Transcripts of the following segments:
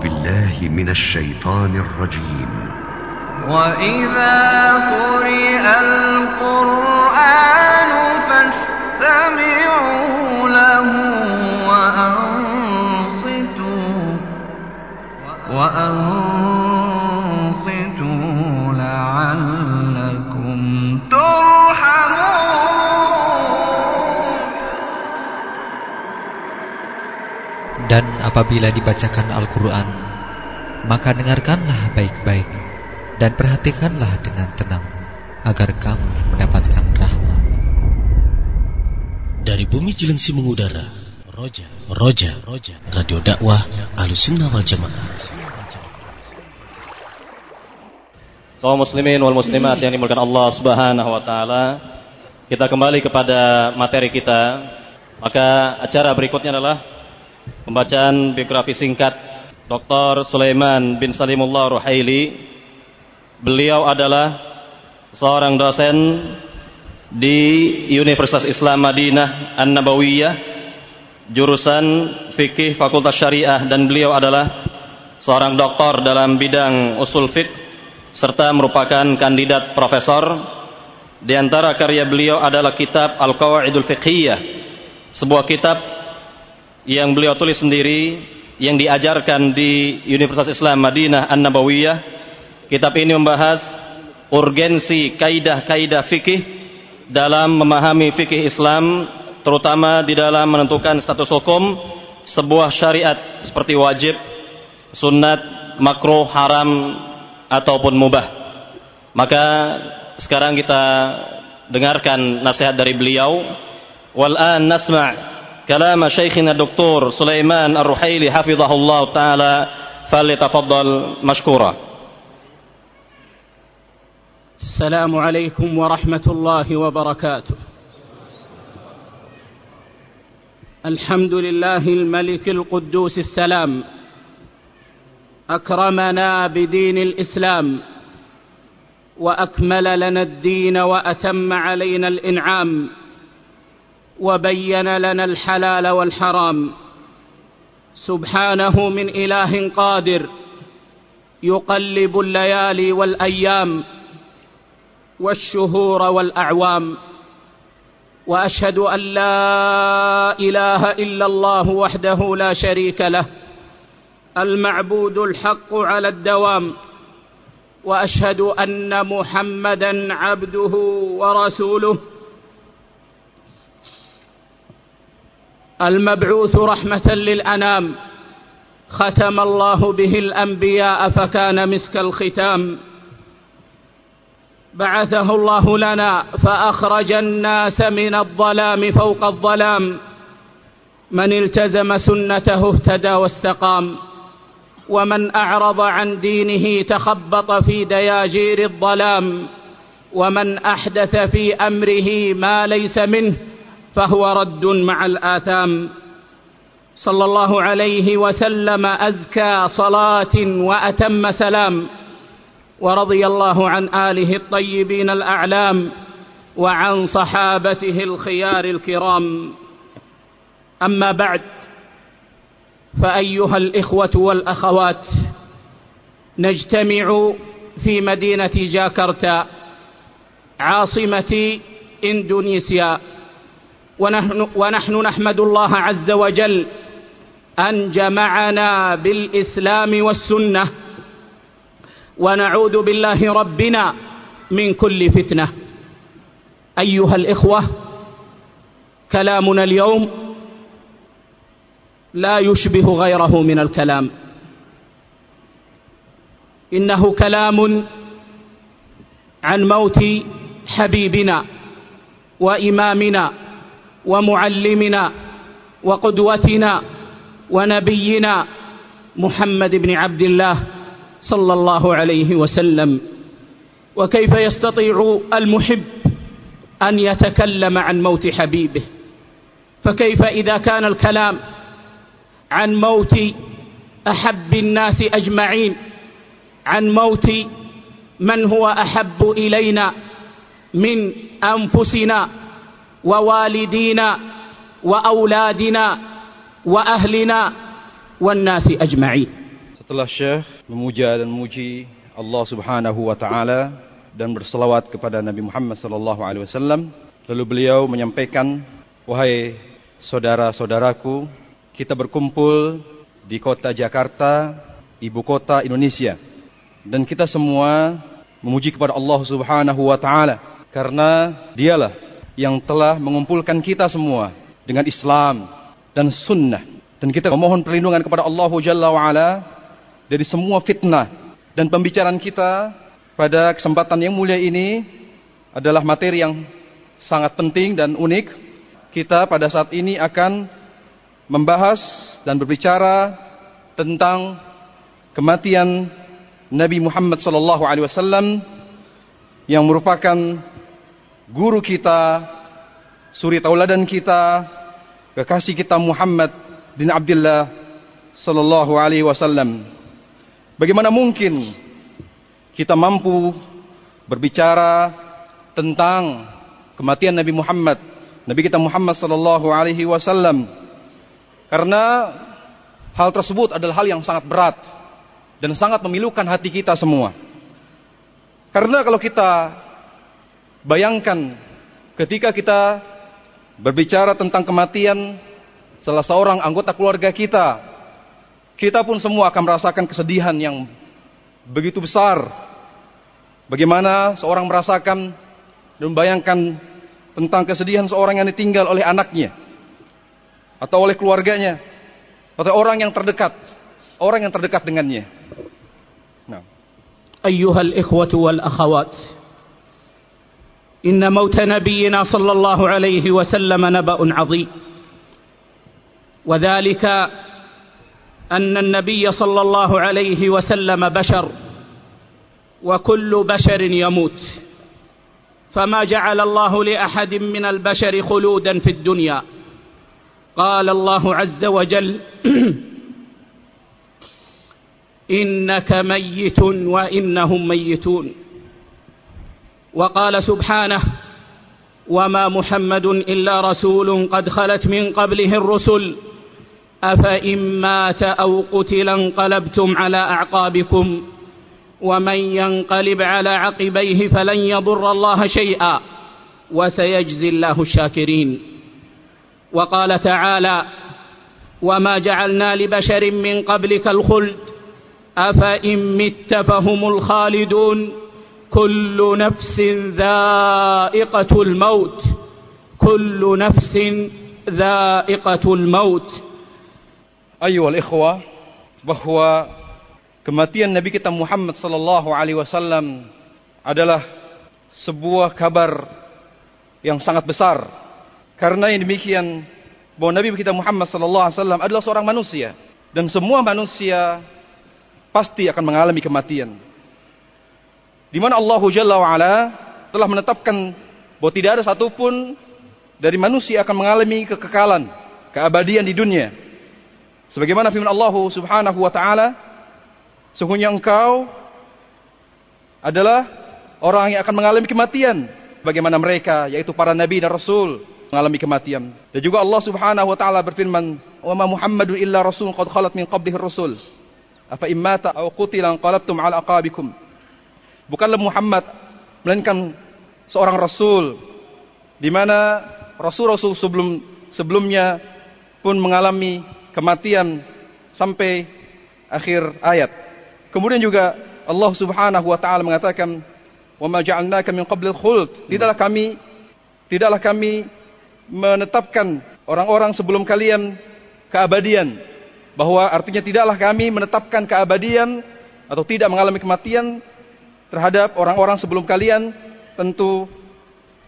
بالله من الشيطان الرجيم. وإذا قرئ القرآن فاستمعوا له وأنصتوا وأنصتوا apabila dibacakan Al-Quran Maka dengarkanlah baik-baik Dan perhatikanlah dengan tenang Agar kamu mendapatkan rahmat Dari bumi Cilengsi mengudara Roja, Roja, Roja Radio dakwah Ahlussunnah wal Jamaah kaum muslimin wal muslimat yang dimulakan Allah Subhanahu wa taala. Kita kembali kepada materi kita. Maka acara berikutnya adalah pembacaan biografi singkat Dr. Sulaiman bin Salimullah Ruhaili. Beliau adalah seorang dosen di Universitas Islam Madinah An-Nabawiyah jurusan fikih Fakultas Syariah dan beliau adalah seorang doktor dalam bidang usul fiqh serta merupakan kandidat profesor. Di antara karya beliau adalah kitab Al-Qawaidul Fiqhiyah, sebuah kitab yang beliau tulis sendiri yang diajarkan di Universitas Islam Madinah An-Nabawiyah. Kitab ini membahas urgensi kaidah-kaidah fikih dalam memahami fikih Islam terutama di dalam menentukan status hukum sebuah syariat seperti wajib, sunat, makruh, haram ataupun mubah. Maka sekarang kita dengarkan nasihat dari beliau. Wal an nasma' كلام شيخنا الدكتور سليمان الرحيلي حفظه الله تعالى فليتفضل مشكورا. السلام عليكم ورحمة الله وبركاته. الحمد لله الملك القدوس السلام أكرمنا بدين الإسلام وأكمل لنا الدين وأتم علينا الإنعام وبين لنا الحلال والحرام. سبحانه من إله قادر يقلب الليالي والأيام والشهور والأعوام. وأشهد أن لا إله إلا الله وحده لا شريك له المعبود الحق على الدوام. وأشهد أن محمدا عبده ورسوله. المبعوث رحمة للأنام ختم الله به الأنبياء فكان مسك الختام. بعثه الله لنا فأخرج الناس من الظلام فوق الظلام. من التزم سنته اهتدى واستقام. ومن أعرض عن دينه تخبط في دياجير الظلام. ومن أحدث في أمره ما ليس منه فهو رد مع الآثام. صلى الله عليه وسلم أزكى صلاة وأتم سلام. ورضي الله عن آله الطيبين الأعلام وعن صحابته الخيار الكرام. أما بعد فأيها الإخوة والأخوات نجتمع في مدينة جاكرتا عاصمة إندونيسيا. ونحن, ونحن نحمد الله عز وجل أن جمعنا بالإسلام والسنة ونعوذ بالله ربنا من كل فتنة. أيها الإخوة كلامنا اليوم لا يشبه غيره من الكلام. إنه كلام عن موت حبيبنا وإمامنا ومعلمنا وقدوتنا ونبينا محمد بن عبد الله صلى الله عليه وسلم. وكيف يستطيع المحب أن يتكلم عن موت حبيبه؟ فكيف إذا كان الكلام عن موت أحب الناس أجمعين؟ عن موت من هو أحب إلينا من أنفسنا؟ ووالدينا واولادنا واهلنا والناس اجمعين Setelah Syekh memuja dan memuji Allah Subhanahu wa taala dan berselawat kepada Nabi Muhammad sallallahu alaihi wasallam, lalu beliau menyampaikan, "Wahai saudara-saudaraku, kita berkumpul di kota Jakarta, ibu kota Indonesia. Dan kita semua memuji kepada Allah Subhanahu wa taala karena dialah yang telah mengumpulkan kita semua dengan Islam dan sunnah. Dan kita memohon perlindungan kepada Allah Jalla dari semua fitnah dan pembicaraan kita pada kesempatan yang mulia ini adalah materi yang sangat penting dan unik. Kita pada saat ini akan membahas dan berbicara tentang kematian Nabi Muhammad sallallahu alaihi wasallam yang merupakan guru kita, suri tauladan kita, kekasih kita Muhammad bin Abdullah sallallahu alaihi wasallam. Bagaimana mungkin kita mampu berbicara tentang kematian Nabi Muhammad, Nabi kita Muhammad sallallahu alaihi wasallam? Karena hal tersebut adalah hal yang sangat berat dan sangat memilukan hati kita semua. Karena kalau kita Bayangkan ketika kita berbicara tentang kematian salah seorang anggota keluarga kita, kita pun semua akan merasakan kesedihan yang begitu besar. Bagaimana seorang merasakan dan membayangkan tentang kesedihan seorang yang ditinggal oleh anaknya atau oleh keluarganya atau orang yang terdekat, orang yang terdekat dengannya. Nah. Ayuhal ikhwatu wal akhawat. إن موت نبينا صلى الله عليه وسلم نبأ عظيم. وذلك أن النبي صلى الله عليه وسلم بشر وكل بشر يموت. فما جعل الله لأحد من البشر خلودا في الدنيا. قال الله عز وجل إنك ميت وإنهم ميتون. وقال سبحانه وما محمد إلا رسول قد خلت من قبله الرسل أفإن مات أو قتل انقلبتم على أعقابكم ومن ينقلب على عقبيه فلن يضر الله شيئا وسيجزي الله الشاكرين. وقال تعالى وما جعلنا لبشر من قبلك الخلد أفإن مت فهم الخالدون. كل نفس ذائقة الموت كل نفس ذائقة الموت ayyuhal ikhwah bahwa kematian Nabi kita Muhammad sallallahu alaihi wasallam adalah sebuah kabar yang sangat besar. Karena yang demikian bahwa Nabi kita Muhammad sallallahu alaihi wasallam adalah seorang manusia dan semua manusia pasti akan mengalami kematian. Di mana Allah Jalla wa ala telah menetapkan bahwa tidak ada satupun dari manusia akan mengalami kekekalan, keabadian di dunia. Sebagaimana firman Allah Subhanahu wa taala, sungguhnya engkau adalah orang yang akan mengalami kematian bagaimana mereka yaitu para nabi dan rasul mengalami kematian. Dan juga Allah Subhanahu wa taala berfirman, "Wa ma Muhammadun illa rasul qad khalat min qablihi rasul. Afa immata aw qutila qalabtum ala aqabikum." Bukanlah Muhammad melainkan seorang rasul di mana rasul-rasul sebelum sebelumnya pun mengalami kematian sampai akhir ayat. Kemudian juga Allah Subhanahu wa taala mengatakan, "Wa ma ja'alnaka min qablil khuld." Tidaklah kami tidaklah kami menetapkan orang-orang sebelum kalian keabadian. Bahwa artinya tidaklah kami menetapkan keabadian atau tidak mengalami kematian terhadap orang-orang sebelum kalian, tentu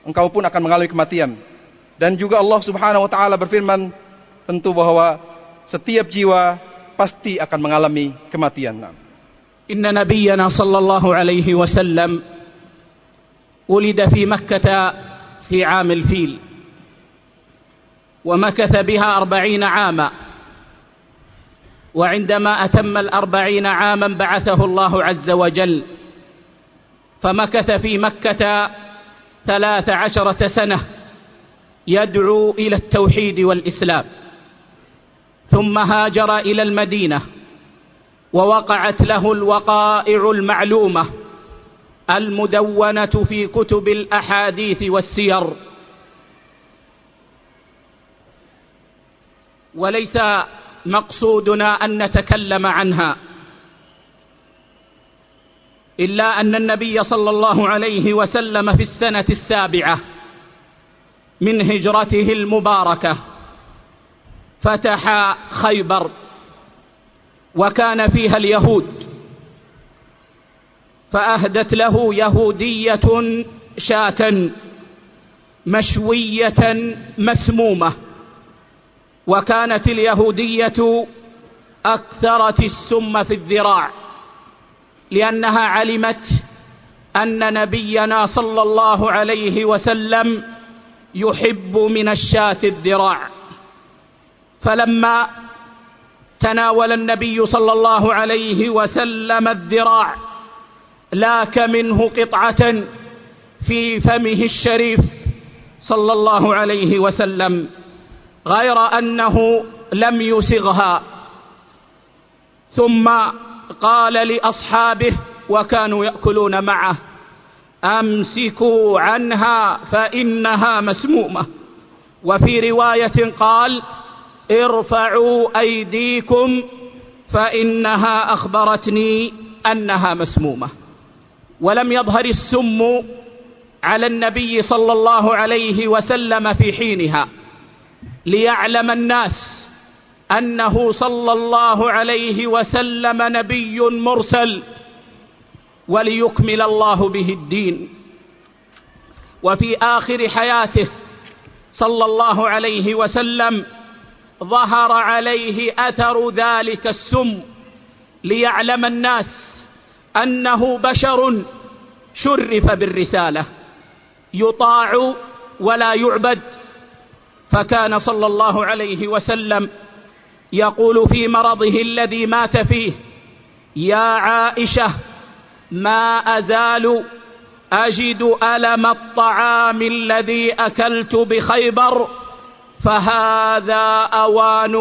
engkau pun akan mengalami kematian. Dan juga Allah Subhanahu wa taala berfirman tentu bahwa setiap jiwa pasti akan mengalami kematian. Inna nabiyyana sallallahu alaihi wasallam ولد في مكة في عام الفيل ومكث بها أربعين عاما وعندما أتم الأربعين عاما بعثه الله عز وجل فمكث في مكة ثلاث عشرة سنة يدعو إلى التوحيد والإسلام. ثم هاجر إلى المدينة ووقعت له الوقائع المعلومة المدونة في كتب الأحاديث والسير. وليس مقصودنا أن نتكلم عنها. إلا أن النبي صلى الله عليه وسلم في السنة السابعة من هجرته المباركة فتح خيبر وكان فيها اليهود فأهدت له يهودية شاة مشوية مسمومة وكانت اليهودية أكثرت السم في الذراع. لأنها علمت أن نبينا صلى الله عليه وسلم يحب من الشاة الذراع. فلما تناول النبي صلى الله عليه وسلم الذراع لاك منه قطعة في فمه الشريف صلى الله عليه وسلم غير أنه لم يسغها. ثم قال لأصحابه وكانوا يأكلون معه أمسكوا عنها فإنها مسمومة. وفي رواية قال ارفعوا أيديكم فإنها أخبرتني أنها مسمومة. ولم يظهر السم على النبي صلى الله عليه وسلم في حينها ليعلم الناس أنه صلى الله عليه وسلم نبي مرسل وليكمل الله به الدين. وفي آخر حياته صلى الله عليه وسلم ظهر عليه أثر ذلك السم ليعلم الناس أنه بشر شرف بالرسالة يطاع ولا يعبد. فكان صلى الله عليه وسلم يقول في مرضه الذي مات فيه يا عائشة ما أزال أجد ألم الطعام الذي أكلت بخيبر فهذا أوان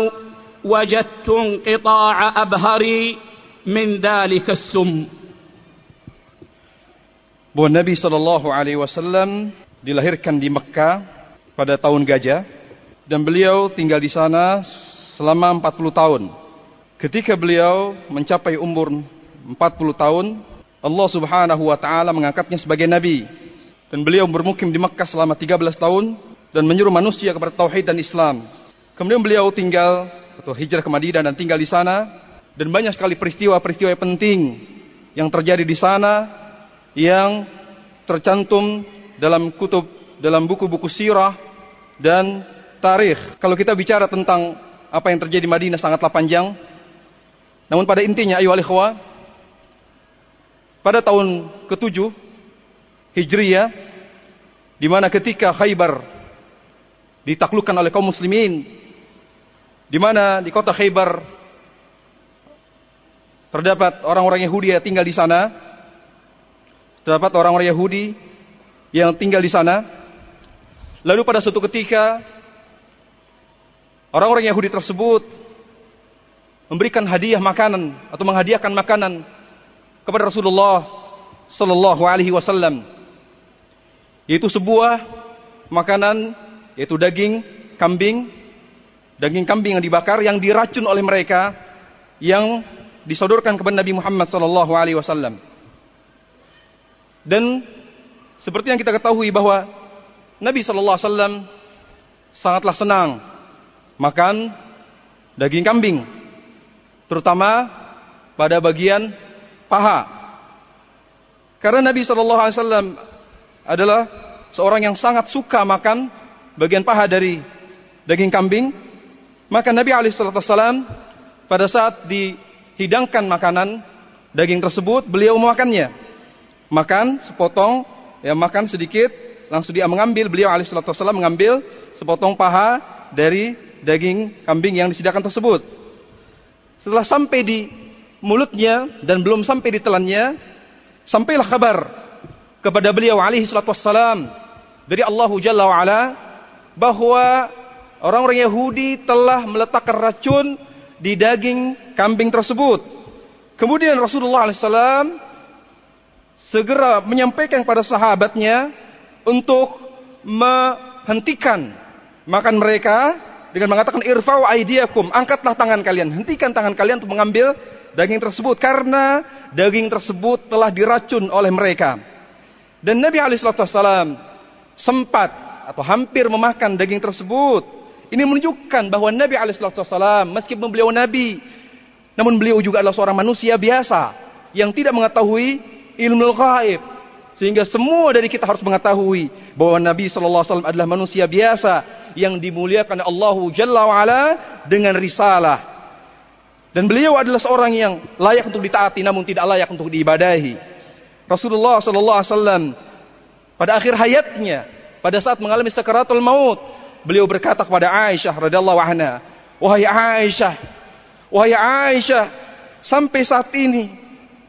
وجدت انقطاع أبهري من ذلك السم. Bahwa Nabi Shallallahu Alaihi Wasallam dilahirkan di Mekah pada tahun gajah dan beliau tinggal di sana selama 40 tahun. Ketika beliau mencapai umur 40 tahun, Allah Subhanahu wa taala mengangkatnya sebagai nabi dan beliau bermukim di Mekah selama 13 tahun dan menyuruh manusia kepada tauhid dan Islam. Kemudian beliau tinggal atau hijrah ke Madinah dan tinggal di sana dan banyak sekali peristiwa-peristiwa penting yang terjadi di sana yang tercantum dalam kutub dalam buku-buku sirah dan tarikh. Kalau kita bicara tentang apa yang terjadi di Madinah sangatlah panjang. Namun pada intinya ayo alikhwa pada tahun ke-7 Hijriyah di mana ketika Khaybar ditaklukkan oleh kaum muslimin di mana di kota Khaybar terdapat orang-orang Yahudi yang tinggal di sana terdapat orang-orang Yahudi yang tinggal di sana. Lalu pada suatu ketika orang-orang Yahudi tersebut memberikan hadiah makanan atau menghadiahkan makanan kepada Rasulullah sallallahu alaihi wasallam. Yaitu sebuah makanan yaitu daging kambing daging kambing yang dibakar yang diracun oleh mereka yang disodorkan kepada Nabi Muhammad sallallahu alaihi wasallam. Dan seperti yang kita ketahui bahwa Nabi Shallallahu Alaihi Wasallam sangatlah senang makan daging kambing, terutama pada bagian paha. Karena Nabi Shallallahu Alaihi Wasallam adalah seorang yang sangat suka makan bagian paha dari daging kambing, maka Nabi Alaihissalam pada saat dihidangkan makanan daging tersebut, beliau memakannya makan sepotong, ya makan sedikit, langsung dia mengambil beliau alaihissalam mengambil sepotong paha dari daging kambing yang disediakan tersebut. Setelah sampai di mulutnya dan belum sampai di telannya, sampailah kabar kepada beliau alaihissalam dari Allah Jalla wa ala bahwa orang-orang Yahudi telah meletakkan racun di daging kambing tersebut Kemudian Rasulullah SAW segera menyampaikan kepada sahabatnya untuk menghentikan makan mereka dengan mengatakan irfa'u aidiakum, angkatlah tangan kalian, hentikan tangan kalian untuk mengambil daging tersebut karena daging tersebut telah diracun oleh mereka. Dan Nabi Alaihissalam sempat atau hampir memakan daging tersebut. Ini menunjukkan bahwa Nabi Alaihissalam meskipun beliau Nabi, namun beliau juga adalah seorang manusia biasa yang tidak mengetahui ilmu gaib. Sehingga semua dari kita harus mengetahui bahwa Nabi Sallallahu Alaihi Wasallam adalah manusia biasa yang dimuliakan Allah Jalla wa'ala dengan risalah. Dan beliau adalah seorang yang layak untuk ditaati namun tidak layak untuk diibadahi. Rasulullah Sallallahu Alaihi Wasallam pada akhir hayatnya, pada saat mengalami sakaratul maut, beliau berkata kepada Aisyah radhiyallahu anha, "Wahai Aisyah, wahai Aisyah, sampai saat ini,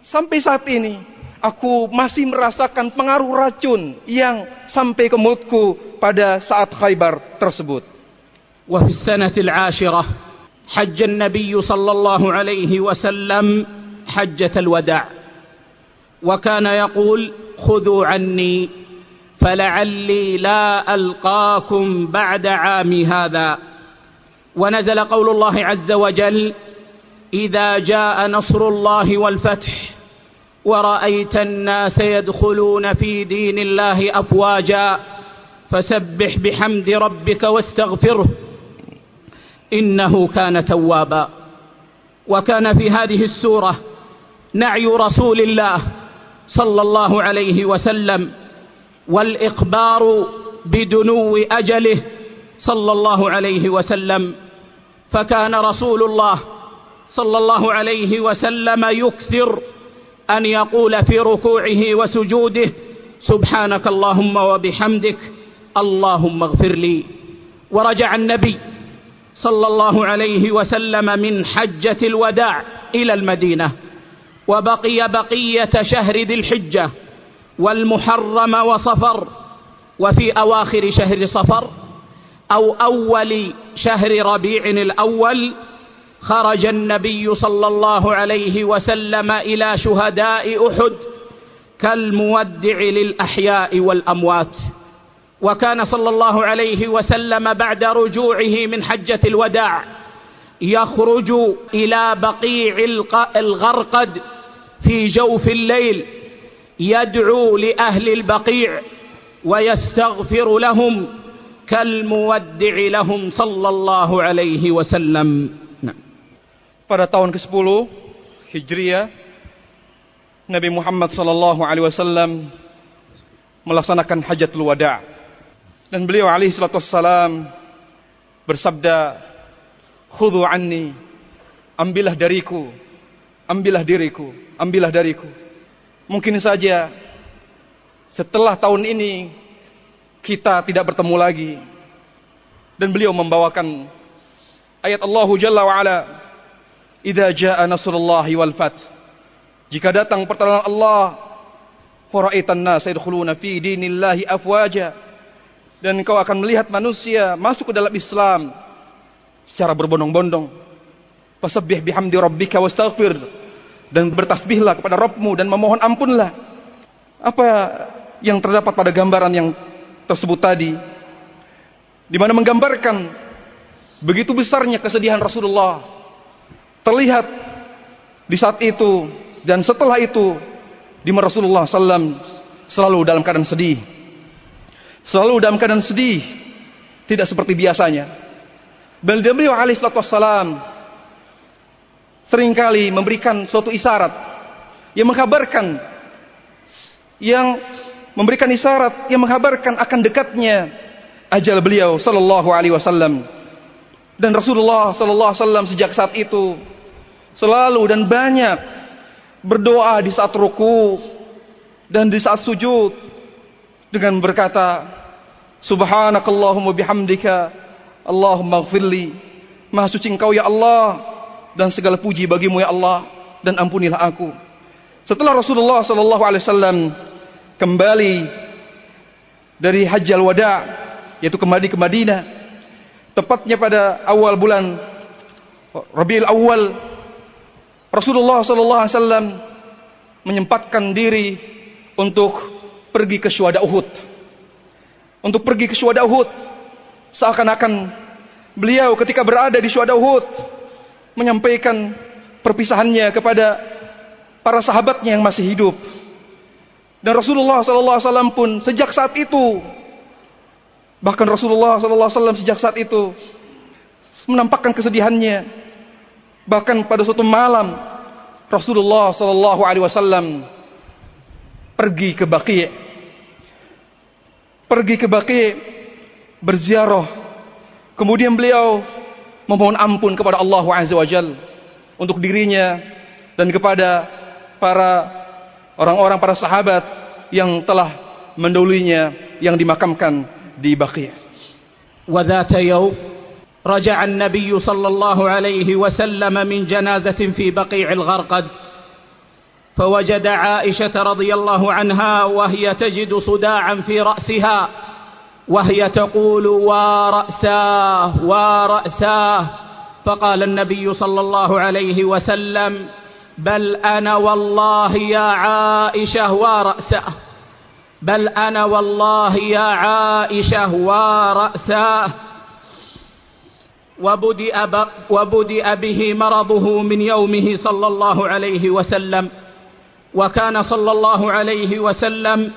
sampai saat ini aku masih merasakan pengaruh racun yang sampai ke mulutku pada saat Khaybar tersebut." وفي السنة العاشرة حج النبي صلى الله عليه وسلم حجة الوداع وكان يقول خذوا عني فلعلي لا ألقاكم بعد عامي هذا ونزل قول الله عز وجل إذا جاء نصر الله والفتح ورأيت الناس يدخلون في دين الله أفواجا فسبح بحمد ربك واستغفره. إنه كان توابا. وكان في هذه السورة نعي رسول الله صلى الله عليه وسلم والإخبار بدنو أجله صلى الله عليه وسلم. فكان رسول الله صلى الله عليه وسلم يكثر أن يقول في ركوعه وسجوده سبحانك اللهم وبحمدك اللهم اغفر لي. ورجع النبي صلى الله عليه وسلم من حجة الوداع إلى المدينة. وبقي بقية شهر ذي الحجة والمحرم وصفر. وفي أواخر شهر صفر أو أول شهر ربيع الأول خرج النبي صلى الله عليه وسلم إلى شهداء أحد كالمودع للأحياء والأموات. وكان صلى الله عليه وسلم بعد رجوعه من حجة الوداع يخرج إلى بقيع الغرقد في جوف الليل يدعو لأهل البقيع ويستغفر لهم كالمودع لهم صلى الله عليه وسلم. pada tahun ke-10 Hijriah Nabi Muhammad sallallahu alaihi wasallam melaksanakan hajatul wada' dan beliau alaihi salatu wassalam bersabda khudhu anni ambillah dariku ambillah diriku ambillah dariku. Mungkin saja setelah tahun ini kita tidak bertemu lagi. Dan beliau membawakan ayat Allah Jalla wa ala idza jaa nasrullahi wal fath. Jika datang pertolongan Allah faraitan nas yadkhuluna fi dinillahi afwaja dan kau akan melihat manusia masuk ke dalam Islam secara berbondong-bondong. Fasabbih bihamdi rabbika wastaghfir. Dan bertasbihlah kepada Rabbmu dan memohon ampunlah. Apa yang terdapat pada gambaran yang tersebut tadi? Di mana menggambarkan begitu besarnya kesedihan Rasulullah. Terlihat di saat itu dan setelah itu di Rasulullah SAW selalu dalam keadaan sedih selalu dalam keadaan sedih. Tidak seperti biasanya. Beliau alaihi wassalam sering kali memberikan suatu isyarat yang mengkabarkan yang memberikan isyarat yang mengkabarkan akan dekatnya ajal beliau sallallahu alaihi wasallam. Dan Rasulullah sallallahu alaihi wasallam sejak saat itu selalu dan banyak berdoa di saat ruku dan di saat sujud dengan berkata subhanakallahumma bihamdika Allahumma gfirli maha suci engkau ya Allah dan segala puji bagimu ya Allah dan ampunilah aku. Setelah Rasulullah sallallahu alaihi wasallam kembali dari hajjal wada yaitu kembali ke Madinah tepatnya pada awal bulan Rabiul Awal Rasulullah sallallahu alaihi wasallam menyempatkan diri untuk pergi ke syuhada Uhud. Untuk pergi ke syuhada Uhud seakan-akan beliau ketika berada di syuhada Uhud menyampaikan perpisahannya kepada para sahabatnya yang masih hidup. Dan Rasulullah sallallahu alaihi wasallam pun sejak saat itu bahkan Rasulullah sallallahu alaihi wasallam sejak saat itu menampakkan kesedihannya Bahkan pada suatu malam Rasulullah sallallahu alaihi wasallam pergi ke Baqi' pergi ke Baqi' berziarah kemudian beliau memohon ampun kepada Allah Azza wa Jal untuk dirinya dan kepada para orang-orang para sahabat yang telah mendahulunya yang dimakamkan di Baqi'. وذات يوم رجع النبي صلى الله عليه وسلم من جنازة في بقيع الغرقد فوجد عائشة رضي الله عنها وهي تجد صداعا في رأسها وهي تقول ورأساه ورأساه فقال النبي صلى الله عليه وسلم بل أنا والله يا عائشة ورأساه بل أنا والله يا عائشة ورأساه وبدأ, وبدأ به مرضه من يومه صلى الله عليه وسلم وكان صلى الله عليه وسلم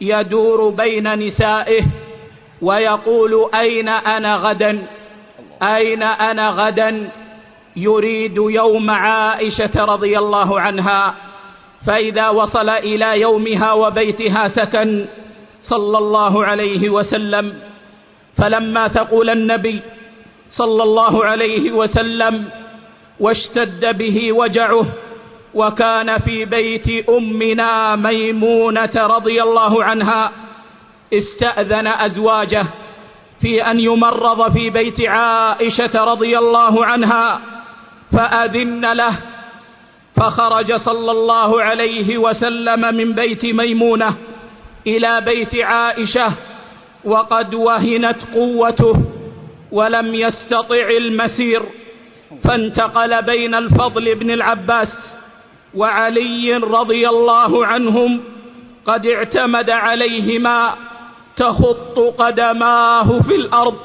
يدور بين نسائه ويقول أين أنا غدا؟ أين أنا غدا؟ يريد يوم عائشة رضي الله عنها فإذا وصل إلى يومها وبيتها سكن صلى الله عليه وسلم. فلما ثقل النبي صلى الله عليه وسلم واشتد به وجعه وكان في بيت أمنا ميمونة رضي الله عنها استأذن أزواجه في أن يمرض في بيت عائشة رضي الله عنها فأذن له فخرج صلى الله عليه وسلم من بيت ميمونة إلى بيت عائشة وقد وهنت قوته ولم يستطع المسير فانتقل بين الفضل بن العباس وعلي رضي الله عنهم قد اعتمد عليهما تخط قدماه في الأرض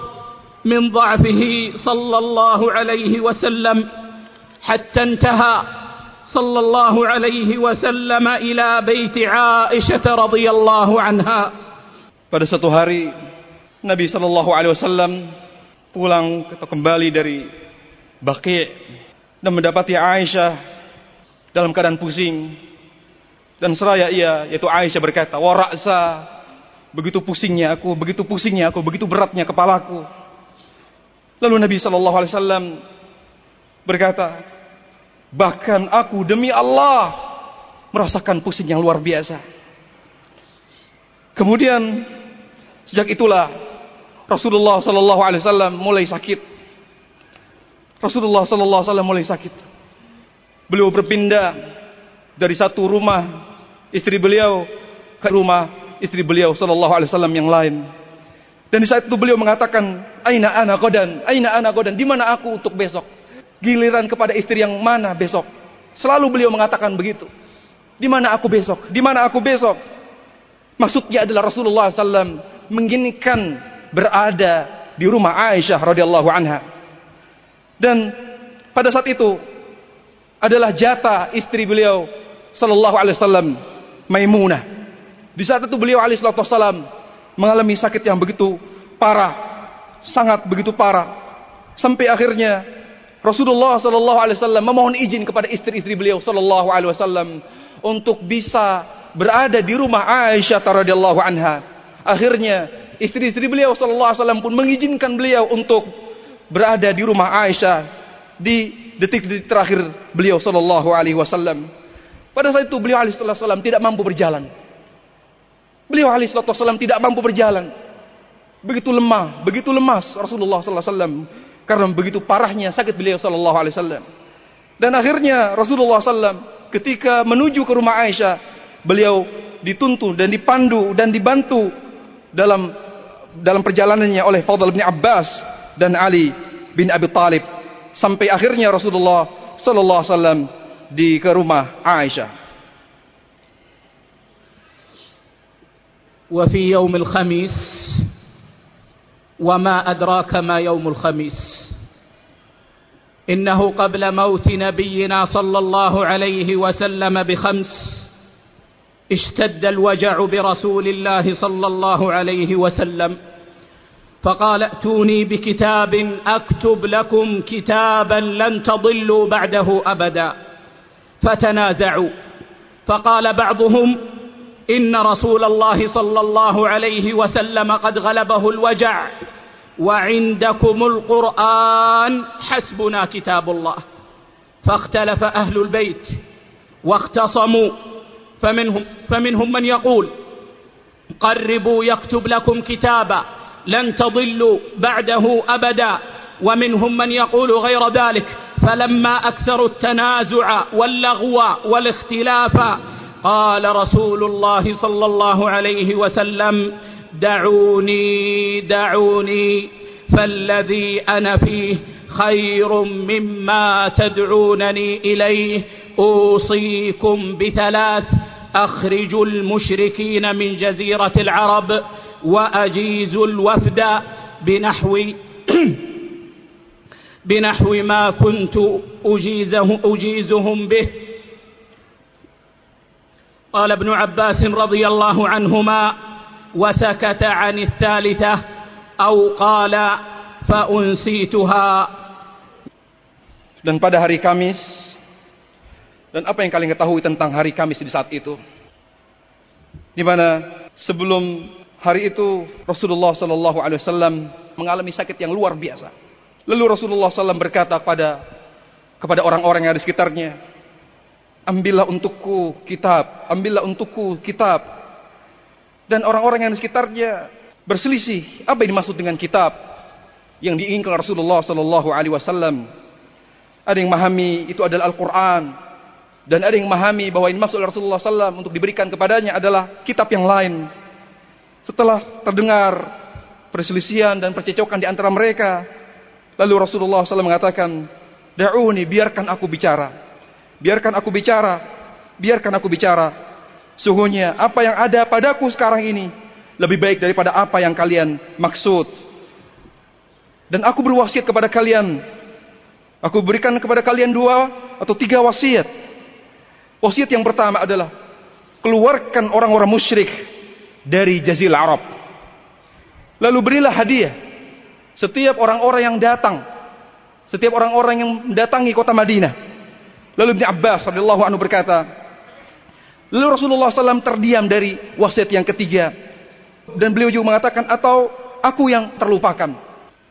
من ضعفه صلى الله عليه وسلم حتى انتهى صلى الله عليه وسلم إلى بيت عائشة رضي الله عنها. Pada satu hari Nabi sallallahu alaihi wasallam pulang atau kembali dari Baqi dan mendapati Aisyah dalam keadaan pusing dan seraya ia yaitu Aisyah berkata waraksa begitu pusingnya aku begitu pusingnya aku begitu beratnya kepalaku lalu Nabi Wasallam berkata bahkan aku demi Allah merasakan pusing yang luar biasa kemudian sejak itulah Rasulullah wasallam mulai sakit. Rasulullah wasallam mulai sakit. Beliau berpindah dari satu rumah istri beliau ke rumah istri beliau sallallahu alaihi wasallam yang lain. Dan di saat itu beliau mengatakan, "Aina ana qadan? Aina ana qadan? Di mana aku untuk besok?" Giliran kepada istri yang mana besok? Selalu beliau mengatakan begitu. Di mana aku besok? Di mana aku besok? Maksudnya adalah Rasulullah SAW menginginkan berada di rumah Aisyah radhiyallahu anha. Dan pada saat itu adalah jatah istri beliau sallallahu alaihi wasallam Maimunah. Di saat itu beliau alaihi wasallam mengalami sakit yang begitu parah, sangat begitu parah. Sampai akhirnya Rasulullah sallallahu alaihi wasallam memohon izin kepada istri-istri beliau sallallahu alaihi wasallam untuk bisa berada di rumah Aisyah radhiyallahu anha. Akhirnya istri-istri beliau sallallahu alaihi wasallam pun mengizinkan beliau untuk berada di rumah Aisyah di detik-detik terakhir beliau sallallahu alaihi wasallam. Pada saat itu beliau alaihi wasallam tidak mampu berjalan. Beliau alaihi wasallam tidak mampu berjalan. Begitu lemah, begitu lemas Rasulullah sallallahu alaihi wasallam karena begitu parahnya sakit beliau sallallahu alaihi wasallam. Dan akhirnya Rasulullah SAW ketika menuju ke rumah Aisyah, beliau dituntun dan dipandu dan dibantu dalam dalam perjalanannya oleh Fadl bin Abbas dan Ali bin Abi Talib sampai akhirnya Rasulullah sallallahu alaihi wasallam di ke rumah Aisyah. وفي يوم الخميس وما أدراك ما يوم الخميس إنه قبل موت نبينا صلى الله عليه وسلم بخمس اشتد الوجع برسول الله صلى الله عليه وسلم فقال ائتوني بكتاب أكتب لكم كتابا لن تضلوا بعده أبدا. فتنازعوا. فقال بعضهم إن رسول الله صلى الله عليه وسلم قد غلبه الوجع وعندكم القرآن حسبنا كتاب الله. فاختلف أهل البيت واختصموا. فمنهم, فمنهم من يقول قربوا يكتب لكم كتابا لن تضلوا بعده أبدا. ومنهم من يقول غير ذلك فلما أكثروا التنازع واللغو والاختلاف قال رسول الله صلى الله عليه وسلم دعوني دعوني فالذي أنا فيه خير مما تدعونني إليه أوصيكم بثلاث أخرجوا المشركين من جزيرة العرب وأجيزوا الوفد بنحو بنحو ما كنت أجيزه أجيزهم به قال ابن عباس رضي الله عنهما وسكت عن الثالثة أو قال فأنسيتها Dan pada hari Kamis dan apa yang kalian ketahui tentang hari Kamis di saat itu? Di mana sebelum hari itu Rasulullah Shallallahu Alaihi Wasallam mengalami sakit yang luar biasa. Lalu Rasulullah SAW berkata kepada kepada orang-orang yang ada di sekitarnya, ambillah untukku kitab, ambillah untukku kitab. Dan orang-orang yang di sekitarnya berselisih, apa yang dimaksud dengan kitab yang diinginkan Rasulullah Sallallahu Alaihi Wasallam? Ada yang memahami itu adalah Al-Quran, dan ada yang memahami bahwa ini maksud Rasulullah SAW untuk diberikan kepadanya adalah kitab yang lain. Setelah terdengar perselisihan dan percecokan di antara mereka, lalu Rasulullah SAW mengatakan, Da'uni, biarkan aku bicara. Biarkan aku bicara. Biarkan aku bicara. Sungguhnya apa yang ada padaku sekarang ini lebih baik daripada apa yang kalian maksud. Dan aku berwasiat kepada kalian. Aku berikan kepada kalian dua atau tiga wasiat. Wasiat yang pertama adalah keluarkan orang-orang musyrik dari Jazirah Arab. Lalu berilah hadiah setiap orang-orang yang datang, setiap orang-orang yang mendatangi kota Madinah. Lalu Ibn Abbas radhiyallahu anhu berkata, lalu Rasulullah SAW terdiam dari wasiat yang ketiga dan beliau juga mengatakan atau aku yang terlupakan.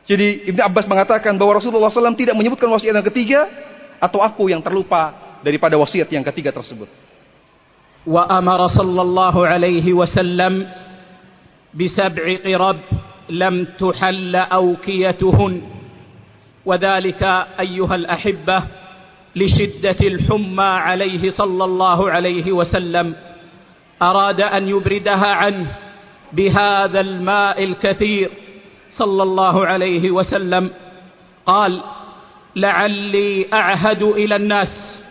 Jadi Ibn Abbas mengatakan bahwa Rasulullah SAW tidak menyebutkan wasiat yang ketiga atau aku yang terlupa daripada wasiat yang ketiga tersebut. وأمر صلى الله عليه وسلم بسبع قرب لم تحل أوكيتهن. وذلك أيها الأحبة لشدة الحمى عليه صلى الله عليه وسلم. أراد أن يبردها عنه بهذا الماء الكثير صلى الله عليه وسلم. قال لعلي أعهد إلى الناس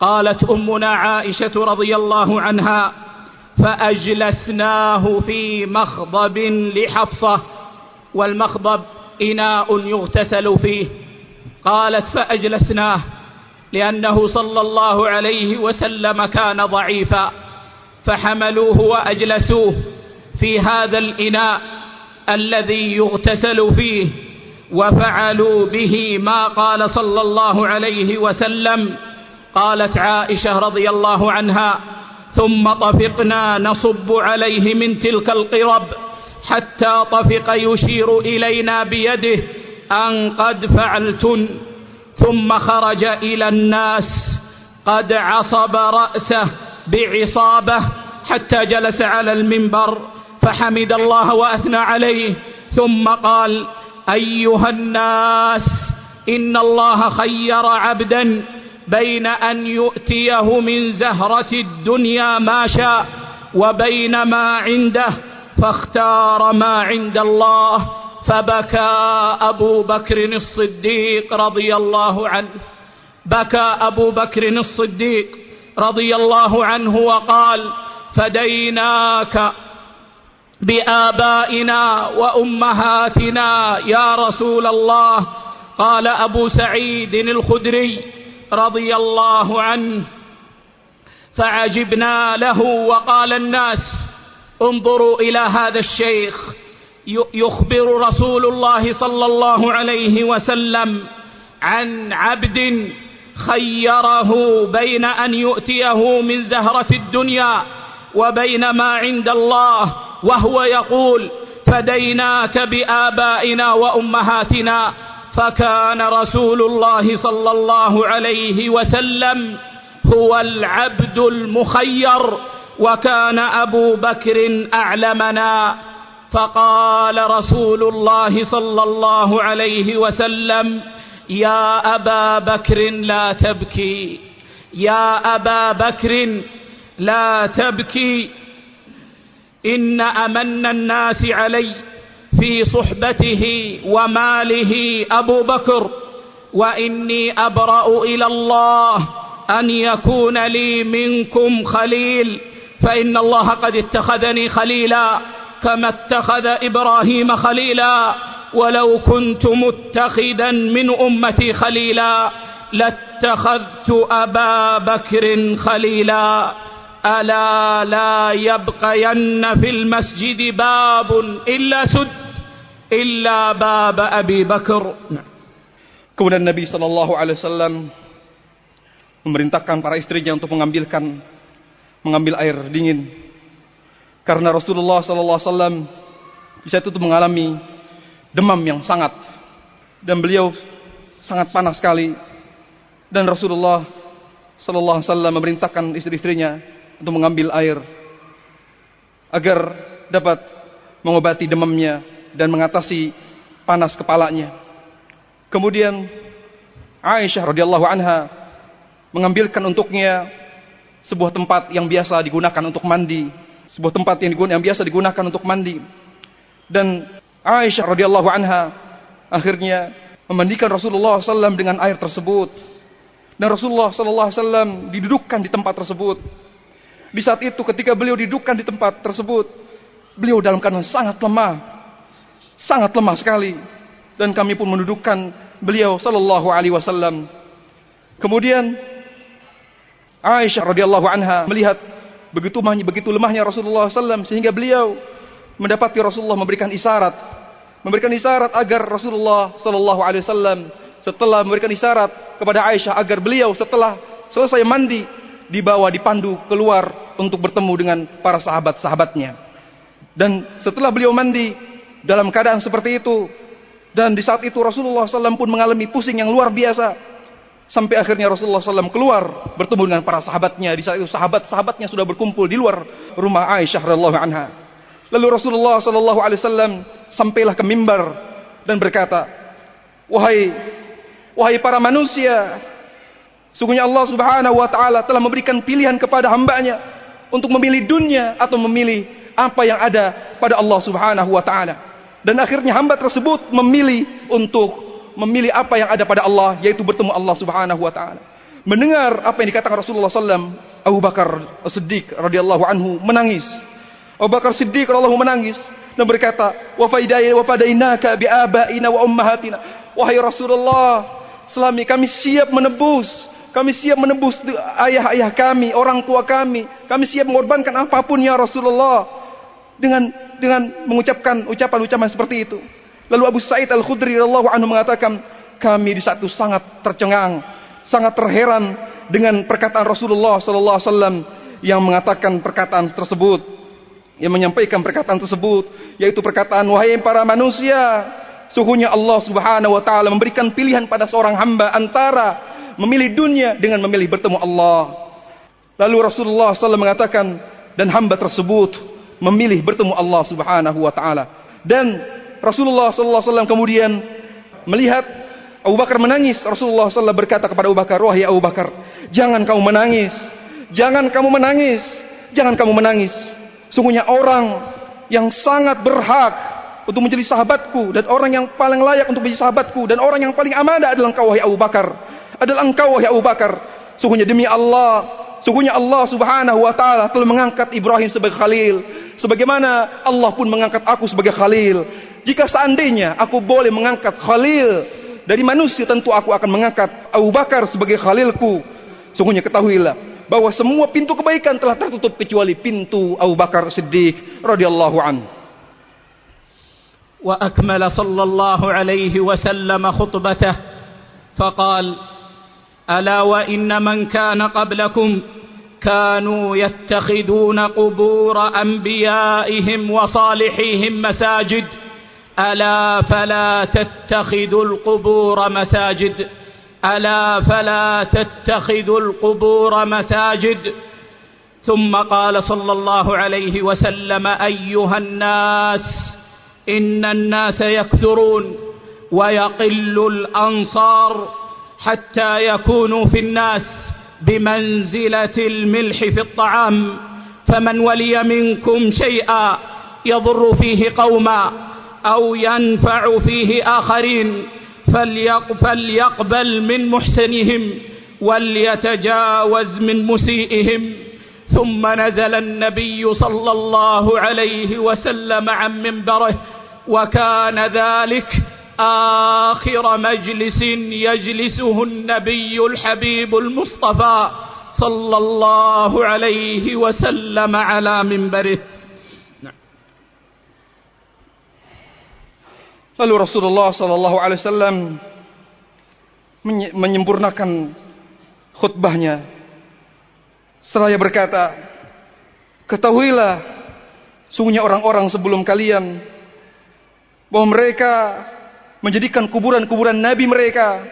قالت أمنا عائشة رضي الله عنها فأجلسناه في مخضب لحفصة والمخضب إناء يغتسل فيه. قالت فأجلسناه لأنه صلى الله عليه وسلم كان ضعيفا فحملوه وأجلسوه في هذا الإناء الذي يغتسل فيه وفعلوا به ما قال صلى الله عليه وسلم. قالت عائشة رضي الله عنها ثم طفقنا نصب عليه من تلك القرب حتى طفق يشير إلينا بيده أن قد فعلتن ثم خرج إلى الناس قد عصب رأسه بعصابة حتى جلس على المنبر فحمد الله وأثنى عليه ثم قال أيها الناس إن الله خير عبدا بين أن يؤتيه من زهرة الدنيا ما شاء وبين ما عنده فاختار ما عند الله فبكى أبو بكر الصديق رضي الله عنه. بكى أبو بكر الصديق رضي الله عنه وقال فديناك بآبائنا وأمهاتنا يا رسول الله. قال أبو سعيد الخدري رضي الله عنه فعجبنا له وقال الناس انظروا إلى هذا الشيخ يخبر رسول الله صلى الله عليه وسلم عن عبد خيره بين أن يؤتيه من زهرة الدنيا وبين ما عند الله وهو يقول فديناك بآبائنا وأمهاتنا فكان رسول الله صلى الله عليه وسلم هو العبد المخير وكان أبو بكر أعلمنا. فقال رسول الله صلى الله عليه وسلم يا أبا بكر لا تبكي يا أبا بكر لا تبكي إن أمن الناس علي في صحبته وماله أبو بكر وإني أبرأ إلى الله أن يكون لي منكم خليل فإن الله قد اتخذني خليلا كما اتخذ إبراهيم خليلا ولو كنت متخذا من أمتي خليلا لاتخذت أبا بكر خليلا. ألا لا يبقين في المسجد باب إلا سد. الا باب ابي بكر Kemudian Nabi Shallallahu Alaihi Wasallam memerintahkan para istrinya untuk mengambilkan mengambil air dingin karena Rasulullah Shallallahu Alaihi Wasallam bisa itu mengalami demam yang sangat dan beliau sangat panas sekali dan Rasulullah Shallallahu Alaihi Wasallam memerintahkan istri-istrinya untuk mengambil air agar dapat mengobati demamnya dan mengatasi panas kepalanya. Kemudian Aisyah radhiyallahu anha mengambilkan untuknya sebuah tempat yang biasa digunakan untuk mandi, sebuah tempat yang, digunakan, yang biasa digunakan untuk mandi. Dan Aisyah radhiyallahu anha akhirnya memandikan Rasulullah SAW dengan air tersebut. Dan Rasulullah SAW didudukkan di tempat tersebut. Di saat itu ketika beliau didudukkan di tempat tersebut, beliau dalam keadaan sangat lemah. Sangat lemah sekali dan kami pun mendudukkan beliau sallallahu alaihi wasallam. Kemudian Aisyah radhiyallahu anha melihat begitu begitu lemahnya Rasulullah SAW sehingga beliau mendapati Rasulullah memberikan isyarat, memberikan isyarat agar Rasulullah Sallallahu Alaihi Wasallam setelah memberikan isyarat kepada Aisyah agar beliau setelah selesai mandi dibawa dipandu keluar untuk bertemu dengan para sahabat-sahabatnya. Dan setelah beliau mandi dalam keadaan seperti itu, dan di saat itu Rasulullah SAW pun mengalami pusing yang luar biasa. Sampai akhirnya Rasulullah SAW keluar bertemu dengan para sahabatnya. Di saat itu sahabat-sahabatnya sudah berkumpul di luar rumah Aisyah radhiallahu anha. Lalu Rasulullah SAW sampailah ke mimbar dan berkata, wahai wahai para manusia, sungguhnya Allah Subhanahu Wa Taala telah memberikan pilihan kepada hambanya untuk memilih dunia atau memilih apa yang ada pada Allah Subhanahu Wa Taala. Dan akhirnya hamba tersebut memilih untuk memilih apa yang ada pada Allah, yaitu bertemu Allah Subhanahu wa taala. Mendengar apa yang dikatakan Rasulullah SAW, Abu Bakar Siddiq radhiyallahu anhu menangis. Abu Bakar Siddiq radhiyallahu menangis dan berkata, "Wa faidai wa fadainaka bi abaina wa ummahatina." Wahai Rasulullah, selami kami siap menebus, kami siap menebus ayah-ayah kami, orang tua kami. Kami siap mengorbankan apa pun ya Rasulullah dengan dengan mengucapkan ucapan-ucapan seperti itu. Lalu Abu Sa'id Al-Khudri radhiyallahu anhu mengatakan, kami di satu sangat tercengang, sangat terheran dengan perkataan Rasulullah sallallahu alaihi wasallam yang mengatakan perkataan tersebut, yang menyampaikan perkataan tersebut, yaitu perkataan wahai para manusia, sungguhnya Allah Subhanahu wa taala memberikan pilihan pada seorang hamba antara memilih dunia dengan memilih bertemu Allah. Lalu Rasulullah SAW mengatakan dan hamba tersebut memilih bertemu Allah Subhanahu wa taala. Dan Rasulullah sallallahu alaihi wasallam kemudian melihat Abu Bakar menangis. Rasulullah sallallahu berkata kepada Abu Bakar, "Wahai Abu Bakar, jangan kamu menangis. Jangan kamu menangis. Jangan kamu menangis. Sungguhnya orang yang sangat berhak untuk menjadi sahabatku dan orang yang paling layak untuk menjadi sahabatku dan orang yang paling amanah adalah engkau wahai Abu Bakar. adalah engkau wahai Abu Bakar. Sungguhnya demi Allah, Sungguhnya Allah Subhanahu wa taala telah mengangkat Ibrahim sebagai khalil, sebagaimana Allah pun mengangkat aku sebagai khalil. Jika seandainya aku boleh mengangkat khalil dari manusia, tentu aku akan mengangkat Abu Bakar sebagai khalilku. Sungguhnya ketahuilah, bahwa semua pintu kebaikan telah tertutup kecuali pintu Abu Bakar Siddiq radhiyallahu an. Wa akmala sallallahu alaihi wasallam khutbatahu faqala ألا وإن من كان قبلكم كانوا يتخذون قبور أنبيائهم وصالحيهم مساجد. ألا فلا تتخذوا القبور مساجد. ألا فلا تتخذوا القبور مساجد. ثم قال صلى الله عليه وسلم أيها الناس إن الناس يكثرون ويقل الأنصار حتى يكونوا في الناس بمنزلة الملح في الطعام. فمن ولي منكم شيئا يضر فيه قوما أو ينفع فيه آخرين فليقبل من محسنهم وليتجاوز من مسيئهم. ثم نزل النبي صلى الله عليه وسلم عن منبره وكان ذلك آخر مجلس يجلسه النبي الحبيب المصطفى صلى الله عليه وسلم على منبره Lalu Rasulullah sallallahu alaihi wasallam menyempurnakan khutbahnya seraya berkata, "Ketahuilah, sungguhnya orang-orang sebelum kalian bahwa mereka menjadikan kuburan-kuburan nabi mereka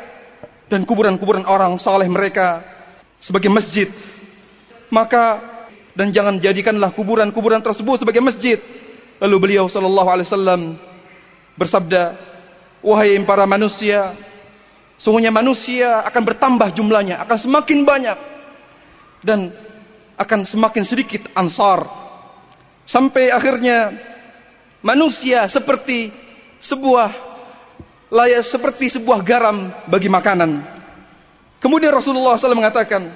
dan kuburan-kuburan orang saleh mereka sebagai masjid. Maka dan jangan jadikanlah kuburan-kuburan tersebut sebagai masjid." Lalu beliau sallallahu alaihi wasallam bersabda, "Wahai para manusia, sungguhnya manusia akan bertambah jumlahnya, akan semakin banyak dan akan semakin sedikit ansar sampai akhirnya manusia seperti sebuah layak seperti sebuah garam bagi makanan." Kemudian Rasulullah SAW mengatakan,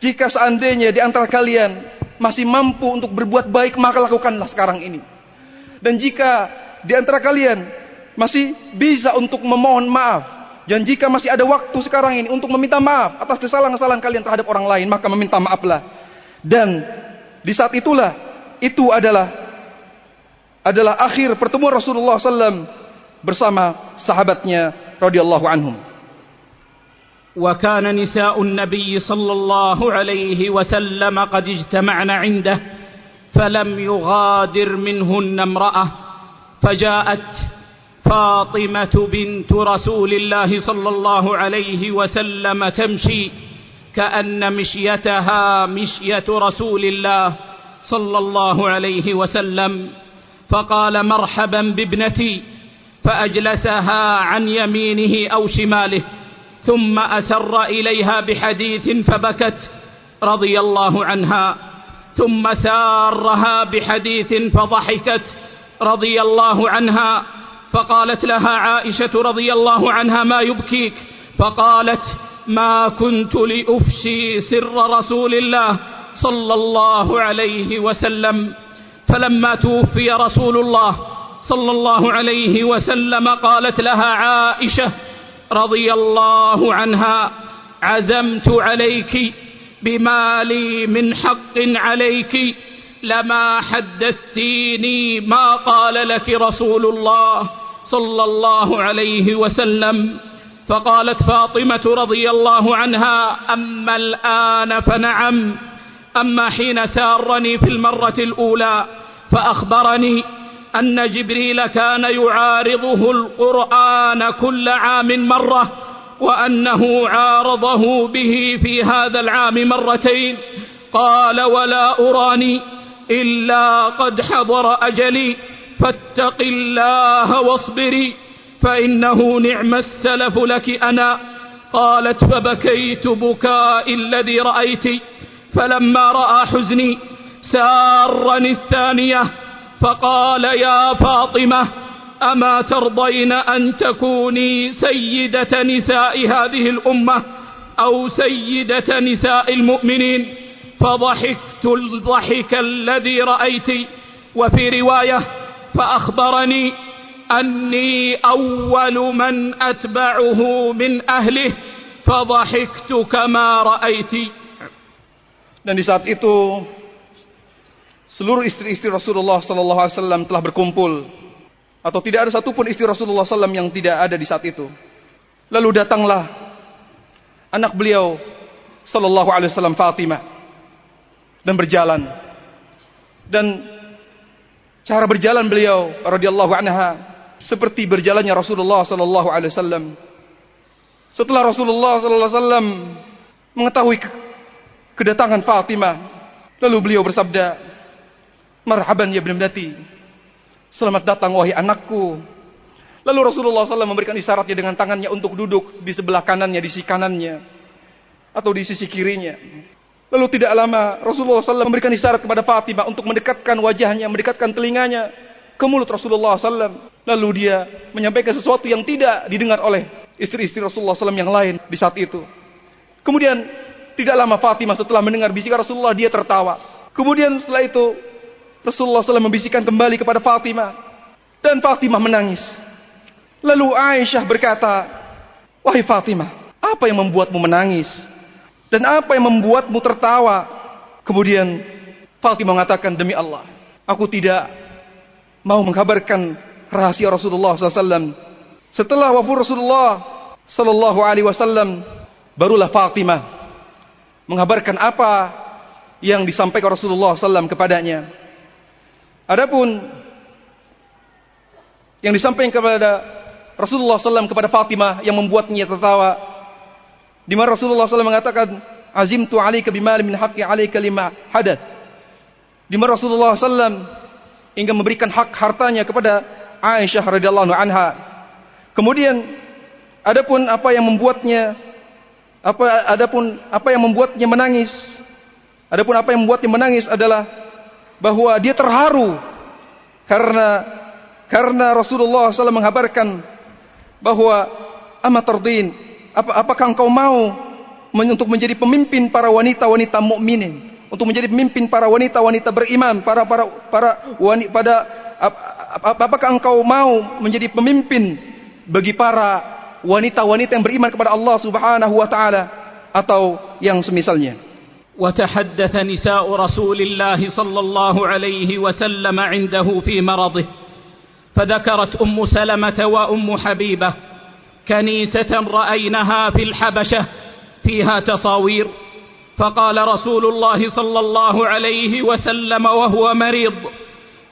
"Jika seandainya di antara kalian masih mampu untuk berbuat baik, maka lakukanlah sekarang ini." Dan jika di antara kalian masih bisa untuk memohon maaf dan jika masih ada waktu sekarang ini untuk meminta maaf atas kesalahan-kesalahan kalian terhadap orang lain maka meminta maaflah dan di saat itulah itu adalah adalah akhir pertemuan Rasulullah SAW bersama sahabatnya radhiyallahu anhum. وكان نساء النبي صلى الله عليه وسلم قد اجتمعن عنده فلم يغادر منهن امرأة. فجاءت فاطمة بنت رسول الله صلى الله عليه وسلم تمشي كأن مشيتها مشية رسول الله صلى الله عليه وسلم. فقال مرحبا بابنتي. فأجلسها عن يمينه أو شماله ثم أسر إليها بحديث فبكت رضي الله عنها ثم سارها بحديث فضحكت رضي الله عنها فقالت لها عائشة رضي الله عنها ما يبكيك؟ فقالت ما كنت لأفشي سر رسول الله صلى الله عليه وسلم فلما توفي رسول الله صلى الله عليه وسلم قالت لها عائشة رضي الله عنها عزمت عليك بما لي من حق عليك لما حدثتيني ما قال لك رسول الله صلى الله عليه وسلم. فقالت فاطمة رضي الله عنها أما الآن فنعم أما حين سارني في المرة الأولى فأخبرني أن جبريل كان يعارضه القرآن كل عام مرة وأنه عارضه به في هذا العام مرتين. قال ولا أراني إلا قد حضر أجلي فاتق الله واصبري فإنه نعم السلف لك أنا. قالت فبكيت بكاء الذي رأيت فلما رأى حزني سارني الثانية فقال يا فاطمة أما ترضين أن تكوني سيدة نساء هذه الأمة أو سيدة نساء المؤمنين؟ فضحكت الضحك الذي رأيت وفي رواية فأخبرني أني أول من أتبعه من أهله فضحكت كما رأيت. Dan di saat itu seluruh istri-istri Rasulullah Sallallahu Alaihi Wasallam telah berkumpul, atau tidak ada satupun istri Rasulullah SAW yang tidak ada di saat itu. Lalu datanglah anak beliau Sallallahu Alaihi Wasallam Fatimah dan berjalan dan cara berjalan beliau radhiyallahu anha seperti berjalannya Rasulullah Sallallahu Alaihi Wasallam. Setelah Rasulullah Sallallahu Alaihi Wasallam mengetahui kedatangan Fatimah. Lalu beliau bersabda, Marhaban ya ibnati. Selamat datang wahai anakku. Lalu Rasulullah SAW memberikan isyaratnya dengan tangannya untuk duduk di sebelah kanannya, di sisi kanannya. Atau di sisi kirinya. Lalu tidak lama Rasulullah SAW memberikan isyarat kepada Fatimah untuk mendekatkan wajahnya, mendekatkan telinganya ke mulut Rasulullah SAW. Lalu dia menyampaikan sesuatu yang tidak didengar oleh istri-istri Rasulullah SAW yang lain di saat itu. Kemudian tidak lama Fatimah setelah mendengar bisikan Rasulullah dia tertawa. Kemudian setelah itu Rasulullah SAW membisikkan kembali kepada Fatimah dan Fatimah menangis. Lalu Aisyah berkata, "Wahai Fatimah, apa yang membuatmu menangis? Dan apa yang membuatmu tertawa?" Kemudian Fatimah mengatakan, "Demi Allah, aku tidak mau mengkabarkan rahasia Rasulullah SAW. Setelah wafat Rasulullah Sallallahu Alaihi Wasallam, barulah Fatimah mengabarkan apa yang disampaikan Rasulullah SAW kepadanya. Adapun yang disampaikan kepada Rasulullah SAW kepada Fatimah yang membuatnya tertawa, di mana Rasulullah SAW mengatakan, Azim tu alika bimali min haqqi alika lima hadat. Di mana Rasulullah SAW hingga memberikan hak hartanya kepada Aisyah radhiyallahu anha. Kemudian adapun apa yang membuatnya apa adapun apa yang membuatnya menangis adapun apa yang membuatnya menangis adalah bahwa dia terharu karena karena Rasulullah SAW menghabarkan bahwa amatardin apa, apakah engkau mau untuk menjadi pemimpin para wanita-wanita mukminin? Untuk menjadi pemimpin para wanita-wanita beriman para para para wanita pada ap, apakah engkau mau menjadi pemimpin bagi para wanita-wanita yang beriman kepada Allah Subhanahu wa taala atau yang semisalnya وتحدث نساء رسول الله صلى الله عليه وسلم عنده في مرضه فذكرت أم سلمة وأم حبيبة كنيسة رايناها في الحبشة فيها تصاوير فقال رسول الله صلى الله عليه وسلم وهو مريض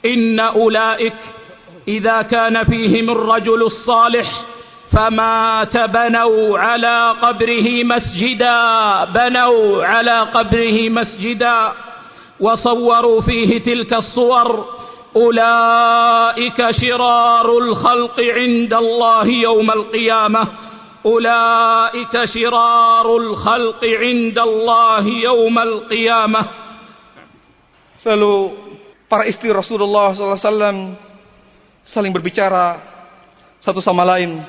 إن أولئك إذا كان فيهم الرجل الصالح فمات بنوا على قبره مسجدا بنوا على قبره مسجدا. وصوروا فيه تلك الصور. أولئك شرار الخلق عند الله يوم القيامة. أولئك شرار الخلق عند الله يوم القيامة. Lalu para istri Rasulullah SAW saling berbicara satu sama lain.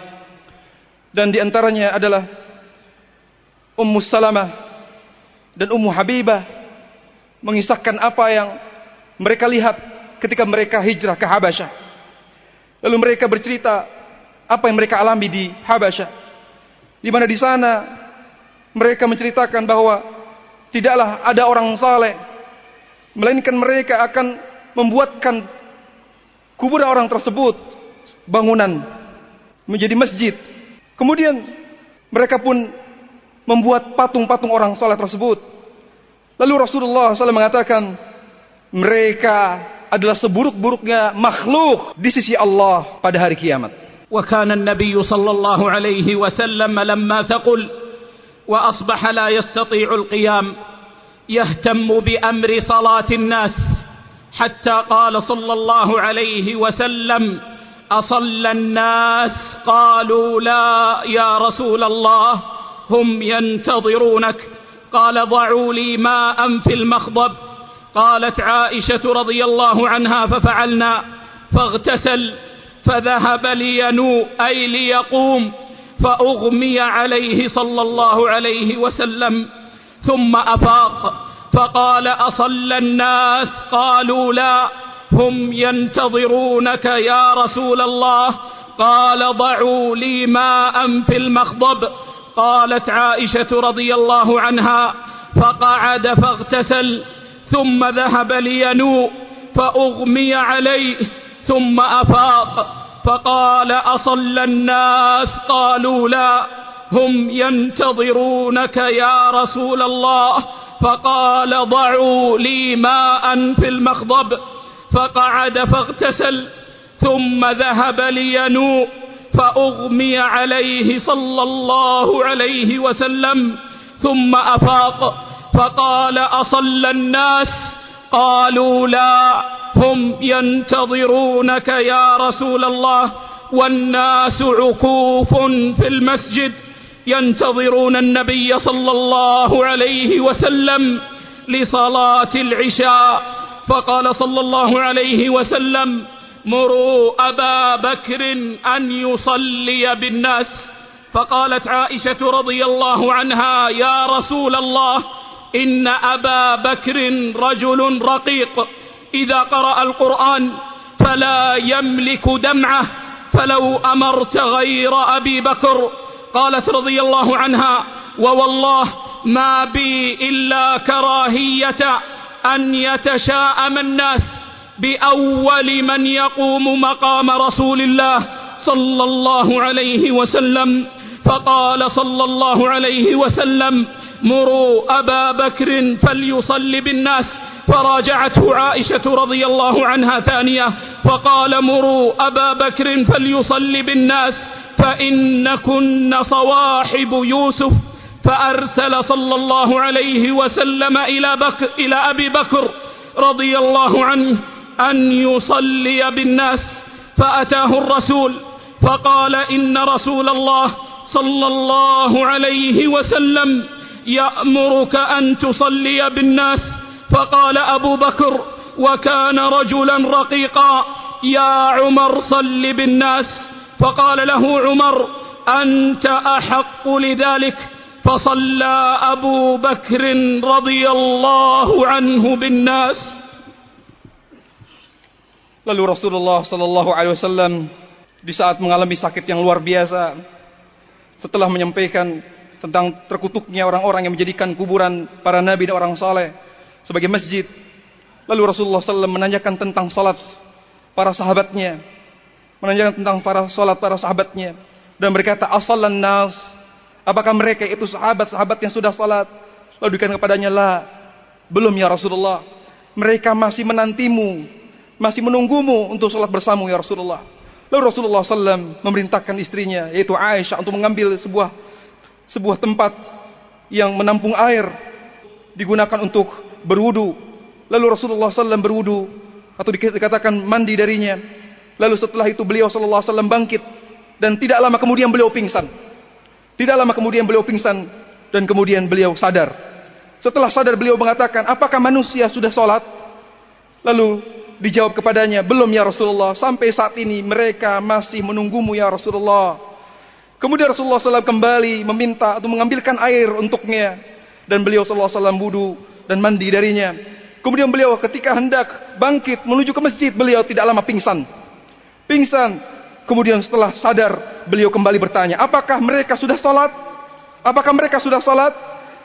Dan di antaranya adalah Ummu Salamah dan Ummu Habibah mengisahkan apa yang mereka lihat ketika mereka hijrah ke Habasyah. Lalu mereka bercerita apa yang mereka alami di Habasyah. Di mana di sana mereka menceritakan bahwa tidaklah ada orang saleh melainkan mereka akan membuatkan kuburan orang tersebut bangunan menjadi masjid Kemudian mereka pun membuat patung-patung orang soleh tersebut. Lalu Rasulullah SAW mengatakan, mereka adalah seburuk-buruknya makhluk di sisi Allah pada hari kiamat. وكان النبي صلى الله عليه وسلم لما ثقل واصبح لا يستطيع القيام يهتم بامر صلاه الناس حتى قال صلى الله عليه وسلم اصلى الناس قالوا لا يا رسول الله هم ينتظرونك. قال ضعوا لي ماء في المخضب. قالت عائشة رضي الله عنها ففعلنا فاغتسل فذهب لينوء أي ليقوم فأغمي عليه صلى الله عليه وسلم ثم أفاق. فقال أصلى الناس قالوا لا هم ينتظرونك يا رسول الله. قال ضعوا لي ماء في المخضب. قالت عائشة رضي الله عنها فقعد فاغتسل ثم ذهب لينوء فأغمي عليه ثم أفاق. فقال أصلى الناس؟ قالوا لا. هم ينتظرونك يا رسول الله. فقال ضعوا لي ماء في المخضب. فقعد فاغتسل ثم ذهب لينوء فأغمي عليه صلى الله عليه وسلم ثم أفاق فقال أصلى الناس؟ قالوا لا هم ينتظرونك يا رسول الله والناس عكوف في المسجد ينتظرون النبي صلى الله عليه وسلم لصلاة العشاء. فقال صلى الله عليه وسلم مروا أبا بكر أن يصلي بالناس. فقالت عائشة رضي الله عنها يا رسول الله إن أبا بكر رجل رقيق. إذا قرأ القرآن فلا يملك دمعه فلو أمرت غير أبي بكر. قالت رضي الله عنها ووالله ما بي إلا كراهية. أن يتشاءم الناس بأول من يقوم مقام رسول الله صلى الله عليه وسلم. فقال صلى الله عليه وسلم مروا أبا بكر فليصلي بالناس. فراجعته عائشة رضي الله عنها ثانية. فقال مروا أبا بكر فليصلي بالناس فإنكن صواحب يوسف. فأرسل صلى الله عليه وسلم إلى, بك إلى أبي بكر رضي الله عنه أن يصلي بالناس فأتاه الرسول فقال إن رسول الله صلى الله عليه وسلم يأمرك أن تصلي بالناس. فقال أبو بكر وكان رجلا رقيقا يا عمر صل بالناس. فقال له عمر أنت أحق لذلك؟ فصلى أبو بكر رضي الله عنه بالناس Lalu Rasulullah Sallallahu Alaihi Wasallam di saat mengalami sakit yang luar biasa, setelah menyampaikan tentang terkutuknya orang-orang yang menjadikan kuburan para nabi dan orang saleh sebagai masjid, lalu Rasulullah SAW menanyakan tentang salat para sahabatnya, menanyakan tentang para salat para sahabatnya, dan berkata asalan nas, apakah mereka itu sahabat-sahabat yang sudah salat? Lalu dikatakan kepadanya lah, belum ya Rasulullah, mereka masih menantimu masih menunggumu untuk sholat bersamamu ya Rasulullah. Lalu Rasulullah SAW memerintahkan istrinya yaitu Aisyah untuk mengambil sebuah sebuah tempat yang menampung air digunakan untuk berwudu. Lalu Rasulullah SAW berwudu atau dikatakan mandi darinya. Lalu setelah itu beliau SAW bangkit dan tidak lama kemudian beliau pingsan. Tidak lama kemudian beliau pingsan dan kemudian beliau sadar. Setelah sadar beliau mengatakan, apakah manusia sudah sholat? Lalu Dijawab kepadanya, belum ya Rasulullah. Sampai saat ini mereka masih menunggumu ya Rasulullah. Kemudian Rasulullah SAW kembali meminta atau mengambilkan air untuknya. Dan beliau SAW wudhu dan mandi darinya. Kemudian beliau ketika hendak bangkit menuju ke masjid, beliau tidak lama pingsan. Pingsan. Kemudian setelah sadar, beliau kembali bertanya, apakah mereka sudah sholat? Apakah mereka sudah sholat?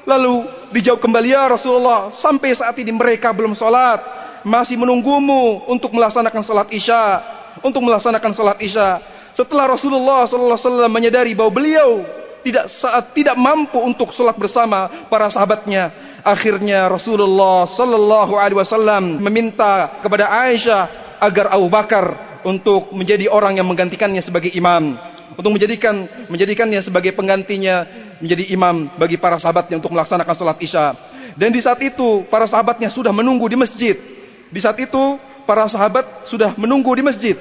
Lalu dijawab kembali, ya Rasulullah, sampai saat ini mereka belum sholat masih menunggumu untuk melaksanakan salat isya, untuk melaksanakan salat isya. Setelah Rasulullah SAW menyadari bahwa beliau tidak saat tidak mampu untuk salat bersama para sahabatnya, akhirnya Rasulullah Sallallahu Alaihi Wasallam meminta kepada Aisyah agar Abu Bakar untuk menjadi orang yang menggantikannya sebagai imam, untuk menjadikan menjadikannya sebagai penggantinya menjadi imam bagi para sahabatnya untuk melaksanakan salat isya. Dan di saat itu para sahabatnya sudah menunggu di masjid di saat itu para sahabat sudah menunggu di masjid.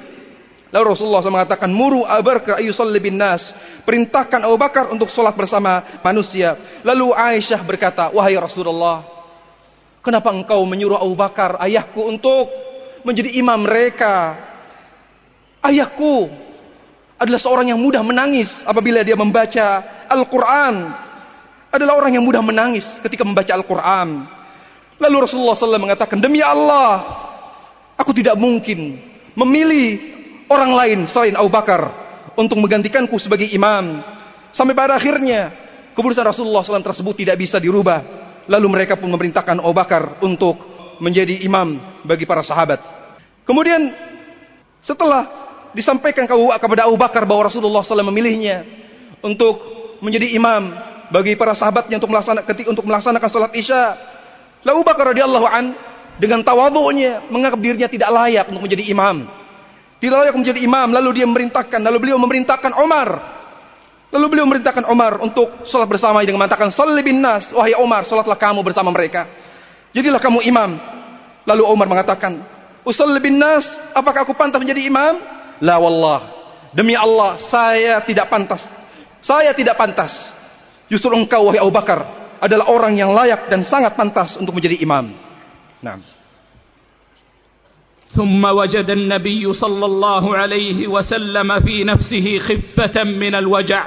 Lalu Rasulullah SAW mengatakan, Muru Bakar ayusalli bin nas. Perintahkan Abu Bakar untuk sholat bersama manusia. Lalu Aisyah berkata, Wahai Rasulullah, kenapa engkau menyuruh Abu Bakar, ayahku untuk menjadi imam mereka? Ayahku, adalah seorang yang mudah menangis apabila dia membaca Al-Quran. Adalah orang yang mudah menangis ketika membaca Al-Quran. Lalu Rasulullah SAW mengatakan, Demi Allah, aku tidak mungkin memilih orang lain selain Abu Bakar untuk menggantikanku sebagai imam. Sampai pada akhirnya, keputusan Rasulullah SAW tersebut tidak bisa dirubah. Lalu mereka pun memerintahkan Abu Bakar untuk menjadi imam bagi para sahabat. Kemudian setelah disampaikan kepada Abu Bakar bahwa Rasulullah SAW memilihnya untuk menjadi imam bagi para sahabatnya untuk melaksanakan untuk melaksanakan salat Isya. Lalu Abu Bakar radhiyallahu an dengan tawadhu'nya menganggap dirinya tidak layak untuk menjadi imam. Tidak layak menjadi imam, lalu dia memerintahkan, lalu beliau memerintahkan Umar. Lalu beliau memerintahkan Umar untuk sholat bersama dengan mengatakan, Salli bin nas, wahai Umar, sholatlah kamu bersama mereka. Jadilah kamu imam. Lalu Umar mengatakan, Usalli bin nas, apakah aku pantas menjadi imam? La wallah. Demi Allah, saya tidak pantas. Saya tidak pantas. Justru engkau, wahai Abu Bakar, adalah orang yang layak dan sangat pantas untuk menjadi imam. Nah. ثم وجد النبي صلى الله عليه وسلم في نفسه خفة من الوجع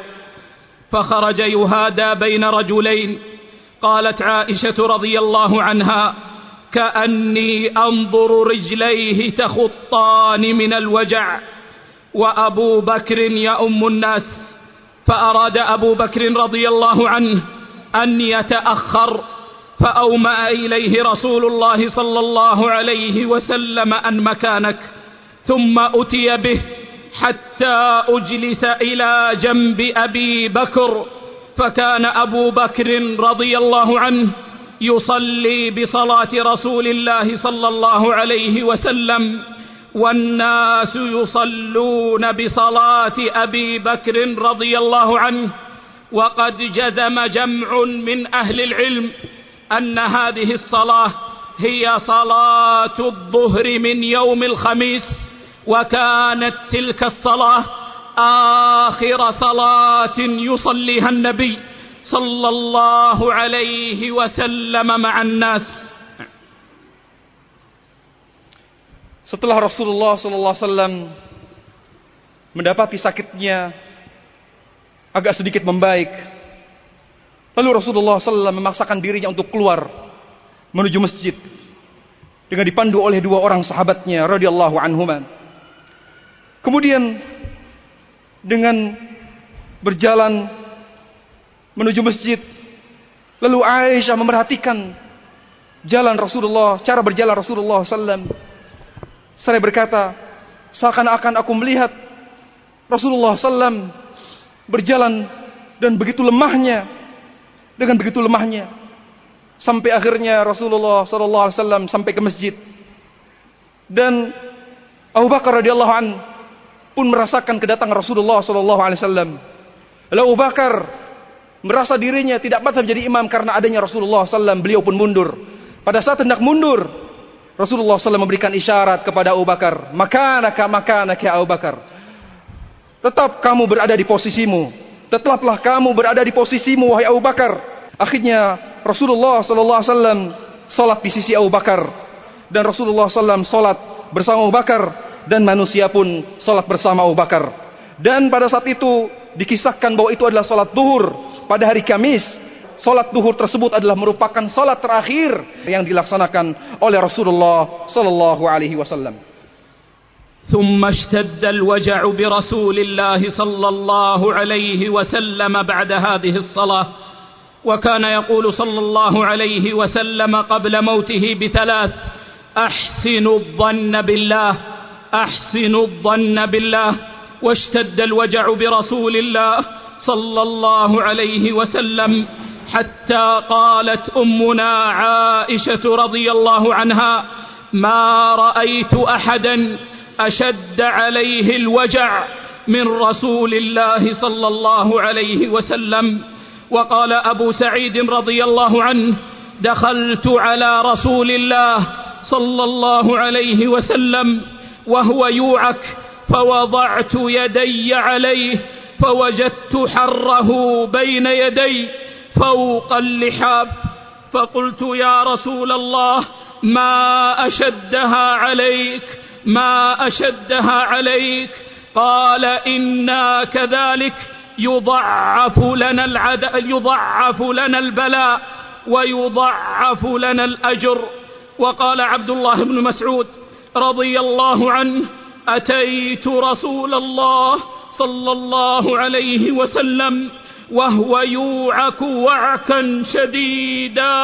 فخرج يهادى بين رجلين قالت عائشة رضي الله عنها كأني أنظر رجليه تخطان من الوجع وأبو بكر يؤم الناس فأراد أبو بكر رضي الله عنه أن يتأخر فأومأ إليه رسول الله صلى الله عليه وسلم أن مكانك ثم أتي به حتى أجلس إلى جنب أبي بكر فكان أبو بكر رضي الله عنه يصلي بصلاة رسول الله صلى الله عليه وسلم. والناس يصلون بصلاة أبي بكر رضي الله عنه وقد جزم جمع من أهل العلم أن هذه الصلاة هي صلاة الظهر من يوم الخميس وكانت تلك الصلاة آخر صلاة يصليها النبي صلى الله عليه وسلم مع الناس. Setelah Rasulullah sallallahu alaihi wasallam mendapati sakitnya agak sedikit membaik, lalu Rasulullah SAW memaksakan dirinya untuk keluar menuju masjid dengan dipandu oleh dua orang sahabatnya radhiyallahu anhuman. Kemudian dengan berjalan menuju masjid, lalu Aisyah memerhatikan jalan Rasulullah, cara berjalan Rasulullah sallallahu saya berkata, seakan-akan aku melihat Rasulullah SAW berjalan dan begitu lemahnya, dengan begitu lemahnya, sampai akhirnya Rasulullah SAW sampai ke masjid dan Abu Bakar radhiyallahu an pun merasakan kedatangan Rasulullah SAW. Lalu Abu Bakar merasa dirinya tidak patut menjadi imam karena adanya Rasulullah SAW. Beliau pun mundur. Pada saat hendak mundur, Rasulullah SAW memberikan isyarat kepada Abu Bakar. Makanaka, makanaka Abu Bakar. Tetap kamu berada di posisimu. Tetaplah kamu berada di posisimu, wahai Abu Bakar. Akhirnya Rasulullah SAW salat di sisi Abu Bakar. Dan Rasulullah SAW salat bersama Abu Bakar. Dan manusia pun salat bersama Abu Bakar. Dan pada saat itu dikisahkan bahwa itu adalah salat duhur pada hari Kamis Salat duhur tersebut adalah merupakan salat terakhir yang dilaksanakan oleh Rasulullah sallallahu alaihi wasallam. ثم اشتد الوجع برسول الله صلى الله عليه وسلم بعد هذه الصلاة وكان يقول صلى الله عليه وسلم قبل موته بثلاث أحسن الظن بالله أحسن الظن بالله واشتد الوجع برسول الله صلى الله عليه وسلم حتى قالت أمنا عائشة رضي الله عنها ما رأيت أحدا أشد عليه الوجع من رسول الله صلى الله عليه وسلم. وقال أبو سعيد رضي الله عنه دخلت على رسول الله صلى الله عليه وسلم وهو يوعك فوضعت يدي عليه فوجدت حره بين يدي فوق اللحاف فقلت يا رسول الله ما أشدها عليك ما أشدها عليك. قال إنا كذلك يضعف لنا العد... يضعف لنا البلاء ويضعف لنا الأجر. وقال عبد الله بن مسعود رضي الله عنه أتيت رسول الله صلى الله عليه وسلم وهو يوعك وعكا شديدا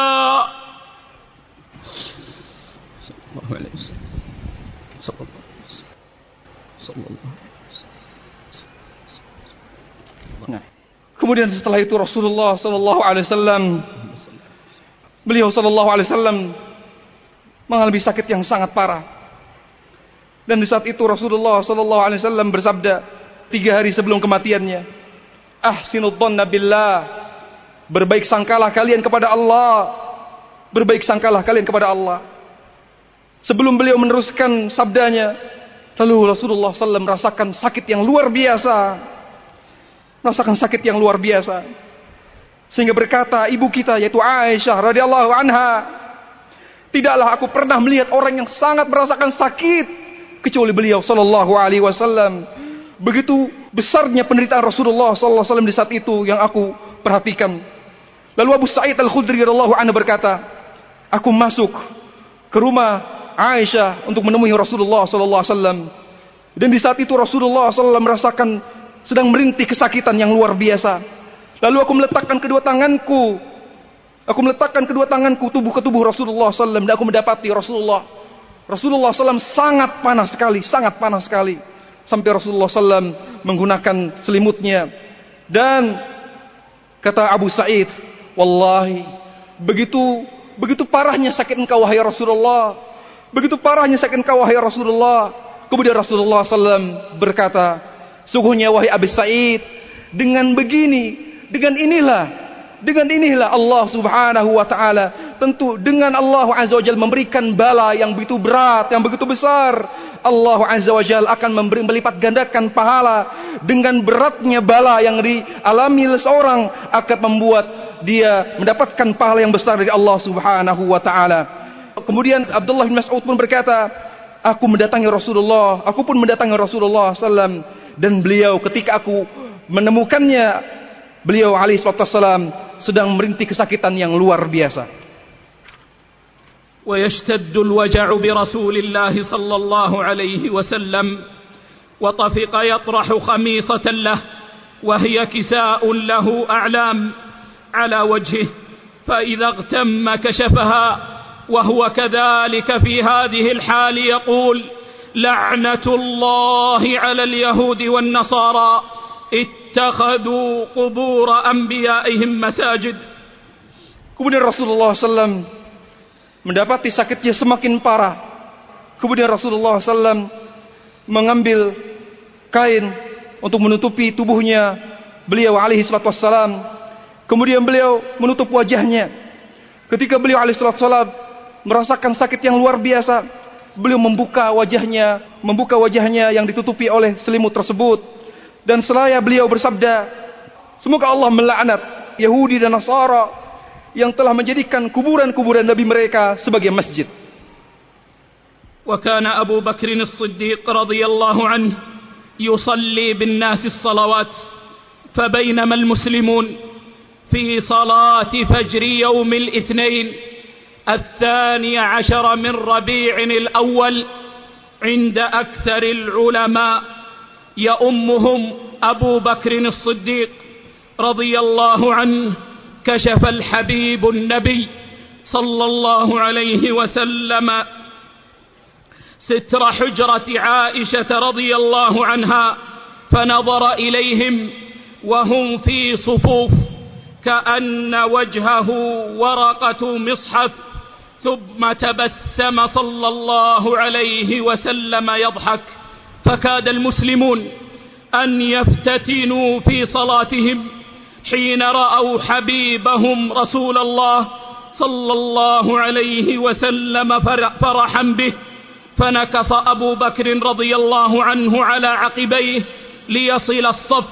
الله عليه وسلم صلى الله عليه وسلم صلى الله عليه وسلم Nah. Kemudian setelah itu Rasulullah sallallahu alaihi wasallam beliau sallallahu alaihi wasallam mengalami sakit yang sangat parah. Dan di saat itu Rasulullah sallallahu alaihi wasallam bersabda tiga hari sebelum kematiannya, "Ahsinud dhanna billah." Berbaik sangkalah kalian kepada Allah. Berbaik sangkalah kalian kepada Allah. Sebelum beliau meneruskan sabdanya, lalu Rasulullah SAW merasakan sakit yang luar biasa. Merasakan sakit yang luar biasa. Sehingga berkata ibu kita yaitu Aisyah radhiyallahu anha, tidaklah aku pernah melihat orang yang sangat merasakan sakit kecuali beliau sallallahu alaihi wasallam. Begitu besarnya penderitaan Rasulullah sallallahu alaihi wasallam di saat itu yang aku perhatikan. Lalu Abu Sa'id Al-Khudri radhiyallahu anhu berkata, "Aku masuk ke rumah Aisyah untuk menemui Rasulullah sallallahu alaihi wasallam. Dan di saat itu Rasulullah sallallahu merasakan sedang merintih kesakitan yang luar biasa. Lalu aku meletakkan kedua tanganku Aku meletakkan kedua tanganku tubuh ke tubuh Rasulullah SAW dan aku mendapati Rasulullah. Rasulullah SAW sangat panas sekali, sangat panas sekali. Sampai Rasulullah SAW menggunakan selimutnya. Dan kata Abu Sa'id, Wallahi, begitu begitu parahnya sakit engkau wahai Rasulullah. Begitu parahnya sakit engkau wahai Rasulullah. Kemudian Rasulullah SAW berkata, Sungguhnya wahai Abu Sa'id, dengan begini, dengan inilah dengan inilah Allah Subhanahu wa taala tentu dengan Allah Azza wa memberikan bala yang begitu berat, yang begitu besar. Allah Azza wa akan memberi melipat gandakan pahala dengan beratnya bala yang dialami seorang akan membuat dia mendapatkan pahala yang besar dari Allah Subhanahu wa taala. Kemudian Abdullah bin Mas'ud pun berkata, aku mendatangi Rasulullah, aku pun mendatangi Rasulullah sallam dan beliau ketika aku menemukannya beliau alaihi wasallam sedang merintih kesakitan yang luar biasa. ويشتد الوجع برسول الله صلى الله عليه وسلم وطفق يطرح خميصة له وهي كساء له أعلام على وجهه فإذا اغتم كشفها وهو كذلك في هذه الحال يقول لعنة الله على اليهود والنصارى اتخذوا قبور أنبيائهم مساجد Kemudian Rasulullah SAW mendapati sakitnya semakin parah. Kemudian Rasulullah SAW mengambil kain untuk menutupi tubuhnya beliau alaihi salatu wassalam. Kemudian beliau menutup wajahnya. Ketika beliau alaihi salatu wassalam merasakan sakit yang luar biasa, beliau membuka wajahnya, membuka wajahnya yang ditutupi oleh selimut tersebut. Dan selaya beliau bersabda, semoga Allah melaknat Yahudi dan Nasara yang telah menjadikan kuburan-kuburan Nabi mereka sebagai masjid. وكان أبو بكر الصديق رضي الله عنه يصلي بالناس الصلوات فبينما المسلمون في صلاة فجر يوم الاثنين الثاني عشر من ربيع الأول عند أكثر العلماء يؤمهم أبو بكر الصديق رضي الله عنه كشف الحبيب النبي صلى الله عليه وسلم ستر حجرة عائشة رضي الله عنها فنظر إليهم وهم في صفوف كأن وجهه ورقة مصحف ثم تبسم صلى الله عليه وسلم يضحك فكاد المسلمون أن يفتتنوا في صلاتهم حين رأوا حبيبهم رسول الله صلى الله عليه وسلم فرحا به. فنكص أبو بكر رضي الله عنه على عقبيه ليصل الصف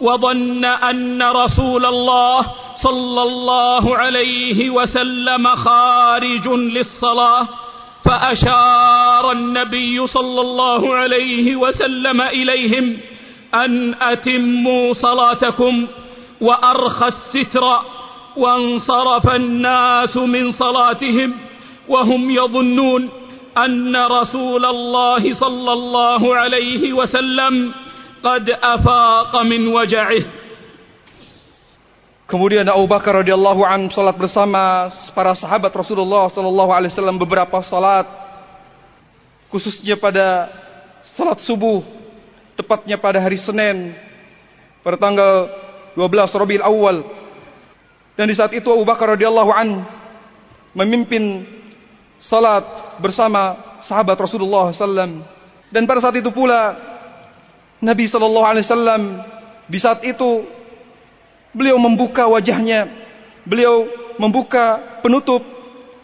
وظن أن رسول الله صلى الله عليه وسلم خارج للصلاة. فأشار النبي صلى الله عليه وسلم إليهم أن أتموا صلاتكم وأرخى الستر وانصرف الناس من صلاتهم وهم يظنون أن رسول الله صلى الله عليه وسلم قد أفاق من وجعه. Kemudian Abu Bakar radhiyallahu an salat bersama para sahabat Rasulullah sallallahu alaihi wasallam beberapa salat khususnya pada salat subuh tepatnya pada hari Senin pada tanggal 12 Rabiul Awal. Dan di saat itu Abu Bakar radhiyallahu an memimpin salat bersama sahabat Rasulullah sallam dan pada saat itu pula Nabi sallallahu alaihi wasallam di saat itu Beliau membuka wajahnya. Beliau membuka penutup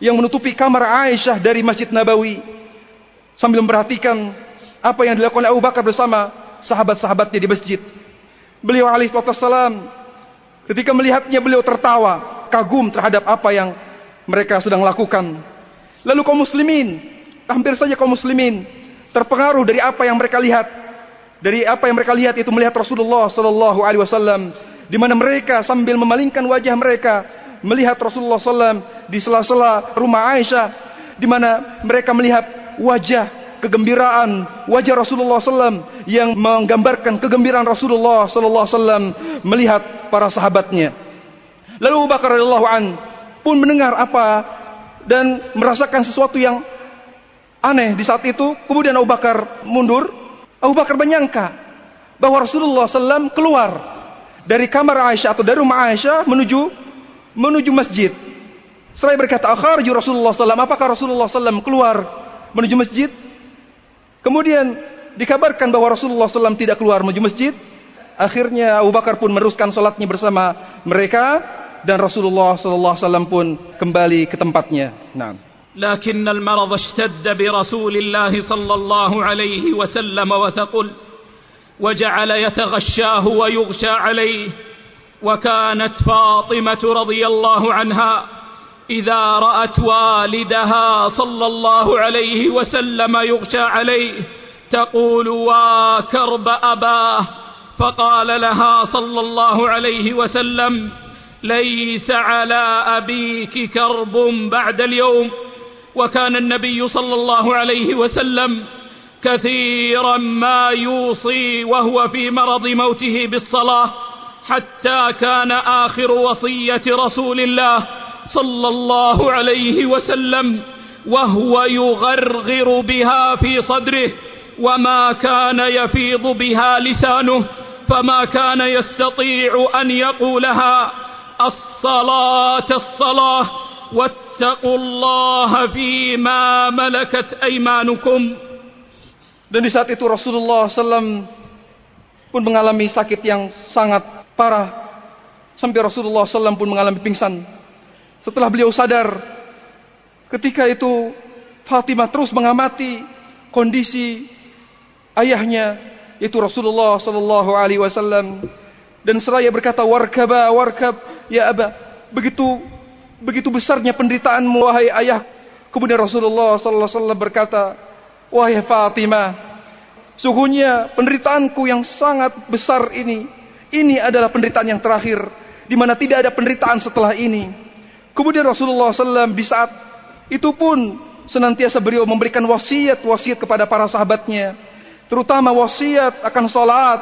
yang menutupi kamar Aisyah dari Masjid Nabawi. Sambil memperhatikan apa yang dilakukan Abu Bakar bersama sahabat-sahabatnya di masjid. Beliau alaihi salam ketika melihatnya beliau tertawa, kagum terhadap apa yang mereka sedang lakukan. Lalu kaum muslimin, hampir saja kaum muslimin terpengaruh dari apa yang mereka lihat. Dari apa yang mereka lihat itu melihat Rasulullah sallallahu alaihi wasallam di mana mereka sambil memalingkan wajah mereka melihat Rasulullah SAW di sela-sela rumah Aisyah, di mana mereka melihat wajah kegembiraan wajah Rasulullah SAW yang menggambarkan kegembiraan Rasulullah SAW melihat para sahabatnya. Lalu Abu Bakar radhiyallahu an pun mendengar apa dan merasakan sesuatu yang aneh di saat itu. Kemudian Abu Bakar mundur. Abu Bakar menyangka bahwa Rasulullah SAW keluar dari kamar Aisyah atau dari rumah Aisyah menuju menuju masjid. Seraya berkata, "Akharju Rasulullah SAW." Apakah Rasulullah SAW keluar menuju masjid? Kemudian dikabarkan bahwa Rasulullah SAW tidak keluar menuju masjid. Akhirnya Abu Bakar pun meneruskan salatnya bersama mereka dan Rasulullah SAW pun kembali ke tempatnya. Nah. لكن المرض اشتد برسول الله صلى الله عليه وسلم وثقل وجعل يتغشاه ويغشى عليه. وكانت فاطمة رضي الله عنها إذا رأت والدها صلى الله عليه وسلم يغشى عليه تقول وكرب أباه. فقال لها صلى الله عليه وسلم ليس على أبيك كرب بعد اليوم. وكان النبي صلى الله عليه وسلم كثيرا ما يوصي وهو في مرض موته بالصلاة حتى كان آخر وصية رسول الله صلى الله عليه وسلم وهو يغرغر بها في صدره وما كان يفيض بها لسانه فما كان يستطيع أن يقولها الصلاة الصلاة واتقوا الله فيما ملكت أيمانكم. Dan di saat itu Rasulullah SAW pun mengalami sakit yang sangat parah. Sampai Rasulullah SAW pun mengalami pingsan. Setelah beliau sadar, ketika itu Fatimah terus mengamati kondisi ayahnya, itu Rasulullah Sallallahu Alaihi Wasallam, dan seraya berkata, warkaba, warkab, ya aba, begitu begitu besarnya penderitaanmu wahai ayah. Kemudian Rasulullah Sallallahu Alaihi Wasallam berkata, Wahai Fatimah, sungguhnya penderitaanku yang sangat besar ini, ini adalah penderitaan yang terakhir, di mana tidak ada penderitaan setelah ini. Kemudian Rasulullah SAW di saat itu pun senantiasa beliau memberikan wasiat-wasiat kepada para sahabatnya, terutama wasiat akan salat,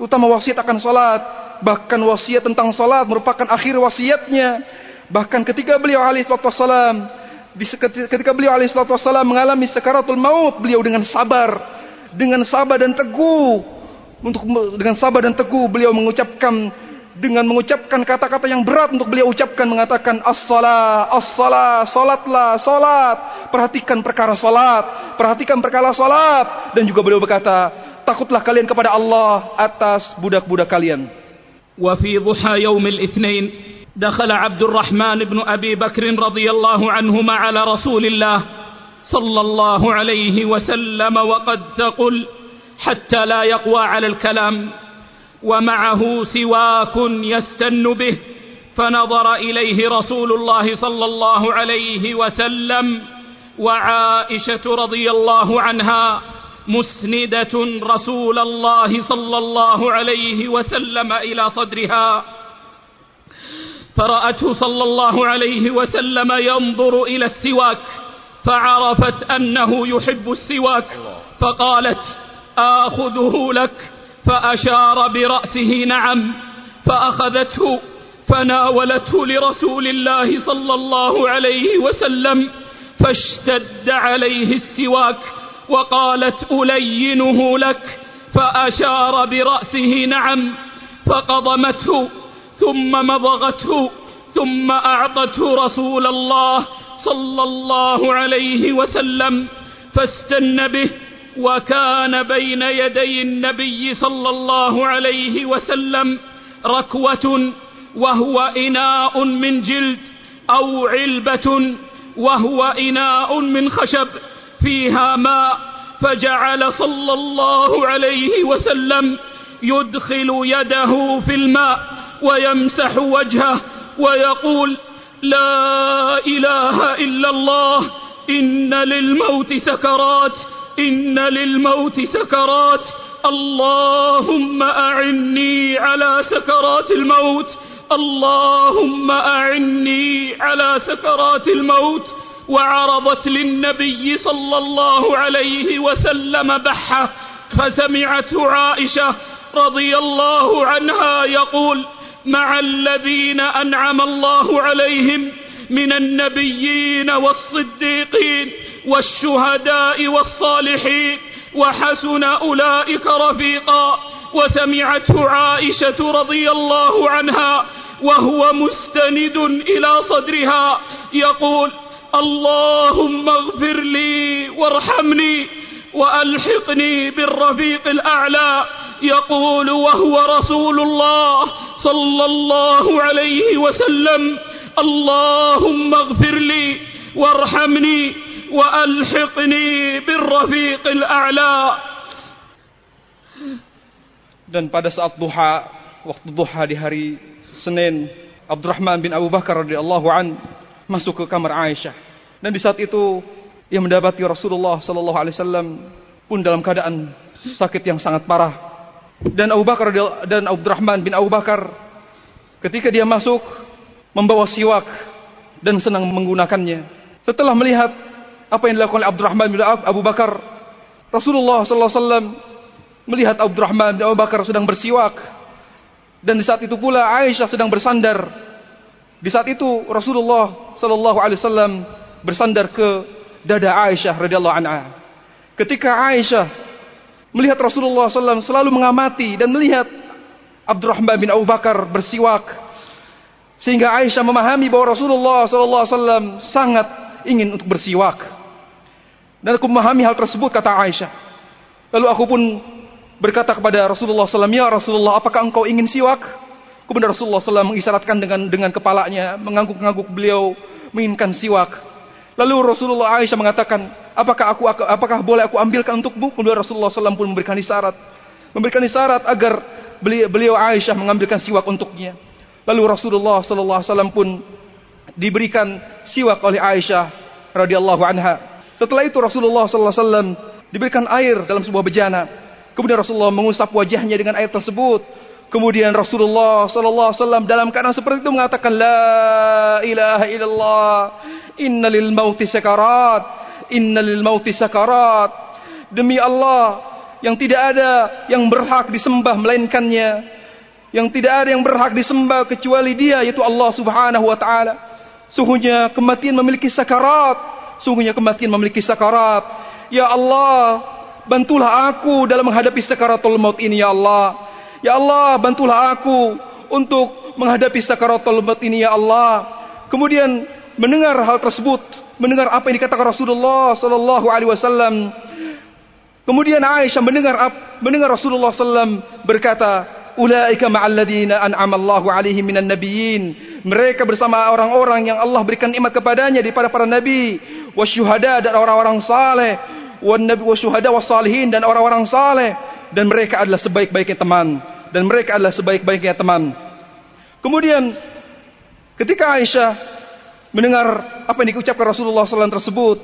terutama wasiat akan salat, bahkan wasiat tentang salat merupakan akhir wasiatnya. Bahkan ketika beliau alaihi wasallam ketika beliau alaihissalam mengalami sekaratul maut, beliau dengan sabar, dengan sabar dan teguh, untuk dengan sabar dan teguh beliau mengucapkan dengan mengucapkan kata-kata yang berat untuk beliau ucapkan mengatakan as-salah, as-salah, salatlah, salat. Perhatikan perkara salat, perhatikan perkara salat dan juga beliau berkata, takutlah kalian kepada Allah atas budak-budak kalian. Wa fi dhuha yaumil itsnain دخل عبد الرحمن بن أبي بكر رضي الله عنهما على رسول الله صلى الله عليه وسلم وقد ثقل حتى لا يقوى على الكلام ومعه سواك يستن به فنظر إليه رسول الله صلى الله عليه وسلم وعائشة رضي الله عنها مسندة رسول الله صلى الله عليه وسلم إلى صدرها فرأته صلى الله عليه وسلم ينظر إلى السواك فعرفت أنه يحب السواك فقالت آخذه لك فأشار برأسه نعم فأخذته فناولته لرسول الله صلى الله عليه وسلم فاشتد عليه السواك وقالت ألينه لك فأشار برأسه نعم فقضمته ثم مضغته ثم أعطته رسول الله صلى الله عليه وسلم فاستن به وكان بين يدي النبي صلى الله عليه وسلم ركوة وهو إناء من جلد أو علبة وهو إناء من خشب فيها ماء فجعل صلى الله عليه وسلم يدخل يده في الماء ويمسح وجهه ويقول لا إله إلا الله إن للموت سكرات إن للموت سكرات اللهم أعني على سكرات الموت اللهم أعني على سكرات الموت. وعرضت للنبي صلى الله عليه وسلم بحة فسمعته عائشة رضي الله عنها يقول مع الذين أنعم الله عليهم من النبيين والصديقين والشهداء والصالحين وحسن أولئك رفيقا وسمعته عائشة رضي الله عنها وهو مستند إلى صدرها يقول اللهم اغفر لي وارحمني وألحقني بالرفيق الأعلى يقول وهو رسول الله صلى الله عليه وسلم اللهم اغفر لي وارحمني وألحقني بالرفيق الأعلى Dan pada saat duha, waktu duha di hari Senin, Abdurrahman bin Abu Bakar radhiyallahu an masuk ke kamar Aisyah. Dan di saat itu ia mendapati Rasulullah sallallahu alaihi wasallam pun dalam keadaan sakit yang sangat parah. Dan Abu Bakar dan Abdurrahman bin Abu Bakar ketika dia masuk membawa siwak dan senang menggunakannya. Setelah melihat apa yang dilakukan oleh Abdurrahman bin Abu Bakar, Rasulullah sallallahu alaihi wasallam melihat Abdurrahman bin Abu Bakar sedang bersiwak dan di saat itu pula Aisyah sedang bersandar. Di saat itu Rasulullah sallallahu alaihi wasallam bersandar ke dada Aisyah radhiyallahu anha. Ketika Aisyah melihat Rasulullah SAW selalu mengamati dan melihat Abdurrahman bin Abu Bakar bersiwak, sehingga Aisyah memahami bahwa Rasulullah SAW sangat ingin untuk bersiwak. Dan aku memahami hal tersebut kata Aisyah. Lalu aku pun berkata kepada Rasulullah SAW, Ya Rasulullah, apakah engkau ingin siwak? Kemudian Rasulullah SAW mengisyaratkan dengan dengan kepalanya, mengangguk-angguk beliau menginginkan siwak. Lalu Rasulullah Aisyah mengatakan, apakah aku apakah boleh aku ambilkan untukmu? Kemudian Rasulullah SAW pun memberikan isyarat, memberikan isyarat agar beliau, beliau Aisyah mengambilkan siwak untuknya. Lalu Rasulullah SAW pun diberikan siwak oleh Aisyah radhiyallahu anha. Setelah itu Rasulullah SAW diberikan air dalam sebuah bejana. Kemudian Rasulullah mengusap wajahnya dengan air tersebut. Kemudian Rasulullah sallallahu alaihi wasallam dalam keadaan seperti itu mengatakan la ilaha illallah innalil mauti innalil mauti sakarat. Demi Allah yang tidak ada yang berhak disembah melainkannya. Yang tidak ada yang berhak disembah kecuali dia yaitu Allah Subhanahu wa taala. Sungguhnya kematian memiliki sakarat. Sungguhnya kematian memiliki sakarat. Ya Allah bantulah aku dalam menghadapi sakaratul maut ini ya Allah. Ya Allah, bantulah aku untuk menghadapi sakaratul maut ini ya Allah. Kemudian mendengar hal tersebut, mendengar apa yang dikatakan Rasulullah sallallahu alaihi wasallam. Kemudian Aisyah mendengar mendengar Rasulullah sallam berkata, "Ulaika ma'al ladzina an'ama Allahu alaihim minan nabiyyin." Mereka bersama orang-orang yang Allah berikan nikmat kepadanya daripada para nabi, wasyuhada dan orang-orang saleh, wan nabi wasyuhada wassalihin dan orang-orang saleh dan mereka adalah sebaik-baiknya teman dan mereka adalah sebaik-baiknya teman. Kemudian ketika Aisyah mendengar apa yang diucapkan Rasulullah SAW tersebut,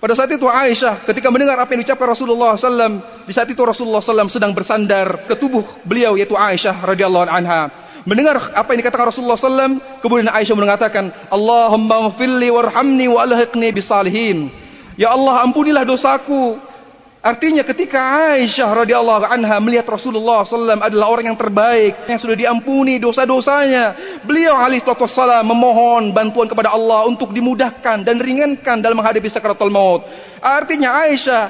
Pada saat itu Aisyah ketika mendengar apa yang diucapkan Rasulullah SAW, di saat itu Rasulullah SAW sedang bersandar ke tubuh beliau yaitu Aisyah radhiyallahu anha. Mendengar apa yang dikatakan Rasulullah SAW, kemudian Aisyah mengatakan, Allahumma mafilli warhamni wa alhiqni bisalihin. Ya Allah ampunilah dosaku. Artinya ketika Aisyah radhiyallahu anha melihat Rasulullah SAW adalah orang yang terbaik yang sudah diampuni dosa-dosanya, beliau alaihi wasallam memohon bantuan kepada Allah untuk dimudahkan dan ringankan dalam menghadapi sakaratul maut. Artinya Aisyah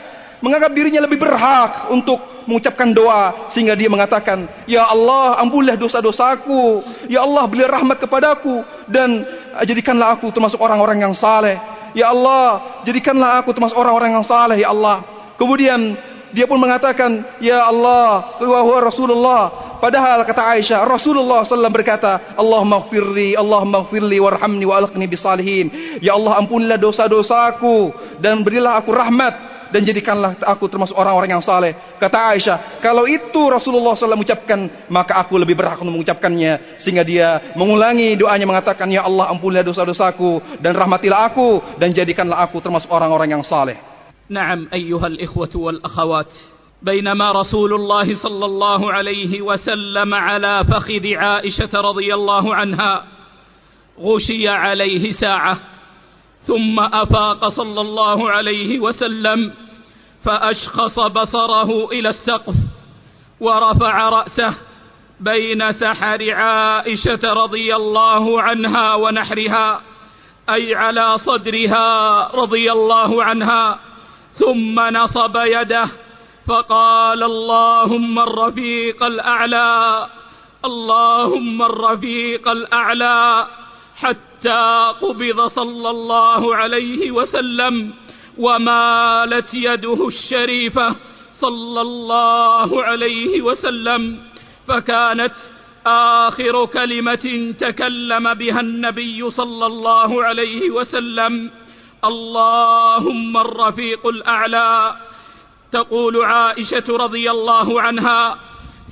menganggap dirinya lebih berhak untuk mengucapkan doa sehingga dia mengatakan, "Ya Allah, ampunilah dosa-dosaku. Ya Allah, berilah rahmat kepadaku dan jadikanlah aku termasuk orang-orang yang saleh. Ya Allah, jadikanlah aku termasuk orang-orang yang saleh, ya Allah." Kemudian dia pun mengatakan, Ya Allah, wa Rasulullah. Padahal kata Aisyah, Rasulullah SAW berkata, Allah maghfirli, Allah maghfirli, warhamni wa alqni bisalihin. Ya Allah ampunilah dosa-dosaku dan berilah aku rahmat dan jadikanlah aku termasuk orang-orang yang saleh. Kata Aisyah, kalau itu Rasulullah SAW mengucapkan, maka aku lebih berhak untuk mengucapkannya. Sehingga dia mengulangi doanya mengatakan, Ya Allah ampunilah dosa-dosaku dan rahmatilah aku dan jadikanlah aku termasuk orang-orang yang saleh. نعم أيها الإخوة والأخوات بينما رسول الله صلى الله عليه وسلم على فخذ عائشة رضي الله عنها غشي عليه ساعة ثم أفاق صلى الله عليه وسلم فأشخص بصره إلى السقف ورفع رأسه بين سحر عائشة رضي الله عنها ونحرها أي على صدرها رضي الله عنها. ثم نصب يده فقال اللهم الرفيق الأعلى اللهم الرفيق الأعلى حتى قبض صلى الله عليه وسلم ومالت يده الشريفة صلى الله عليه وسلم فكانت آخر كلمة تكلم بها النبي صلى الله عليه وسلم. اللهم الرفيق الأعلى تقول عائشة رضي الله عنها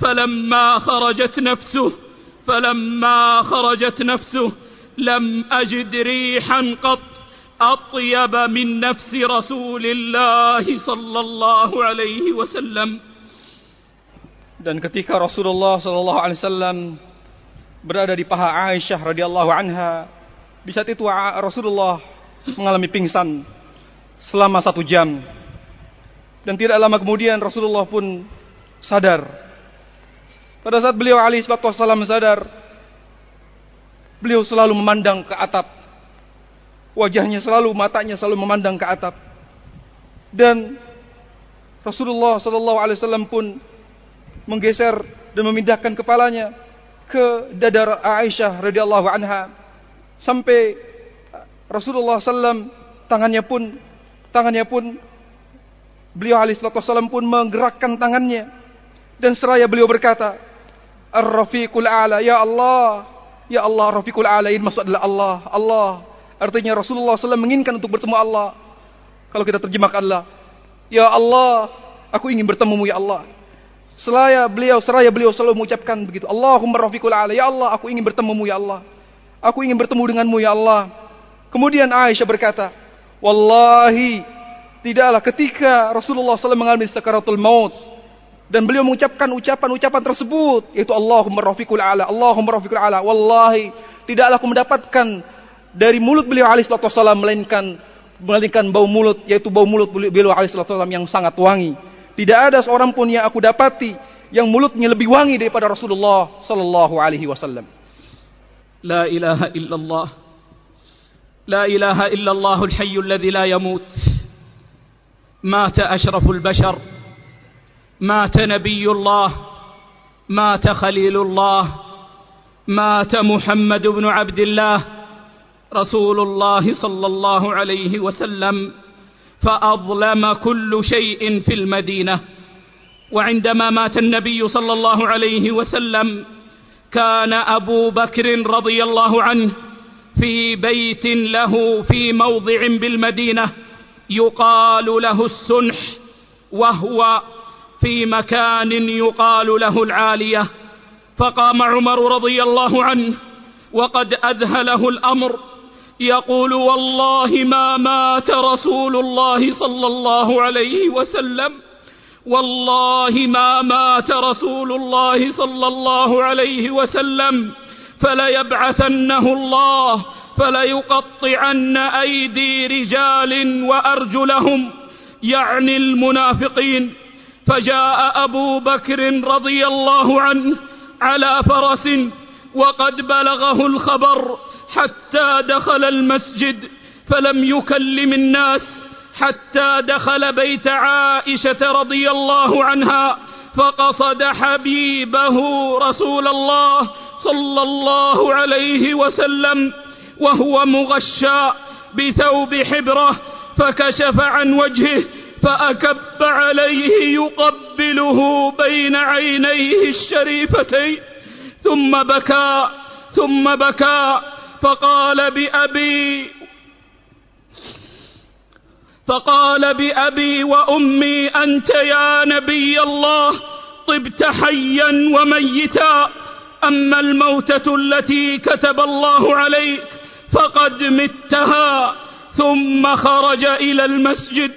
فلما خرجت نفسه فلما خرجت نفسه لم أجد ريحا قط أطيب من نفس رسول الله صلى الله عليه وسلم. Dan ketika Rasulullah sallallahu alaihi wasallam berada di paha Aisyah radhiyallahu anha di saat itu Rasulullah mengalami pingsan selama satu jam. Dan tidak lama kemudian Rasulullah pun sadar. Pada saat beliau alaihi wasallam sadar, beliau selalu memandang ke atap. Wajahnya selalu, matanya selalu memandang ke atap. Dan Rasulullah Sallallahu Alaihi Wasallam pun menggeser dan memindahkan kepalanya ke dada Aisyah radhiyallahu anha sampai Rasulullah SAW tangannya pun tangannya pun beliau alaihissalam pun menggerakkan tangannya dan seraya beliau berkata Ar-Rafiqul A'la ya Allah ya Allah Rafiqul A'la ini maksud adalah Allah Allah artinya Rasulullah SAW menginginkan untuk bertemu Allah kalau kita terjemahkanlah ya Allah aku ingin bertemumu ya Allah Selaya beliau, seraya beliau selalu mengucapkan begitu. Allahumma rafiqul ala. Ya Allah, aku ingin bertemumu ya Allah. Aku ingin bertemu denganmu ya Allah. Kemudian Aisyah berkata, Wallahi, tidaklah ketika Rasulullah SAW mengalami sakaratul maut, dan beliau mengucapkan ucapan-ucapan tersebut, yaitu Allahumma rafiqul ala, Allahumma rafiqul ala, Wallahi, tidaklah aku mendapatkan dari mulut beliau alaihissalam melainkan melainkan bau mulut yaitu bau mulut beliau alaihissalam yang sangat wangi. Tidak ada seorang pun yang aku dapati yang mulutnya lebih wangi daripada Rasulullah sallallahu alaihi wasallam. La ilaha illallah لا إله إلا الله الحي الذي لا يموت. مات أشرف البشر. مات نبي الله. مات خليل الله. مات محمد بن عبد الله. رسول الله صلى الله عليه وسلم. فأظلم كل شيء في المدينة. وعندما مات النبي صلى الله عليه وسلم كان أبو بكر رضي الله عنه في بيت له في موضع بالمدينة يقال له السنح وهو في مكان يقال له العالية. فقام عمر رضي الله عنه وقد أذهله الأمر يقول والله ما مات رسول الله صلى الله عليه وسلم والله ما مات رسول الله صلى الله عليه وسلم. فليبعثنه الله فليقطعن أيدي رجال وأرجلهم يعني المنافقين. فجاء أبو بكر رضي الله عنه على فرس وقد بلغه الخبر حتى دخل المسجد فلم يكلم الناس حتى دخل بيت عائشة رضي الله عنها. فقصد حبيبه رسول الله صلى الله عليه وسلم وهو مغشى بثوب حبرة فكشف عن وجهه فأكب عليه يقبله بين عينيه الشريفتين ثم بكى ثم بكى فقال بأبي فقال بأبي وأمي أنت يا نبي الله طبت حيا وميتا أما الموتة التي كتب الله عليك فقد متها ثم خرج إلى المسجد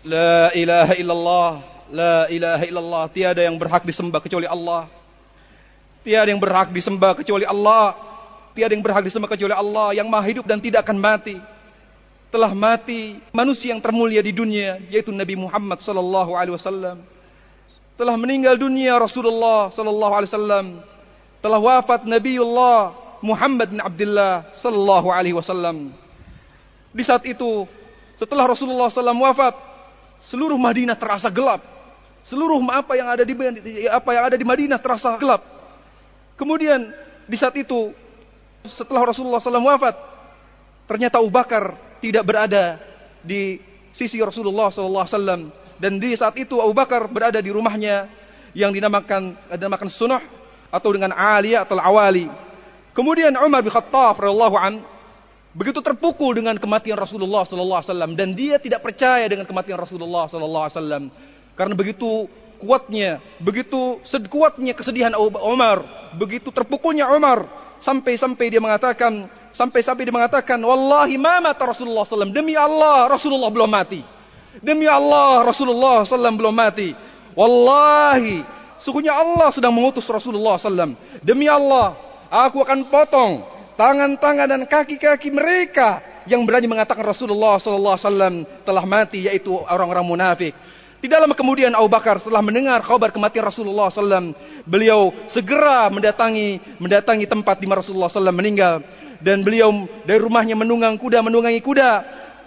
La ilaha illallah, la ilaha illallah. Tiada yang berhak disembah kecuali Allah. Tiada yang berhak disembah kecuali Allah. Tiada yang berhak disembah kecuali Allah yang maha hidup dan tidak akan mati. Telah mati manusia yang termulia di dunia yaitu Nabi Muhammad sallallahu alaihi wasallam. Telah meninggal dunia Rasulullah sallallahu alaihi wasallam. Telah wafat Nabiullah Muhammad bin Abdullah sallallahu alaihi wasallam. Di saat itu setelah Rasulullah SAW wafat, seluruh Madinah terasa gelap. Seluruh apa yang ada di apa yang ada di Madinah terasa gelap. Kemudian di saat itu setelah Rasulullah SAW wafat, ternyata Abu Bakar tidak berada di sisi Rasulullah SAW dan di saat itu Abu Bakar berada di rumahnya yang dinamakan dinamakan Sunnah atau dengan Aliyah atau Awali. Kemudian Umar bin Khattab radhiyallahu an begitu terpukul dengan kematian Rasulullah sallallahu alaihi wasallam dan dia tidak percaya dengan kematian Rasulullah sallallahu alaihi wasallam karena begitu kuatnya, begitu kuatnya kesedihan Umar, begitu terpukulnya Umar sampai-sampai dia mengatakan sampai-sampai dia mengatakan wallahi ma mata Rasulullah sallam demi Allah Rasulullah belum mati. Demi Allah Rasulullah sallam belum mati. Wallahi sungguhnya Allah sedang mengutus Rasulullah sallam. Demi Allah aku akan potong tangan-tangan dan kaki-kaki mereka yang berani mengatakan Rasulullah wasallam telah mati yaitu orang-orang munafik. Tidak lama kemudian Abu Bakar setelah mendengar kabar kematian Rasulullah SAW, beliau segera mendatangi mendatangi tempat di mana Rasulullah SAW meninggal dan beliau dari rumahnya menunggang kuda menunggangi kuda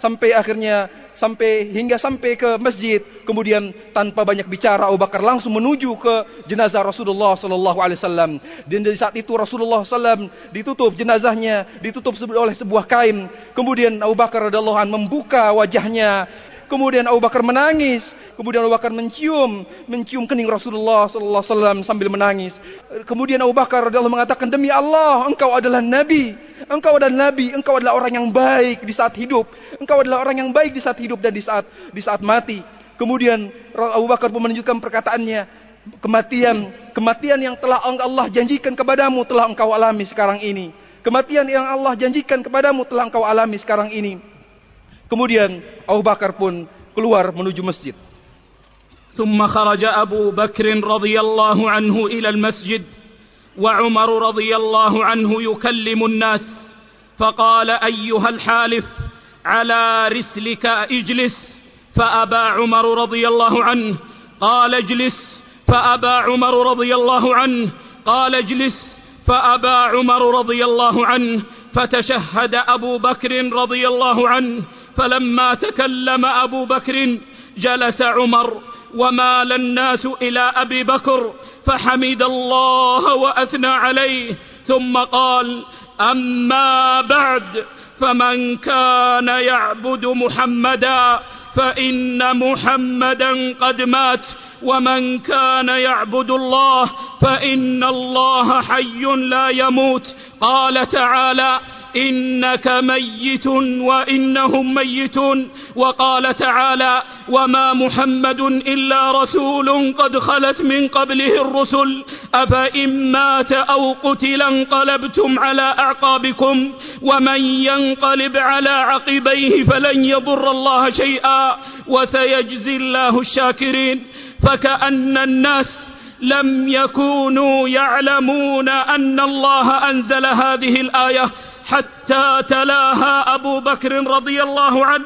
sampai akhirnya sampai hingga sampai ke masjid. Kemudian tanpa banyak bicara Abu Bakar langsung menuju ke jenazah Rasulullah sallallahu alaihi wasallam. Dan di saat itu Rasulullah sallam ditutup jenazahnya ditutup oleh sebuah kain. Kemudian Abu Bakar radhiyallahu membuka wajahnya. Kemudian Abu Bakar menangis. Kemudian Abu Bakar mencium, mencium kening Rasulullah sallallahu alaihi wasallam sambil menangis. Kemudian Abu Bakar radhiyallahu mengatakan, "Demi Allah, engkau adalah nabi. Engkau adalah nabi, engkau adalah orang yang baik di saat hidup. Engkau adalah orang yang baik di saat hidup dan di saat di saat mati." Kemudian Abu Bakar pun menunjukkan perkataannya, kematian, kematian yang telah Allah janjikan kepadamu telah engkau alami sekarang ini. Kematian yang Allah janjikan kepadamu telah engkau alami sekarang ini. Kemudian Abu Bakar pun keluar menuju masjid. ثم خرج أبو بكر رضي الله عنه إلى المسجد وعمر رضي الله عنه يكلم الناس فقال أيها الحالف على رسلك اجلس. فأبى عمر رضي الله عنه قال اجلس. فأبى عمر رضي الله عنه قال اجلس. فأبى عمر رضي الله عنه فتشهد أبو بكر رضي الله عنه فلما تكلم أبو بكر جلس عمر ومال الناس إلى أبي بكر فحمد الله وأثنى عليه ثم قال أما بعد فمن كان يعبد محمدا فإن محمدا قد مات ومن كان يعبد الله فإن الله حي لا يموت قال تعالى إنك ميت وإنهم ميتون. وقال تعالى وما محمد إلا رسول قد خلت من قبله الرسل. أفإن مات أو قتل انقلبتم على أعقابكم. ومن ينقلب على عقبيه فلن يضر الله شيئا. وسيجزي الله الشاكرين. فكأن الناس لم يكونوا يعلمون أن الله أنزل هذه الآية. حتى تلاها أبو بكر رضي الله عنه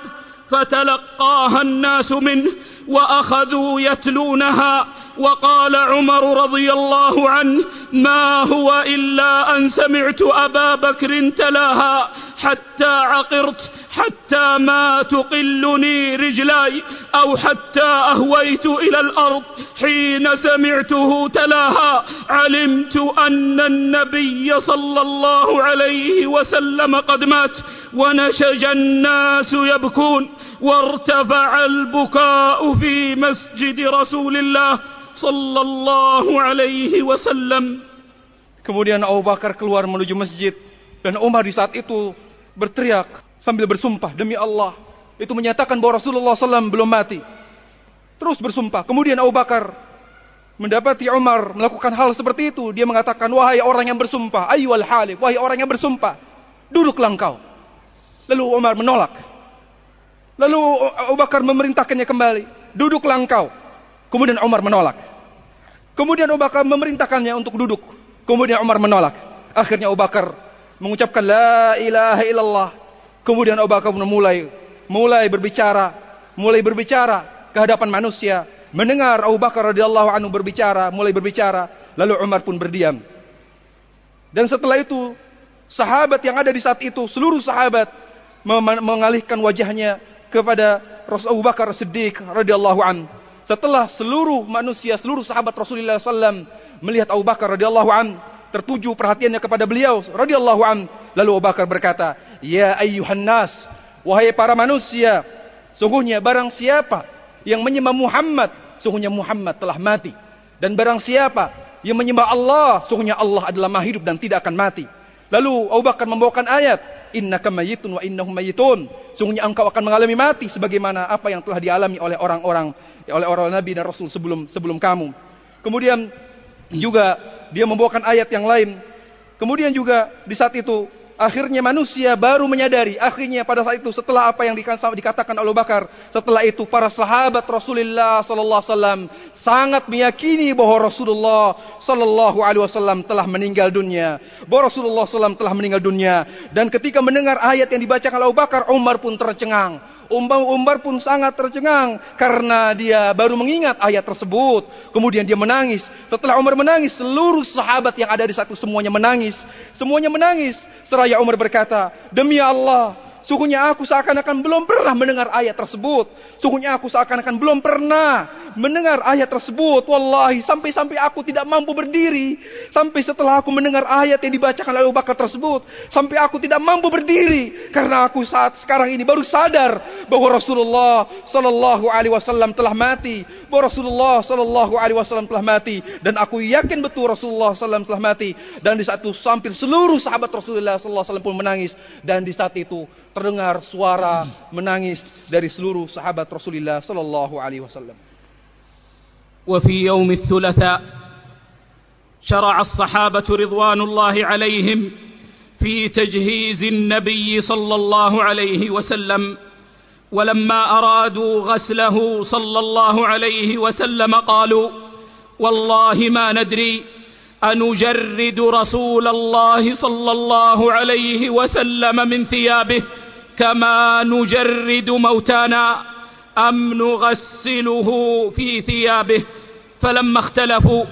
فتلقاها الناس منه وأخذوا يتلونها وقال عمر رضي الله عنه ما هو إلا أن سمعت أبا بكر تلاها حتى عقرت حتى ما تقلني رجلاي أو حتى أهويت إلى الأرض. حين سمعته تلاها علمت أن النبي صلى الله عليه وسلم قد مات. ونشج الناس يبكون وارتفع البكاء في مسجد رسول الله صلى الله عليه وسلم. Kemudian Abu Bakar keluar menuju masjid. Dan Umar di saat itu berteriak sambil bersumpah demi Allah itu menyatakan bahwa Rasulullah SAW belum mati. Terus bersumpah. Kemudian Abu Bakar mendapati Umar melakukan hal seperti itu. Dia mengatakan, wahai orang yang bersumpah, ayyuhal halif, wahai orang yang bersumpah, duduklah engkau. Lalu Umar menolak. Lalu Abu Bakar memerintahkannya kembali, duduklah engkau. Kemudian Umar menolak. Kemudian Abu Bakar memerintahkannya untuk duduk. Kemudian Umar menolak. Akhirnya Abu Bakar mengucapkan la ilaha illallah. Kemudian Abu Bakar mulai mulai berbicara, mulai berbicara ke hadapan manusia, mendengar Abu Bakar radhiyallahu anhu berbicara, mulai berbicara, lalu Umar pun berdiam. Dan setelah itu, sahabat yang ada di saat itu, seluruh sahabat mengalihkan wajahnya kepada Rasul Abu Bakar Siddiq radhiyallahu an. Setelah seluruh manusia, seluruh sahabat Rasulullah SAW melihat Abu Bakar radhiyallahu an, tertuju perhatiannya kepada beliau radhiyallahu an. Lalu Abu Bakar berkata, "Ya ayyuhan nas, wahai para manusia, sungguhnya barang siapa yang menyembah Muhammad, sungguhnya Muhammad telah mati. Dan barang siapa yang menyembah Allah, sungguhnya Allah adalah maha hidup dan tidak akan mati." Lalu Abu Bakar membawakan ayat, "Innaka mayyitun wa innahum mayyitun." Sungguhnya engkau akan mengalami mati sebagaimana apa yang telah dialami oleh orang-orang oleh orang nabi dan rasul sebelum sebelum kamu. Kemudian juga dia membawakan ayat yang lain. Kemudian juga di saat itu akhirnya manusia baru menyadari akhirnya pada saat itu setelah apa yang dikatakan Abu Bakar setelah itu para sahabat Rasulullah sallallahu alaihi wasallam sangat meyakini bahwa Rasulullah sallallahu alaihi wasallam telah meninggal dunia. Bahwa Rasulullah SAW telah meninggal dunia. Dan ketika mendengar ayat yang dibacakan Abu Bakar Umar pun tercengang Umar pun sangat tercengang karena dia baru mengingat ayat tersebut. Kemudian dia menangis. Setelah Umar menangis, seluruh sahabat yang ada di satu semuanya menangis. Semuanya menangis. Seraya Umar berkata, "Demi Allah, sungguhnya aku seakan-akan belum pernah mendengar ayat tersebut. Sungguhnya aku seakan-akan belum pernah mendengar ayat tersebut. Wallahi, sampai-sampai aku tidak mampu berdiri. Sampai setelah aku mendengar ayat yang dibacakan oleh Abu Bakar tersebut. Sampai aku tidak mampu berdiri. Karena aku saat sekarang ini baru sadar bahwa Rasulullah Sallallahu Alaihi Wasallam telah mati. Bahwa Rasulullah Sallallahu Alaihi Wasallam telah mati. Dan aku yakin betul Rasulullah Sallam telah mati. Dan di saat itu hampir seluruh sahabat Rasulullah Sallallahu Alaihi Wasallam pun menangis. Dan di saat itu terdengar suara menangis dari seluruh sahabat Rasulullah Sallallahu Alaihi Wasallam. وفي يوم الثلاثاء شرع الصحابة رضوان الله عليهم في تجهيز النبي صلى الله عليه وسلم ولما أرادوا غسله صلى الله عليه وسلم قالوا والله ما ندري أنجرد رسول الله صلى الله عليه وسلم من ثيابه كما نجرد موتانا أم نغسله في ثيابه؟ فلما اختلفوا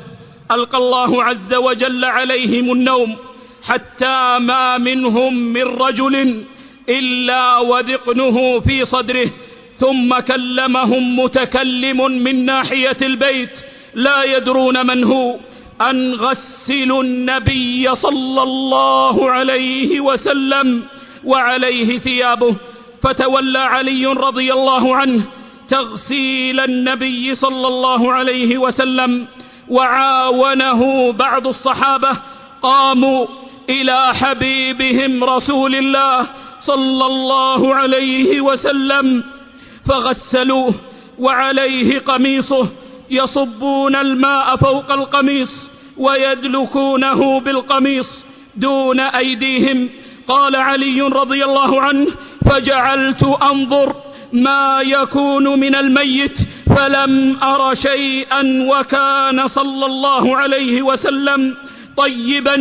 ألقى الله عز وجل عليهم النوم حتى ما منهم من رجل إلا وذقنه في صدره ثم كلمهم متكلم من ناحية البيت لا يدرون من هو أن غسلوا النبي صلى الله عليه وسلم وعليه ثيابه. فتولى علي رضي الله عنه تغسيل النبي صلى الله عليه وسلم وعاونه بعض الصحابة قاموا إلى حبيبهم رسول الله صلى الله عليه وسلم فغسلوه وعليه قميصه يصبون الماء فوق القميص ويدلكونه بالقميص دون أيديهم قال علي رضي الله عنه فجعلت أنظر ما يكون من الميت فلم أر شيئا وكان صلى الله عليه وسلم طيبا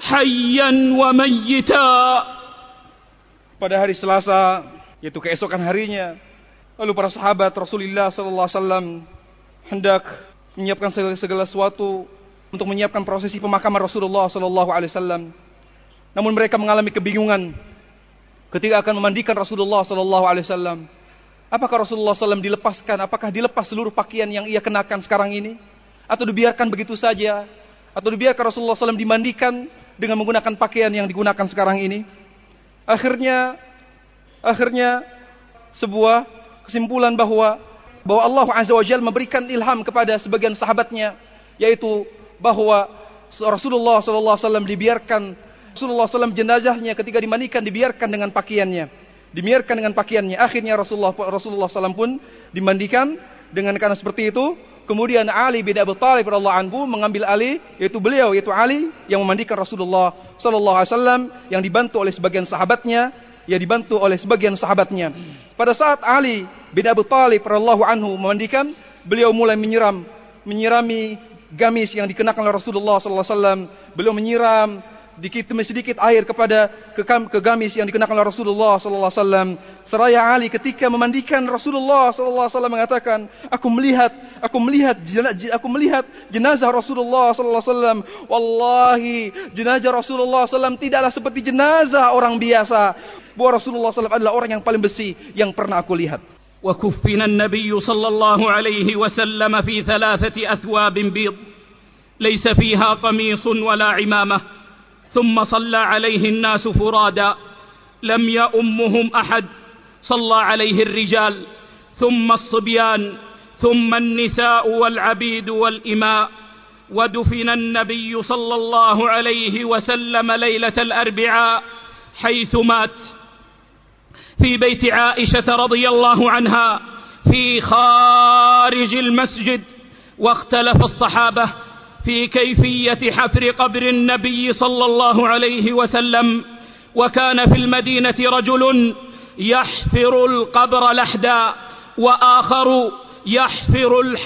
حيا وميتا pada hari Selasa yaitu keesokan harinya lalu para sahabat Rasulullah sallallahu alaihi wasallam hendak menyiapkan segala, segala sesuatu untuk menyiapkan prosesi pemakaman Rasulullah sallallahu alaihi wasallam namun mereka mengalami kebingungan ketika akan memandikan Rasulullah sallallahu alaihi wasallam. Apakah Rasulullah SAW dilepaskan? Apakah dilepas seluruh pakaian yang ia kenakan sekarang ini? Atau dibiarkan begitu saja? Atau dibiarkan Rasulullah SAW dimandikan dengan menggunakan pakaian yang digunakan sekarang ini. Akhirnya, akhirnya sebuah kesimpulan bahwa bahwa Allah Azza wa Jalla memberikan ilham kepada sebagian sahabatnya yaitu bahwa Rasulullah SAW dibiarkan Rasulullah SAW jenazahnya ketika dimandikan dibiarkan dengan pakaiannya dibiarkan dengan pakaiannya akhirnya Rasulullah Rasulullah SAW pun dimandikan dengan karena seperti itu Kemudian Ali bin Abi Thalib radhiyallahu anhu mengambil alih yaitu beliau yaitu Ali yang memandikan Rasulullah sallallahu alaihi wasallam yang dibantu oleh sebagian sahabatnya, ya dibantu oleh sebagian sahabatnya. Pada saat Ali bin Abi Thalib radhiyallahu anhu memandikan, beliau mulai menyiram menyirami gamis yang dikenakan oleh Rasulullah sallallahu alaihi wasallam. Beliau menyiram dikit demi sedikit air kepada ke, ke gamis yang dikenakan oleh Rasulullah sallallahu alaihi wasallam. Seraya Ali ketika memandikan Rasulullah sallallahu alaihi wasallam mengatakan, "Aku melihat, aku melihat aku melihat jenazah Rasulullah sallallahu alaihi wasallam. Wallahi, jenazah Rasulullah sallallahu tidaklah seperti jenazah orang biasa. Bahwa Rasulullah sallallahu adalah orang yang paling besi yang pernah aku lihat." وكفن النبي صلى الله عليه وسلم في ثلاثة أثواب بيض ليس فيها قميص ولا عمامة ثم صلى عليه الناس فرادا. لم يؤمهم أحد. صلى عليه الرجال. ثم الصبيان. ثم النساء والعبيد والإماء. ودفن النبي صلى الله عليه وسلم ليلة الأربعاء حيث مات. في بيت عائشة رضي الله عنها في خارج المسجد. واختلف الصحابة في كيفية حفر قبر النبي صلى الله عليه وسلم وكان في المدينة رجل يحفر القبر لحدا وآخر يحفر,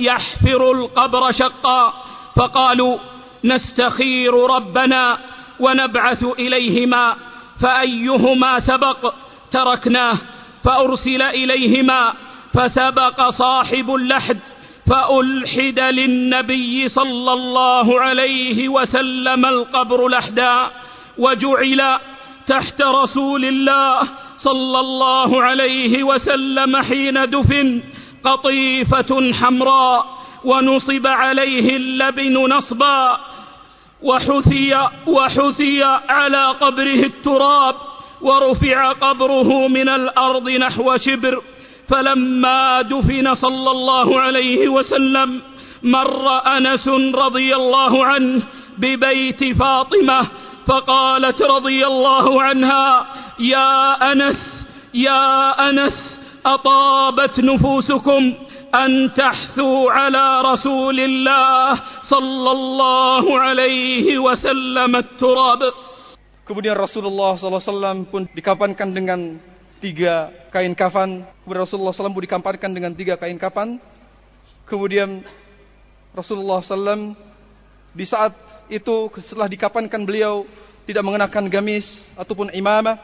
يحفر القبر شقا. فقالوا نستخير ربنا ونبعث إليهما فأيهما سبق؟ تركناه فأرسل إليهما فسبق صاحب اللحد فألحد للنبي صلى الله عليه وسلم القبر لحدا وجعل تحت رسول الله صلى الله عليه وسلم حين دفن قطيفة حمراء ونصب عليه اللبن نصبا وحثي وحثي على قبره التراب ورفع قبره من الأرض نحو شبر فلما دفن صلى الله عليه وسلم مر أنس رضي الله عنه ببيت فاطمة فقالت رضي الله عنها يا أنس يا أنس أطابت نفوسكم أن تحثوا على رسول الله صلى الله عليه وسلم التراب Kemudian Rasulullah SAW pun dikapankan dengan tiga kain kafan. Kemudian Rasulullah SAW dikamparkan dengan tiga kain kafan. Kemudian Rasulullah SAW di saat itu setelah dikapankan beliau tidak mengenakan gamis ataupun imamah.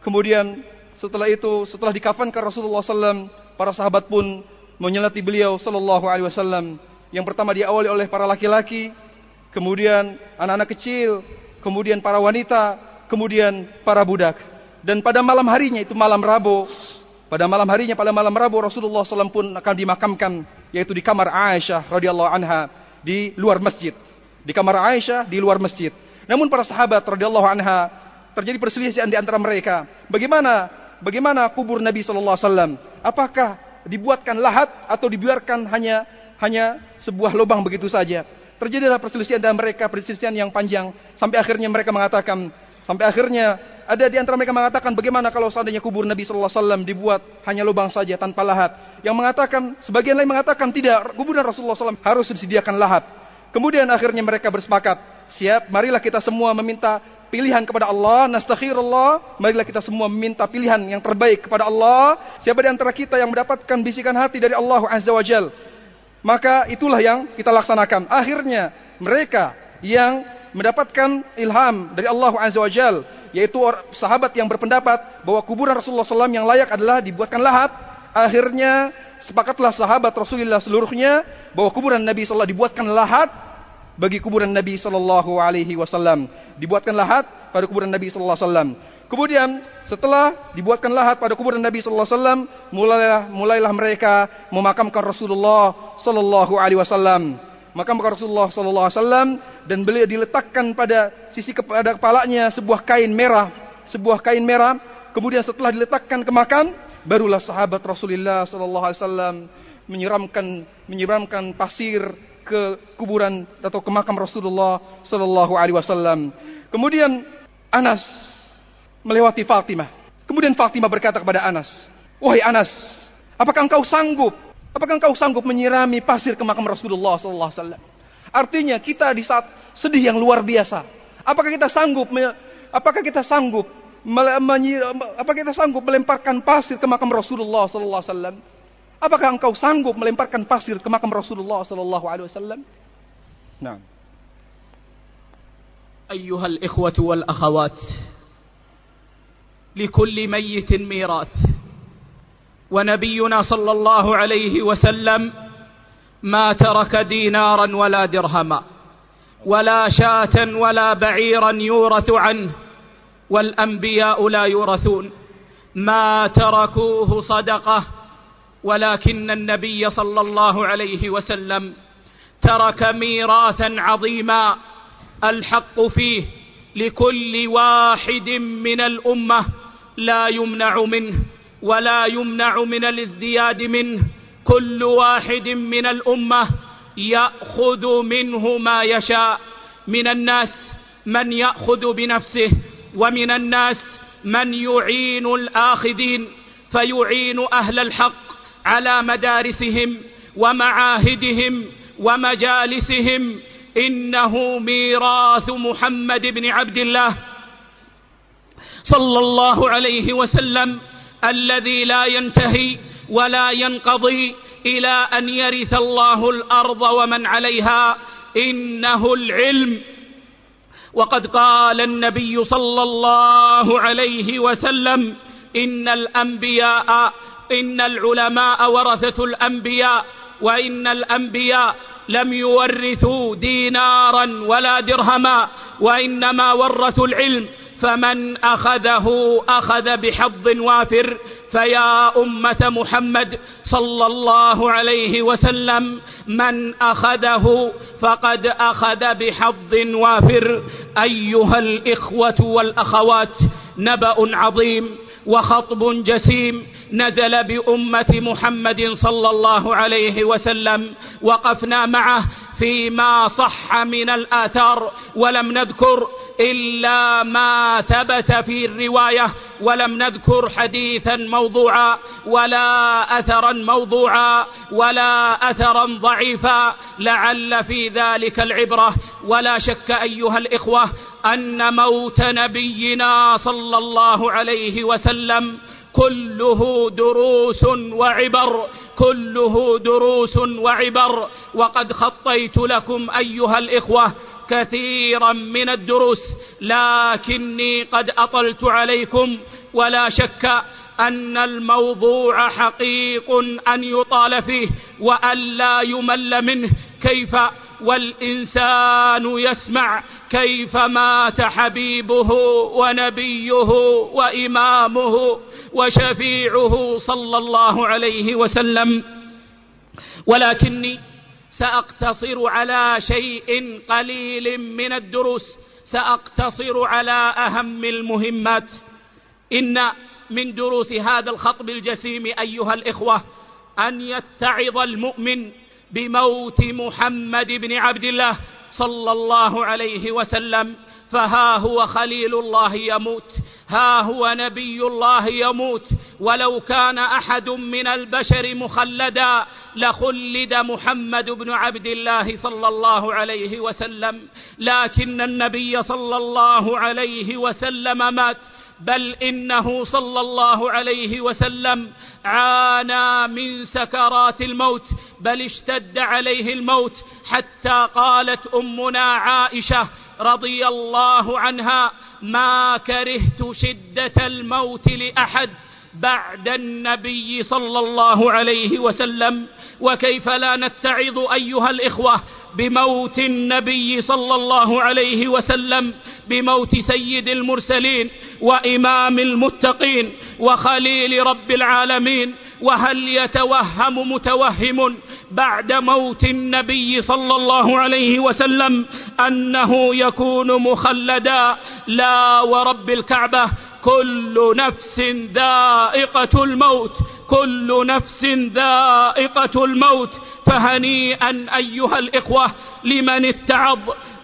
Kemudian setelah itu setelah dikafankan Rasulullah SAW para sahabat pun menyelati beliau Sallallahu Alaihi Wasallam. Yang pertama diawali oleh para laki-laki, kemudian anak-anak kecil, kemudian para wanita, kemudian para budak. Dan pada malam harinya itu malam Rabu, pada malam harinya pada malam Rabu Rasulullah SAW pun akan dimakamkan yaitu di kamar Aisyah radhiyallahu anha di luar masjid. Di kamar Aisyah di luar masjid. Namun para sahabat radhiyallahu anha terjadi perselisihan di antara mereka. Bagaimana bagaimana kubur Nabi wasallam? Apakah dibuatkan lahat atau dibiarkan hanya hanya sebuah lubang begitu saja? terjadilah perselisihan dan mereka, perselisihan yang panjang sampai akhirnya mereka mengatakan, sampai akhirnya ada di antara mereka mengatakan bagaimana kalau seandainya kubur Nabi sallallahu alaihi wasallam dibuat hanya lubang saja tanpa lahat. Yang mengatakan sebagian lain mengatakan tidak, kuburan Rasulullah SAW harus disediakan lahat. Kemudian akhirnya mereka bersepakat, siap, marilah kita semua meminta pilihan kepada Allah, nastaghfirullah, marilah kita semua meminta pilihan yang terbaik kepada Allah. Siapa di antara kita yang mendapatkan bisikan hati dari Allah Azza wa Jal, maka itulah yang kita laksanakan. Akhirnya mereka yang mendapatkan ilham dari Allah Azza wa Jal, yaitu sahabat yang berpendapat bahwa kuburan Rasulullah SAW yang layak adalah dibuatkan lahat. Akhirnya sepakatlah sahabat Rasulullah seluruhnya bahwa kuburan Nabi SAW dibuatkan lahat bagi kuburan Nabi Sallallahu Alaihi Wasallam. Dibuatkan lahat pada kuburan Nabi Sallallahu Alaihi Wasallam. Kemudian setelah dibuatkan lahat pada kuburan Nabi Sallallahu Alaihi Wasallam, mulailah mulailah mereka memakamkan Rasulullah Sallallahu Alaihi Wasallam. Makamkan Rasulullah Sallallahu Alaihi Wasallam dan beliau diletakkan pada sisi kepada kepalanya sebuah kain merah, sebuah kain merah. Kemudian setelah diletakkan ke makam, barulah sahabat Rasulullah Sallallahu Alaihi Wasallam menyiramkan menyiramkan pasir ke kuburan atau ke makam Rasulullah Sallallahu Alaihi Wasallam. Kemudian Anas melewati Fatimah. Kemudian Fatimah berkata kepada Anas, wahai Anas, apakah engkau sanggup? Apakah engkau sanggup menyirami pasir ke makam Rasulullah Sallallahu Alaihi Wasallam? Artinya kita di saat sedih yang luar biasa. Apakah kita sanggup? Apakah kita sanggup? Apakah kita sanggup melemparkan pasir ke makam Rasulullah Sallallahu Alaihi Wasallam? Apakah engkau sanggup melemparkan pasir ke makam Rasulullah sallallahu alaihi wasallam? Nah. أيها الإخوة والأخوات لكل ميت ميراث ونبينا صلى الله عليه وسلم ما ترك دينارا ولا درهما ولا شاة ولا بعيرا يورث عنه والأنبياء لا يورثون. ما تركوه صدقة ولكن النبي صلى الله عليه وسلم ترك ميراثا عظيما الحق فيه لكل واحد من الأمة لا يمنع منه ولا يمنع من الازدياد منه كل واحد من الأمة يأخذ منه ما يشاء. من الناس من يأخذ بنفسه ومن الناس من يعين الآخذين فيعين أهل الحق على مدارسهم ومعاهدهم ومجالسهم. إنه ميراث محمد بن عبد الله صلى الله عليه وسلم الذي لا ينتهي ولا ينقضي إلى أن يرث الله الأرض ومن عليها إنه العلم. وقد قال النبي صلى الله عليه وسلم إن الأنبياء إن العلماء ورثة الأنبياء وإن الأنبياء لم يورثوا دينارا ولا درهما وإنما ورثوا العلم. فمن أخذه أخذ بحظ وافر فيا أمة محمد صلى الله عليه وسلم من أخذه فقد أخذ بحظ وافر. أيها الإخوة والأخوات نبأ عظيم وخطب جسيم نزل بأمة محمد صلى الله عليه وسلم وقفنا معه فيما صح من الآثار ولم نذكر إلا ما ثبت في الرواية ولم نذكر حديثا موضوعا ولا أثرا موضوعا ولا أثرا ضعيفا لعل في ذلك العبرة. ولا شك أيها الإخوة أن موت نبينا صلى الله عليه وسلم كله دروس وعبر كله دروس وعبر. وقد خطيت لكم أيها الإخوة كثيرا من الدروس لكني قد أطلت عليكم ولا شك أن الموضوع حقيق أن يطال فيه وأن لا يمل منه. كيف والإنسان يسمع كيف مات حبيبه ونبيه وإمامه وشفيعه صلى الله عليه وسلم. ولكني سأقتصر على شيء قليل من الدروس. سأقتصر على أهم المهمات. إن من دروس هذا الخطب الجسيم أيها الإخوة أن يتعظ المؤمن بموت محمد بن عبد الله صلى الله عليه وسلم. فها هو خليل الله يموت. ها هو نبي الله يموت. ولو كان أحد من البشر مخلدا لخلد محمد بن عبد الله صلى الله عليه وسلم. لكن النبي صلى الله عليه وسلم مات. بل إنه صلى الله عليه وسلم عانى من سكرات الموت. بل اشتد عليه الموت. حتى قالت أمنا عائشة رضي الله عنها ما كرهت شدة الموت لأحد بعد النبي صلى الله عليه وسلم وكيف لا نتعظ أيها الإخوة بموت النبي صلى الله عليه وسلم بموت سيد المرسلين وإمام المتقين وخليل رب العالمين وهل يتوهم متوهم بعد موت النبي صلى الله عليه وسلم أنه يكون مخلدا لا ورب الكعبة؟ كل نفس ذائقة الموت كل نفس ذائقة الموت. فهنيئا أيها الإخوة لمن اتعظ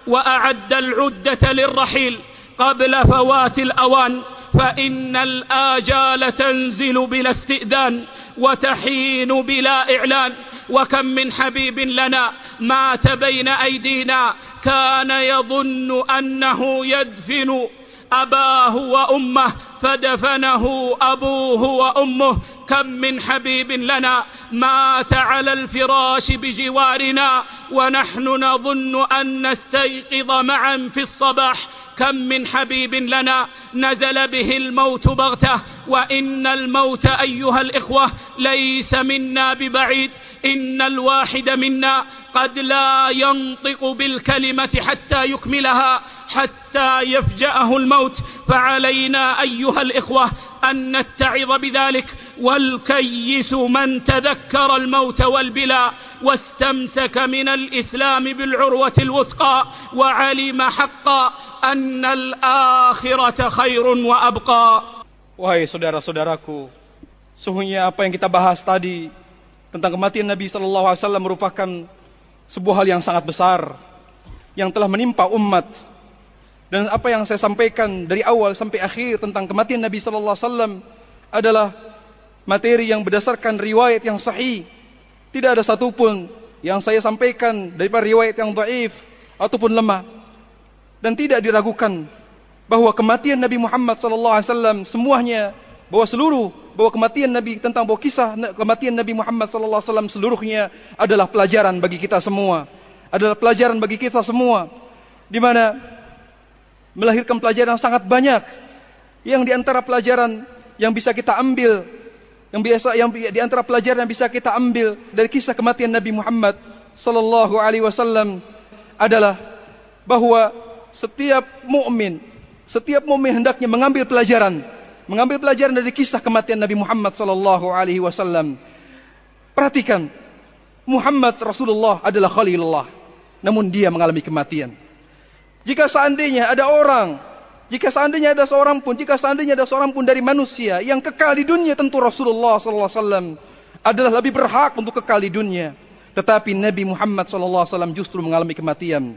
وأعد العدة للرحيل قبل فوات الأوان فإن الآجال تنزل بلا استئذان. وتحين بلا إعلان. وكم من حبيب لنا مات بين أيدينا. كان يظن أنه يدفن أباه وأمه فدفنه أبوه وأمه. كم من حبيب لنا مات على الفراش بجوارنا. ونحن نظن أن نستيقظ معا في الصباح. كم من حبيب لنا نزل به الموت بغتة. وإن الموت أيها الإخوة ليس منا ببعيد. إن الواحد منا قد لا ينطق بالكلمة حتى يكملها حتى يفجأه الموت. فعلينا ايها الاخوه ان نتعظ بذلك والكيس من تذكر الموت والبلاء واستمسك من الاسلام بالعروه الوثقى وعلم حقا ان الاخره خير وابقى Wahai saudara-saudaraku, sungguhnya apa yang kita bahas tadi tentang kematian Nabi Shallallahu Alaihi Wasallam merupakan sebuah hal yang sangat besar yang telah menimpa umat dan apa yang saya sampaikan dari awal sampai akhir tentang kematian Nabi Shallallahu Alaihi Wasallam adalah materi yang berdasarkan riwayat yang sahih. Tidak ada satupun yang saya sampaikan daripada riwayat yang dhaif ataupun lemah. Dan tidak diragukan bahwa kematian Nabi Muhammad sallallahu alaihi wasallam semuanya bahwa seluruh bahwa kematian Nabi tentang bahwa kisah kematian Nabi Muhammad sallallahu alaihi wasallam seluruhnya adalah pelajaran bagi kita semua. Adalah pelajaran bagi kita semua di mana melahirkan pelajaran sangat banyak yang di antara pelajaran yang bisa kita ambil yang biasa yang di antara pelajaran yang bisa kita ambil dari kisah kematian Nabi Muhammad sallallahu alaihi wasallam adalah bahwa setiap mukmin setiap mukmin hendaknya mengambil pelajaran, mengambil pelajaran dari kisah kematian Nabi Muhammad sallallahu alaihi wasallam. Perhatikan, Muhammad Rasulullah adalah Khalilullah, namun dia mengalami kematian. Jika seandainya ada orang, jika seandainya ada seorang pun, jika seandainya ada seorang pun dari manusia yang kekal di dunia, tentu Rasulullah wasallam adalah lebih berhak untuk kekal di dunia. Tetapi Nabi Muhammad wasallam justru mengalami kematian.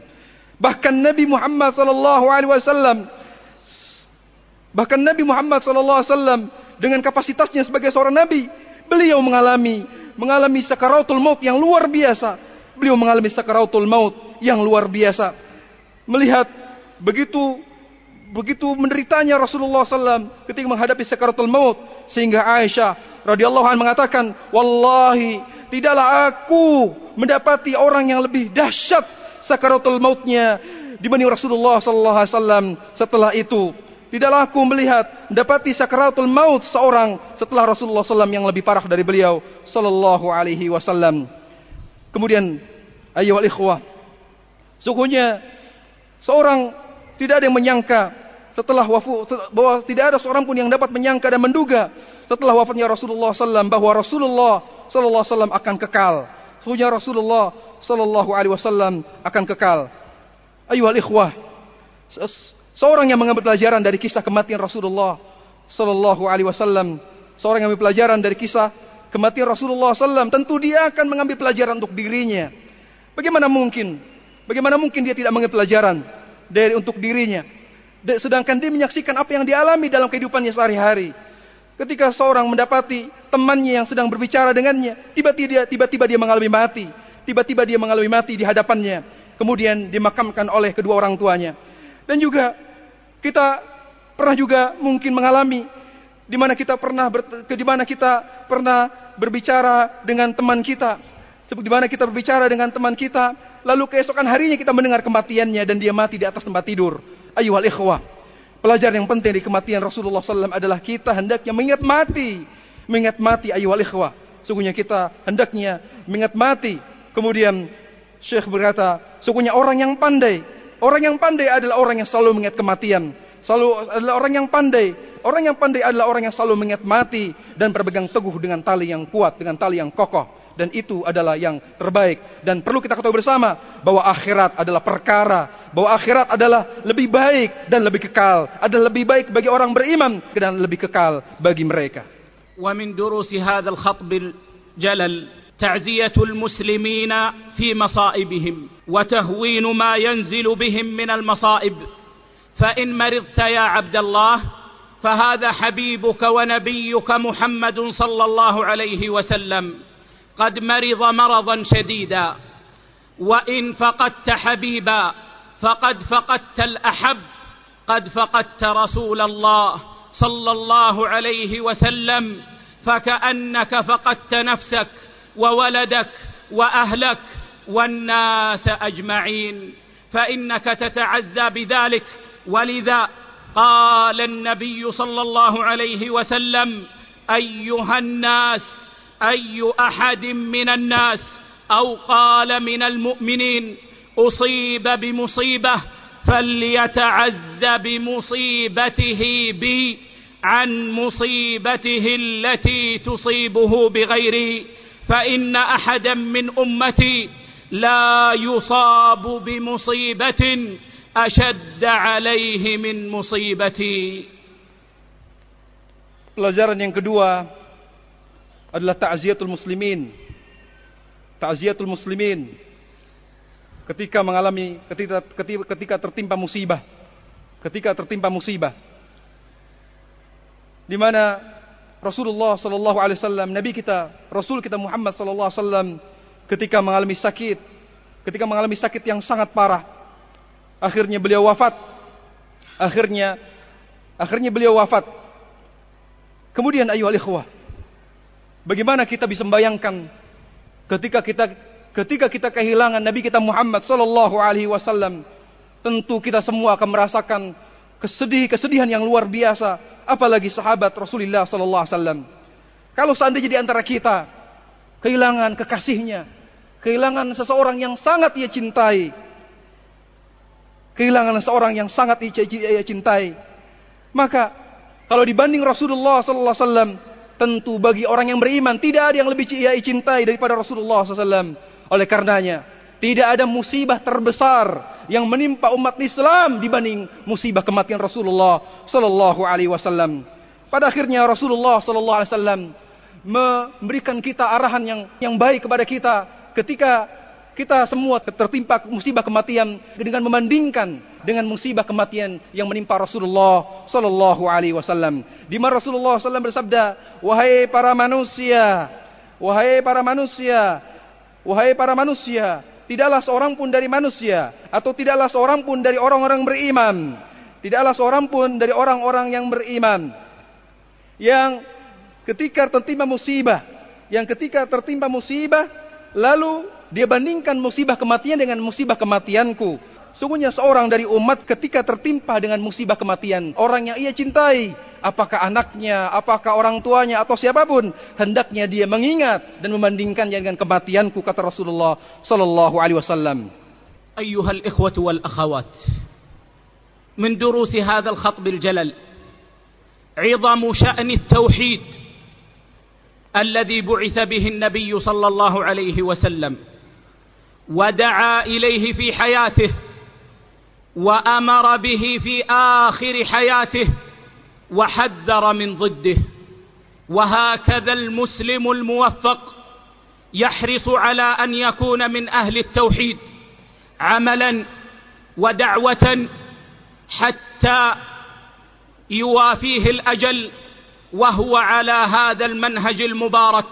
Bahkan Nabi Muhammad wasallam Bahkan Nabi Muhammad SAW dengan kapasitasnya sebagai seorang nabi, beliau mengalami mengalami sakaratul maut yang luar biasa. Beliau mengalami sakaratul maut yang luar biasa. Melihat begitu begitu menderitanya Rasulullah SAW ketika menghadapi sakaratul maut sehingga Aisyah radhiyallahu anha mengatakan, "Wallahi, tidaklah aku mendapati orang yang lebih dahsyat sakaratul mautnya dibanding Rasulullah SAW setelah itu." Tidaklah aku melihat dapati sakaratul maut seorang setelah Rasulullah SAW yang lebih parah dari beliau Sallallahu Alaihi Wasallam. Kemudian, ayo ikhwah, sungguhnya seorang tidak ada yang menyangka setelah wafu bahwa tidak ada seorang pun yang dapat menyangka dan menduga setelah wafatnya Rasulullah SAW bahwa Rasulullah Wasallam akan kekal. Sungguhnya Rasulullah Sallallahu Alaihi Wasallam akan kekal. Ayo ikhwah, Seorang yang mengambil pelajaran dari kisah kematian Rasulullah Sallallahu Alaihi Wasallam, seorang yang mengambil pelajaran dari kisah kematian Rasulullah SAW, tentu dia akan mengambil pelajaran untuk dirinya. Bagaimana mungkin Bagaimana mungkin dia tidak mengambil pelajaran dari untuk dirinya? Sedangkan dia menyaksikan apa yang dialami dalam kehidupannya sehari-hari. Ketika seorang mendapati temannya yang sedang berbicara dengannya, tiba-tiba dia, tiba-tiba dia mengalami mati. Tiba-tiba dia mengalami mati di hadapannya. Kemudian dimakamkan oleh kedua orang tuanya. Dan juga kita pernah juga mungkin mengalami di mana kita pernah di mana kita pernah berbicara dengan teman kita di mana kita berbicara dengan teman kita lalu keesokan harinya kita mendengar kematiannya dan dia mati di atas tempat tidur ayuhal ikhwah pelajaran yang penting di kematian Rasulullah SAW adalah kita hendaknya mengingat mati mengingat mati ayuhal ikhwah sungguhnya kita hendaknya mengingat mati kemudian Syekh berkata sungguhnya orang yang pandai orang yang pandai adalah orang yang selalu mengingat kematian selalu adalah orang yang pandai. Orang yang pandai adalah orang yang selalu mengingat mati dan berpegang teguh dengan tali yang kuat, dengan tali yang kokoh. Dan itu adalah yang terbaik. Dan perlu kita ketahui bersama bahwa akhirat adalah perkara, bahwa akhirat adalah lebih baik dan lebih kekal, adalah lebih baik bagi orang beriman dan lebih kekal bagi mereka. ومن دروس هذا الخطب الجلل تعزية المسلمين في مصائبهم وتهوين ما ينزل بهم من المصائب فإن مرضت يا عبد الله فهذا حبيبك ونبيك محمد صلى الله عليه وسلم قد مرض مرضا شديدا. وإن فقدت حبيبا فقد فقدت الأحب. قد فقدت رسول الله صلى الله عليه وسلم. فكأنك فقدت نفسك وولدك وأهلك والناس أجمعين. فإنك تتعزى بذلك. ولذا قال النبي صلى الله عليه وسلم أيها الناس أي أحد من الناس أو قال من المؤمنين أصيب بمصيبة فليتعز بمصيبته بي عن مصيبته التي تصيبه بغيري. فإن أحدا من أمتي لا يصاب بمصيبة أشد عليه من مصيبتي. Pelajaran yang kedua adalah ta'ziyatul muslimin. Ta'ziyatul muslimin ketika mengalami ketika ketika, tertimpa musibah. Ketika tertimpa musibah. Di mana Rasulullah sallallahu alaihi wasallam nabi kita, Rasul kita Muhammad sallallahu alaihi wasallam ketika mengalami sakit, ketika mengalami sakit yang sangat parah, akhirnya beliau wafat. Akhirnya akhirnya beliau wafat. Kemudian ayo ikhwah. Bagaimana kita bisa membayangkan ketika kita ketika kita kehilangan Nabi kita Muhammad sallallahu alaihi wasallam, tentu kita semua akan merasakan kesedih-kesedihan yang luar biasa, apalagi sahabat Rasulullah sallallahu alaihi wasallam. Kalau seandainya di antara kita kehilangan kekasihnya, kehilangan seseorang yang sangat ia cintai, kehilangan seorang yang sangat ia cintai. Maka kalau dibanding Rasulullah sallallahu alaihi wasallam, tentu bagi orang yang beriman tidak ada yang lebih ia cintai daripada Rasulullah SAW. Oleh karenanya, tidak ada musibah terbesar yang menimpa umat Islam dibanding musibah kematian Rasulullah Sallallahu Alaihi Wasallam. Pada akhirnya Rasulullah Sallallahu Alaihi Wasallam memberikan kita arahan yang yang baik kepada kita ketika kita semua tertimpa musibah kematian dengan membandingkan dengan musibah kematian yang menimpa Rasulullah sallallahu alaihi wasallam. Di mana Rasulullah SAW bersabda, "Wahai para manusia, wahai para manusia, wahai para manusia, tidaklah seorang pun dari manusia atau tidaklah seorang pun dari orang-orang beriman, tidaklah seorang pun dari orang-orang yang beriman yang ketika tertimpa musibah, yang ketika tertimpa musibah lalu dia bandingkan musibah kematian dengan musibah kematianku. Sungguhnya seorang dari umat ketika tertimpa dengan musibah kematian, orang yang ia cintai, apakah anaknya, apakah orang tuanya atau siapapun, hendaknya dia mengingat dan membandingkannya dengan kematianku kata Rasulullah sallallahu alaihi wasallam. أيها الإخوة والأخوات من دروس هذا الخطب الجلل عظم شأن التوحيد الذي بعث به النبي صلى الله عليه وسلم ودعا إليه في حياته وأمر به في آخر حياته وحذر من ضده. وهكذا المسلم الموفق يحرص على أن يكون من أهل التوحيد عملا ودعوة حتى يوافيه الأجل وهو على هذا المنهج المبارك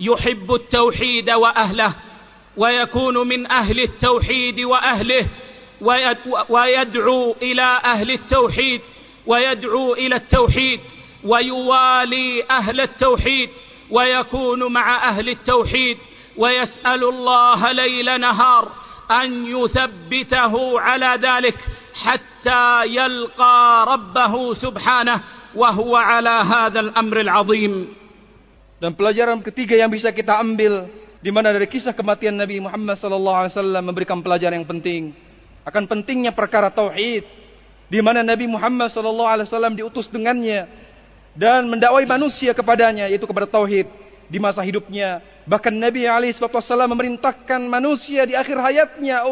يحب التوحيد وأهله. ويكون من أهل التوحيد وأهله ويدعو إلى أهل التوحيد ويدعو إلى التوحيد ويوالي أهل التوحيد ويكون مع أهل التوحيد ويسأل الله ليل نهار أن يثبته على ذلك حتى يلقى ربه سبحانه وهو على هذا الأمر العظيم. Dan pelajaran ketiga yang bisa kita ambil di mana dari kisah kematian Nabi Muhammad SAW memberikan pelajaran yang penting. Akan pentingnya perkara tauhid. Di mana Nabi Muhammad SAW diutus dengannya dan mendakwai manusia kepadanya yaitu kepada tauhid di masa hidupnya. Bahkan Nabi SAW memerintahkan manusia di akhir hayatnya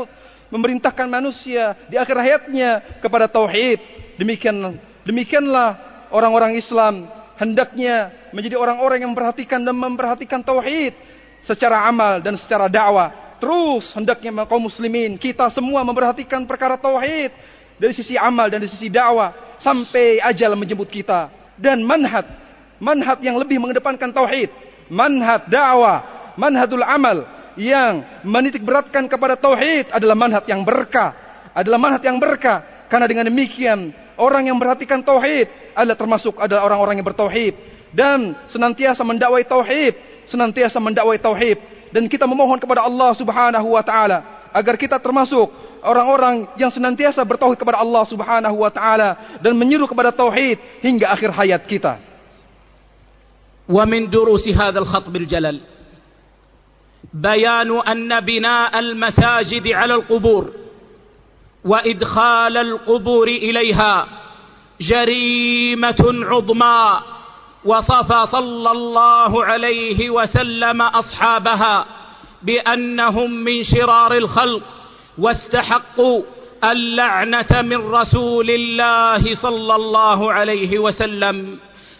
memerintahkan manusia di akhir hayatnya kepada tauhid. Demikian demikianlah orang-orang Islam hendaknya menjadi orang-orang yang memperhatikan dan memperhatikan tauhid secara amal dan secara dakwah. Terus hendaknya kaum muslimin kita semua memperhatikan perkara tauhid. Dari sisi amal dan dari sisi dakwah sampai ajal menjemput kita. Dan manhat manhat yang lebih mengedepankan tauhid, manhat dakwah, manhadul amal yang menitik beratkan kepada tauhid adalah manhat yang berkah, adalah manhat yang berkah. Karena dengan demikian orang yang memperhatikan tauhid adalah termasuk adalah orang-orang yang bertauhid. Dan senantiasa mendakwai tauhid, senantiasa mendakwai tauhid dan kita memohon kepada Allah Subhanahu wa taala agar kita termasuk orang-orang yang senantiasa bertauhid kepada Allah Subhanahu wa taala dan menyeru kepada tauhid hingga akhir hayat kita. Wa min durusi hadzal khatb al-jalal بيان أن بناء المساجد على القبور وإدخال القبور إليها جريمة عظمى وصف صلى الله عليه وسلم أصحابها بأنهم من شرار الخلق واستحقوا اللعنة من رسول الله صلى الله عليه وسلم.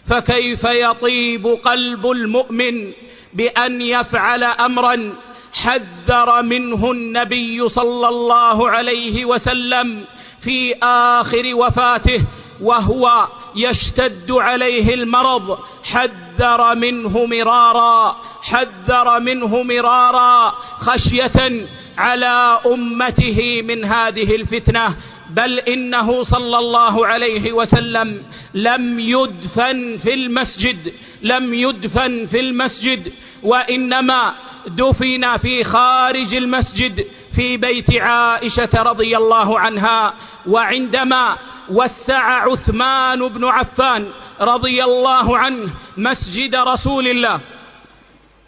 فكيف يطيب قلب المؤمن بأن يفعل امرا حذر منه النبي صلى الله عليه وسلم في آخر وفاته وهو يشتد عليه المرض. حذر منه مرارا. حذر منه مرارا. خشية على أمته من هذه الفتنة. بل إنه صلى الله عليه وسلم لم يدفن في المسجد. لم يدفن في المسجد. وإنما دفن في خارج المسجد في بيت عائشة رضي الله عنها. وعندما وسع عثمان بن عفان رضي الله عنه مسجد رسول الله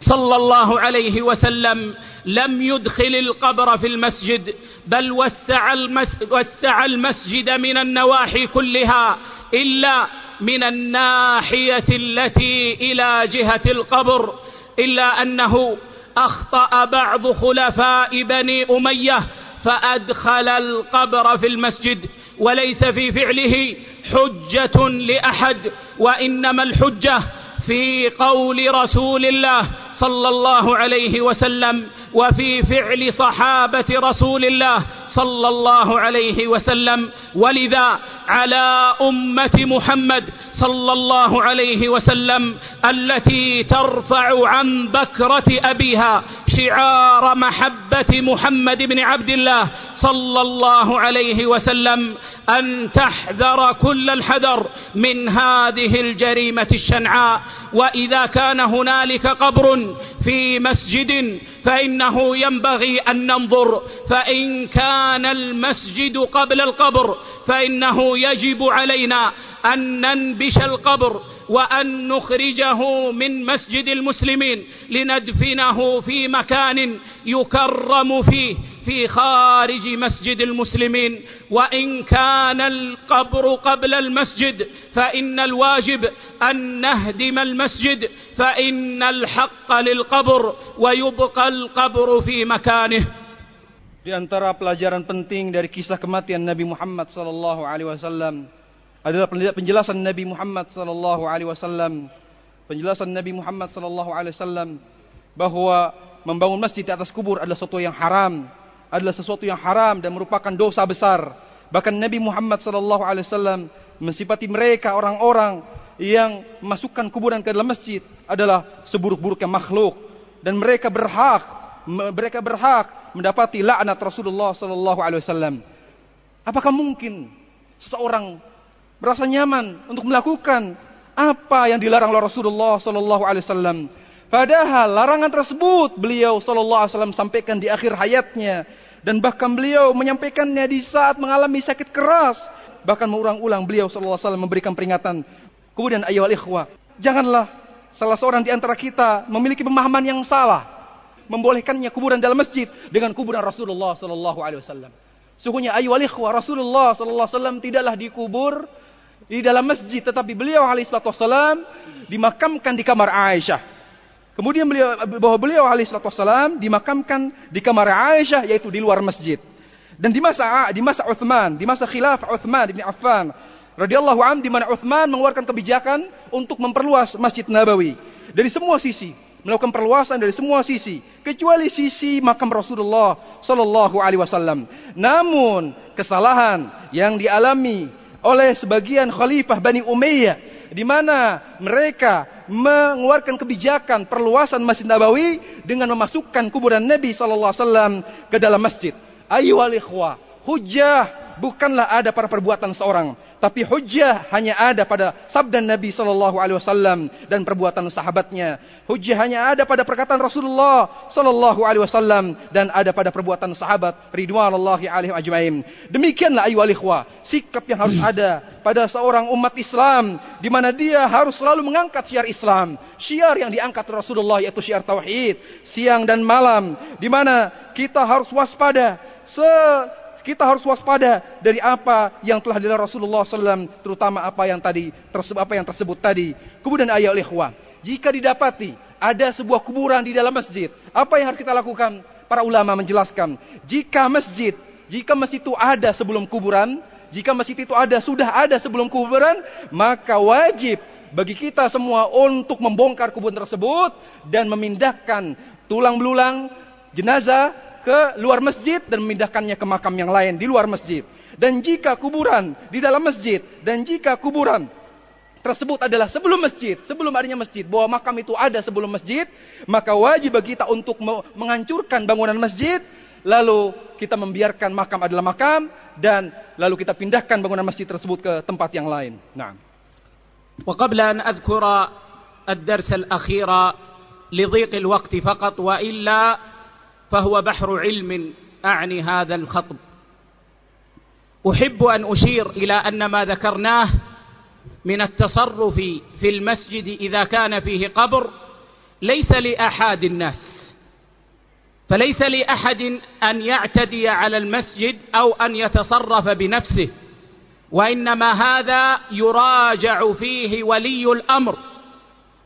صلى الله عليه وسلم لم يدخل القبر في المسجد بل وسع, المس وسع المسجد من النواحي كلها إلا من الناحية التي إلى جهة القبر إلا أنه أخطأ بعض خلفاء بني أمية فأدخل القبر في المسجد. وليس في فعله حجة لأحد وإنما الحجة في قول رسول الله صلى الله عليه وسلم وفي فعل صحابة رسول الله صلى الله عليه وسلم. ولذا على أمة محمد صلى الله عليه وسلم التي ترفع عن بكرة أبيها شعار محبة محمد بن عبد الله صلى الله عليه وسلم أن تحذر كل الحذر من هذه الجريمة الشنعاء. وإذا كان هنالك قبر في مسجد فإنه ينبغي أن ننظر. فإن كان المسجد قبل القبر فإنه يجب علينا أن ننبش القبر. وأن نخرجه من مسجد المسلمين لندفنه في مكان يكرم فيه في خارج مسجد المسلمين. وإن كان القبر قبل المسجد فإن الواجب أن نهدم المسجد فإن الحق للقبر ويبقى القبر في مكانه. Di antara pelajaran penting dari kisah kematian Nabi Muhammad sallallahu alaihi wasallam adalah penjelasan Nabi Muhammad sallallahu alaihi wasallam penjelasan Nabi Muhammad sallallahu alaihi wasallam bahwa membangun masjid di atas kubur adalah sesuatu yang haram adalah sesuatu yang haram dan merupakan dosa besar. Bahkan Nabi Muhammad sallallahu alaihi wasallam mensifati mereka orang-orang yang masukkan kuburan ke dalam masjid adalah seburuk-buruknya makhluk dan mereka berhak mereka berhak mendapati laknat Rasulullah sallallahu alaihi wasallam. Apakah mungkin seseorang merasa nyaman untuk melakukan apa yang dilarang oleh Rasulullah sallallahu alaihi wasallam? Padahal larangan tersebut beliau sallallahu alaihi wasallam sampaikan di akhir hayatnya dan bahkan beliau menyampaikannya di saat mengalami sakit keras. Bahkan mengulang-ulang beliau sallallahu alaihi wasallam memberikan peringatan. Kemudian ayo ikhwah, janganlah salah seorang di antara kita memiliki pemahaman yang salah membolehkannya kuburan dalam masjid dengan kuburan Rasulullah sallallahu alaihi wasallam. Sungguhnya ikhwah Rasulullah sallallahu alaihi wasallam tidaklah dikubur di dalam masjid tetapi beliau alaihi wasallam dimakamkan di kamar Aisyah. Kemudian beliau bahwa beliau alaihi wasallam dimakamkan di kamar Aisyah yaitu di luar masjid. Dan di masa di masa Uthman, di masa khilaf Uthman bin Affan radhiyallahu anhu di mana Uthman mengeluarkan kebijakan untuk memperluas Masjid Nabawi dari semua sisi, melakukan perluasan dari semua sisi kecuali sisi makam Rasulullah sallallahu alaihi wasallam. Namun kesalahan yang dialami oleh sebagian khalifah Bani Umayyah di mana mereka mengeluarkan kebijakan perluasan Masjid Nabawi dengan memasukkan kuburan Nabi sallallahu alaihi wasallam ke dalam masjid. Ayo ikhwah, hujah bukanlah ada pada perbuatan seorang, tapi hujjah hanya ada pada sabda Nabi sallallahu alaihi wasallam dan perbuatan sahabatnya. Hujjah hanya ada pada perkataan Rasulullah sallallahu alaihi wasallam dan ada pada perbuatan sahabat ridwanullahi alaihim ajmain. Demikianlah ayu ikhwah, sikap yang harus ada pada seorang umat Islam di mana dia harus selalu mengangkat syiar Islam. Syiar yang diangkat Rasulullah yaitu syiar tauhid, siang dan malam di mana kita harus waspada se kita harus waspada dari apa yang telah dilarang Rasulullah SAW, terutama apa yang tadi tersebut apa yang tersebut tadi. Kemudian ayat ikhwah, jika didapati ada sebuah kuburan di dalam masjid, apa yang harus kita lakukan? Para ulama menjelaskan, jika masjid, jika masjid itu ada sebelum kuburan, jika masjid itu ada sudah ada sebelum kuburan, maka wajib bagi kita semua untuk membongkar kuburan tersebut dan memindahkan tulang belulang jenazah ke luar masjid dan memindahkannya ke makam yang lain di luar masjid. Dan jika kuburan di dalam masjid dan jika kuburan tersebut adalah sebelum masjid, sebelum adanya masjid, bahwa makam itu ada sebelum masjid, maka wajib bagi kita untuk menghancurkan bangunan masjid, lalu kita membiarkan makam adalah makam dan lalu kita pindahkan bangunan masjid tersebut ke tempat yang lain. Nah. وقبل أن أذكر الدرس الأخير لضيق الوقت فقط وإلا فهو بحر علم أعني هذا الخطب. أحب أن أشير إلى أن ما ذكرناه من التصرف في المسجد إذا كان فيه قبر ليس لأحد الناس فليس لأحد أن يعتدي على المسجد أو أن يتصرف بنفسه وإنما هذا يراجع فيه ولي الأمر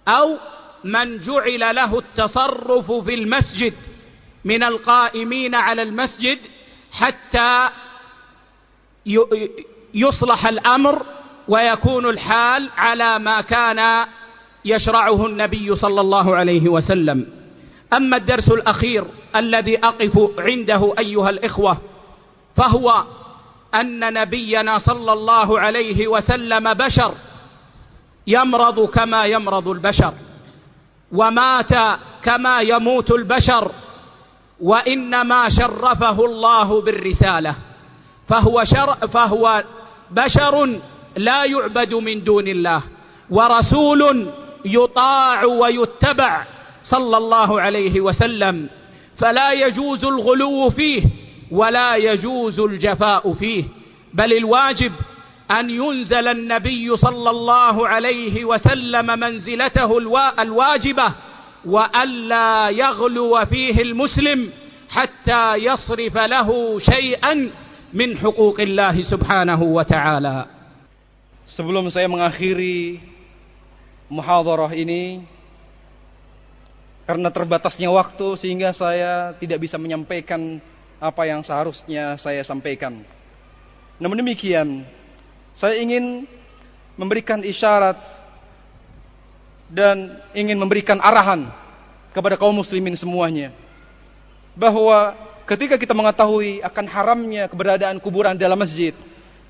أو من جعل له التصرف في المسجد. من القائمين على المسجد حتى يصلح الأمر ويكون الحال على ما كان يشرعه النبي صلى الله عليه وسلم. أما الدرس الأخير الذي أقف عنده أيها الإخوة فهو أن نبينا صلى الله عليه وسلم بشر يمرض كما يمرض البشر ومات كما يموت البشر. وإنما شرفه الله بالرسالة. فهو شر فهو بشر لا يعبد من دون الله ورسول يطاع ويتبع صلى الله عليه وسلم. فلا يجوز الغلو فيه ولا يجوز الجفاء فيه. بل الواجب أن ينزل النبي صلى الله عليه وسلم منزلته الواجبة والا يغلو فيه المسلم حتى يصرف له شيئا من حقوق الله سبحانه وتعالى Sebelum saya mengakhiri muhadharah ini karena terbatasnya waktu sehingga saya tidak bisa menyampaikan apa yang seharusnya saya sampaikan. Namun demikian, saya ingin memberikan isyarat dan ingin memberikan arahan kepada kaum muslimin semuanya bahwa ketika kita mengetahui akan haramnya keberadaan kuburan dalam masjid,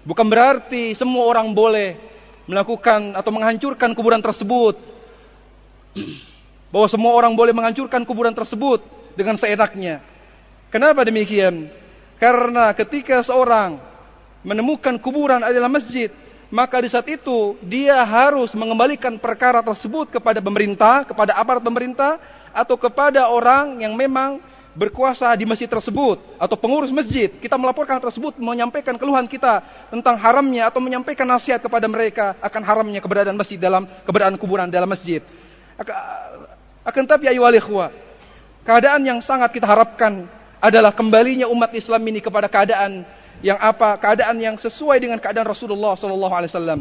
bukan berarti semua orang boleh melakukan atau menghancurkan kuburan tersebut. Bahwa semua orang boleh menghancurkan kuburan tersebut dengan seenaknya. Kenapa demikian? Karena ketika seorang menemukan kuburan adalah masjid, maka di saat itu dia harus mengembalikan perkara tersebut kepada pemerintah, kepada aparat pemerintah, atau kepada orang yang memang berkuasa di masjid tersebut atau pengurus masjid. Kita melaporkan tersebut menyampaikan keluhan kita tentang haramnya atau menyampaikan nasihat kepada mereka akan haramnya keberadaan masjid dalam keberadaan kuburan dalam masjid. Akan tapi ayu alikhwa keadaan yang sangat kita harapkan adalah kembalinya umat Islam ini kepada keadaan yang apa keadaan yang sesuai dengan keadaan Rasulullah sallallahu alaihi wasallam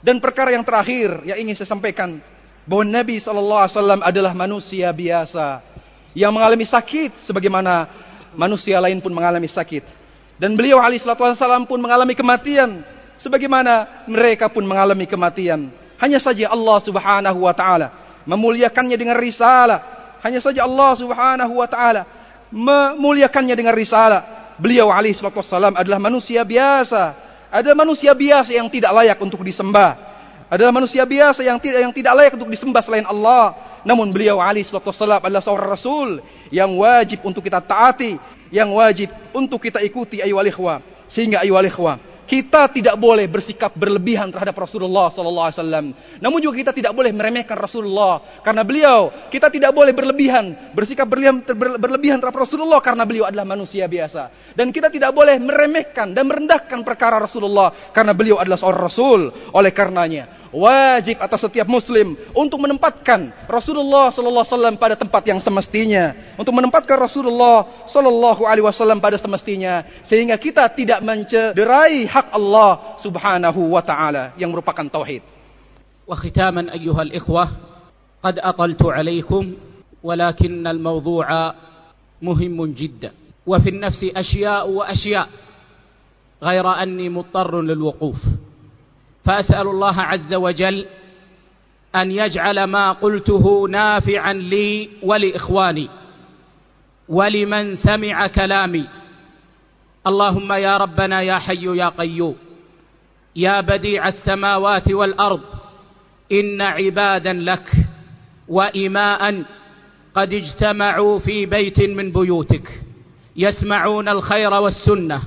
dan perkara yang terakhir yang ingin saya sampaikan bahwa Nabi sallallahu alaihi wasallam adalah manusia biasa yang mengalami sakit sebagaimana manusia lain pun mengalami sakit. Dan beliau alaihi wasallam pun mengalami kematian sebagaimana mereka pun mengalami kematian. Hanya saja Allah Subhanahu wa taala memuliakannya dengan risalah. Hanya saja Allah Subhanahu wa taala memuliakannya dengan risalah. Beliau alaihi wasallam adalah manusia biasa. Ada manusia biasa yang tidak layak untuk disembah. Adalah manusia biasa yang tidak yang tidak layak untuk disembah selain Allah. Namun beliau Ali Wasallam adalah seorang Rasul yang wajib untuk kita taati, yang wajib untuk kita ikuti ayu alikhwa. Sehingga ayu alikhwa, kita tidak boleh bersikap berlebihan terhadap Rasulullah sallallahu alaihi wasallam. Namun juga kita tidak boleh meremehkan Rasulullah karena beliau. Kita tidak boleh berlebihan, bersikap berlebihan, berlebihan terhadap Rasulullah karena beliau adalah manusia biasa. Dan kita tidak boleh meremehkan dan merendahkan perkara Rasulullah karena beliau adalah seorang rasul. Oleh karenanya, wajib atas setiap muslim untuk menempatkan Rasulullah sallallahu alaihi wasallam pada tempat yang semestinya, untuk menempatkan Rasulullah sallallahu alaihi wasallam pada semestinya sehingga kita tidak mencederai hak Allah Subhanahu wa taala yang merupakan tauhid. Wa khitaman ayyuhal ikhwah, qad ataltu alaikum walakin al-mawdu'a muhim jiddan. وفي النفس أشياء وأشياء غير أني مضطر للوقوف فأسأل الله عز وجل أن يجعل ما قلته نافعا لي ولإخواني ولمن سمع كلامي. اللهم يا ربنا يا حي يا قيوم يا بديع السماوات والأرض إن عبادا لك واماء قد اجتمعوا في بيت من بيوتك يسمعون الخير والسنة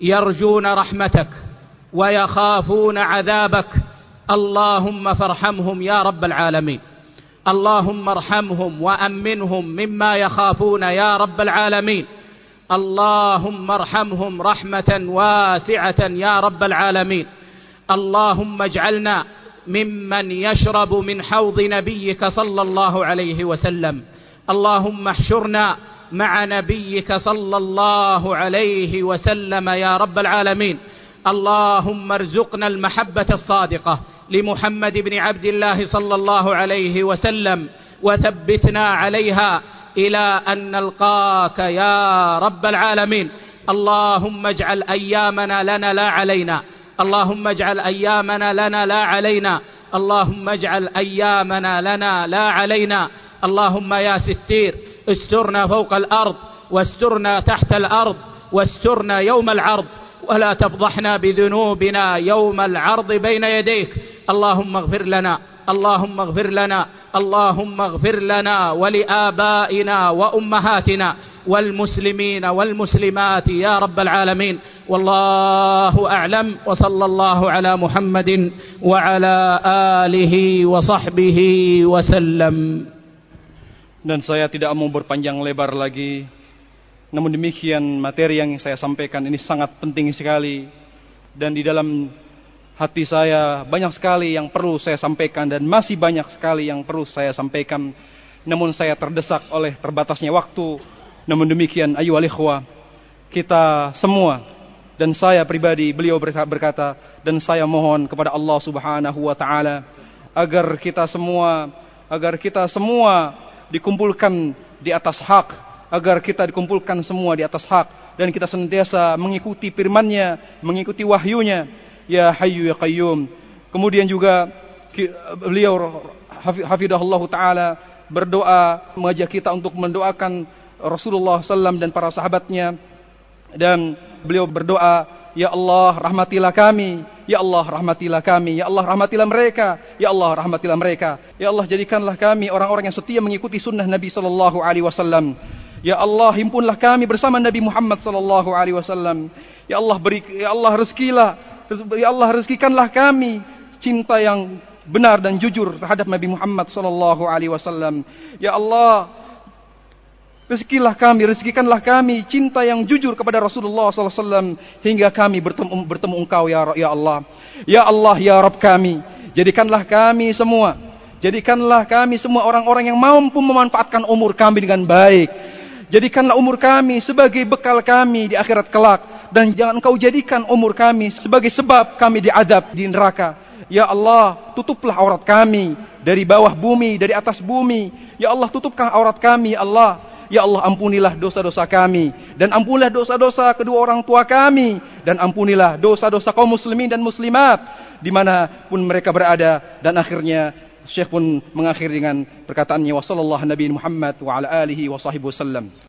يرجون رحمتك ويخافون عذابك. اللهم فارحمهم يا رب العالمين. اللهم ارحمهم وأمنهم مما يخافون يا رب العالمين. اللهم ارحمهم رحمة واسعة يا رب العالمين. اللهم اجعلنا ممن يشرب من حوض نبيك صلى الله عليه وسلم. اللهم احشرنا مع نبيك صلى الله عليه وسلم يا رب العالمين. اللهم ارزقنا المحبة الصادقة لمحمد بن عبد الله صلى الله عليه وسلم وثبتنا عليها إلى أن نلقاك يا رب العالمين. اللهم اجعل أيامنا لنا لا علينا. اللهم اجعل أيامنا لنا لا علينا. اللهم اجعل أيامنا لنا لا علينا. اللهم يا ستير استرنا فوق الأرض واسترنا تحت الأرض واسترنا يوم العرض. ولا تفضحنا بذنوبنا يوم العرض بين يديك. اللهم اغفر لنا اللهم اغفر لنا اللهم اغفر لنا ولآبائنا وأمهاتنا والمسلمين والمسلمات يا رب العالمين. والله أعلم وصلى الله على محمد وعلى آله وصحبه وسلم. Dan saya tidak mau berpanjang lebar lagi. Namun demikian materi yang saya sampaikan ini sangat penting sekali dan di dalam hati saya banyak sekali yang perlu saya sampaikan dan masih banyak sekali yang perlu saya sampaikan. Namun saya terdesak oleh terbatasnya waktu. Namun demikian ayu alikhwa kita semua dan saya pribadi beliau berkata dan saya mohon kepada Allah Subhanahu wa taala agar kita semua agar kita semua dikumpulkan di atas hak agar kita dikumpulkan semua di atas hak dan kita senantiasa mengikuti firman-Nya, mengikuti wahyunya, ya Hayyu ya Qayyum. Kemudian juga beliau hafidahullah taala berdoa mengajak kita untuk mendoakan Rasulullah SAW dan para sahabatnya. Dan beliau berdoa Ya Allah rahmatilah kami. Ya Allah rahmatilah kami. Ya Allah rahmatilah mereka. Ya Allah rahmatilah mereka. Ya Allah jadikanlah kami orang-orang yang setia mengikuti sunnah Nabi Sallallahu Alaihi Wasallam Ya Allah himpunlah kami bersama Nabi Muhammad Sallallahu Alaihi Wasallam Ya Allah beri Ya Allah rezekilah Ya Allah rezekikanlah kami cinta yang benar dan jujur terhadap Nabi Muhammad Sallallahu Alaihi Wasallam Ya Allah Rezekilah kami, rezekikanlah kami cinta yang jujur kepada Rasulullah SAW hingga kami bertemu, bertemu Engkau ya, ya Allah. Ya Allah, ya Rabb kami, jadikanlah kami semua, jadikanlah kami semua orang-orang yang mampu memanfaatkan umur kami dengan baik. Jadikanlah umur kami sebagai bekal kami di akhirat kelak dan jangan Engkau jadikan umur kami sebagai sebab kami diadab di neraka. Ya Allah, tutuplah aurat kami dari bawah bumi, dari atas bumi. Ya Allah, tutupkan aurat kami, ya Allah. Ya Allah ampunilah dosa-dosa kami dan ampunilah dosa-dosa kedua orang tua kami dan ampunilah dosa-dosa kaum muslimin dan muslimat di mana pun mereka berada dan akhirnya Syekh pun mengakhiri dengan perkataannya wa sallallahu nabi Muhammad wa ala alihi wa sahbihi wasallam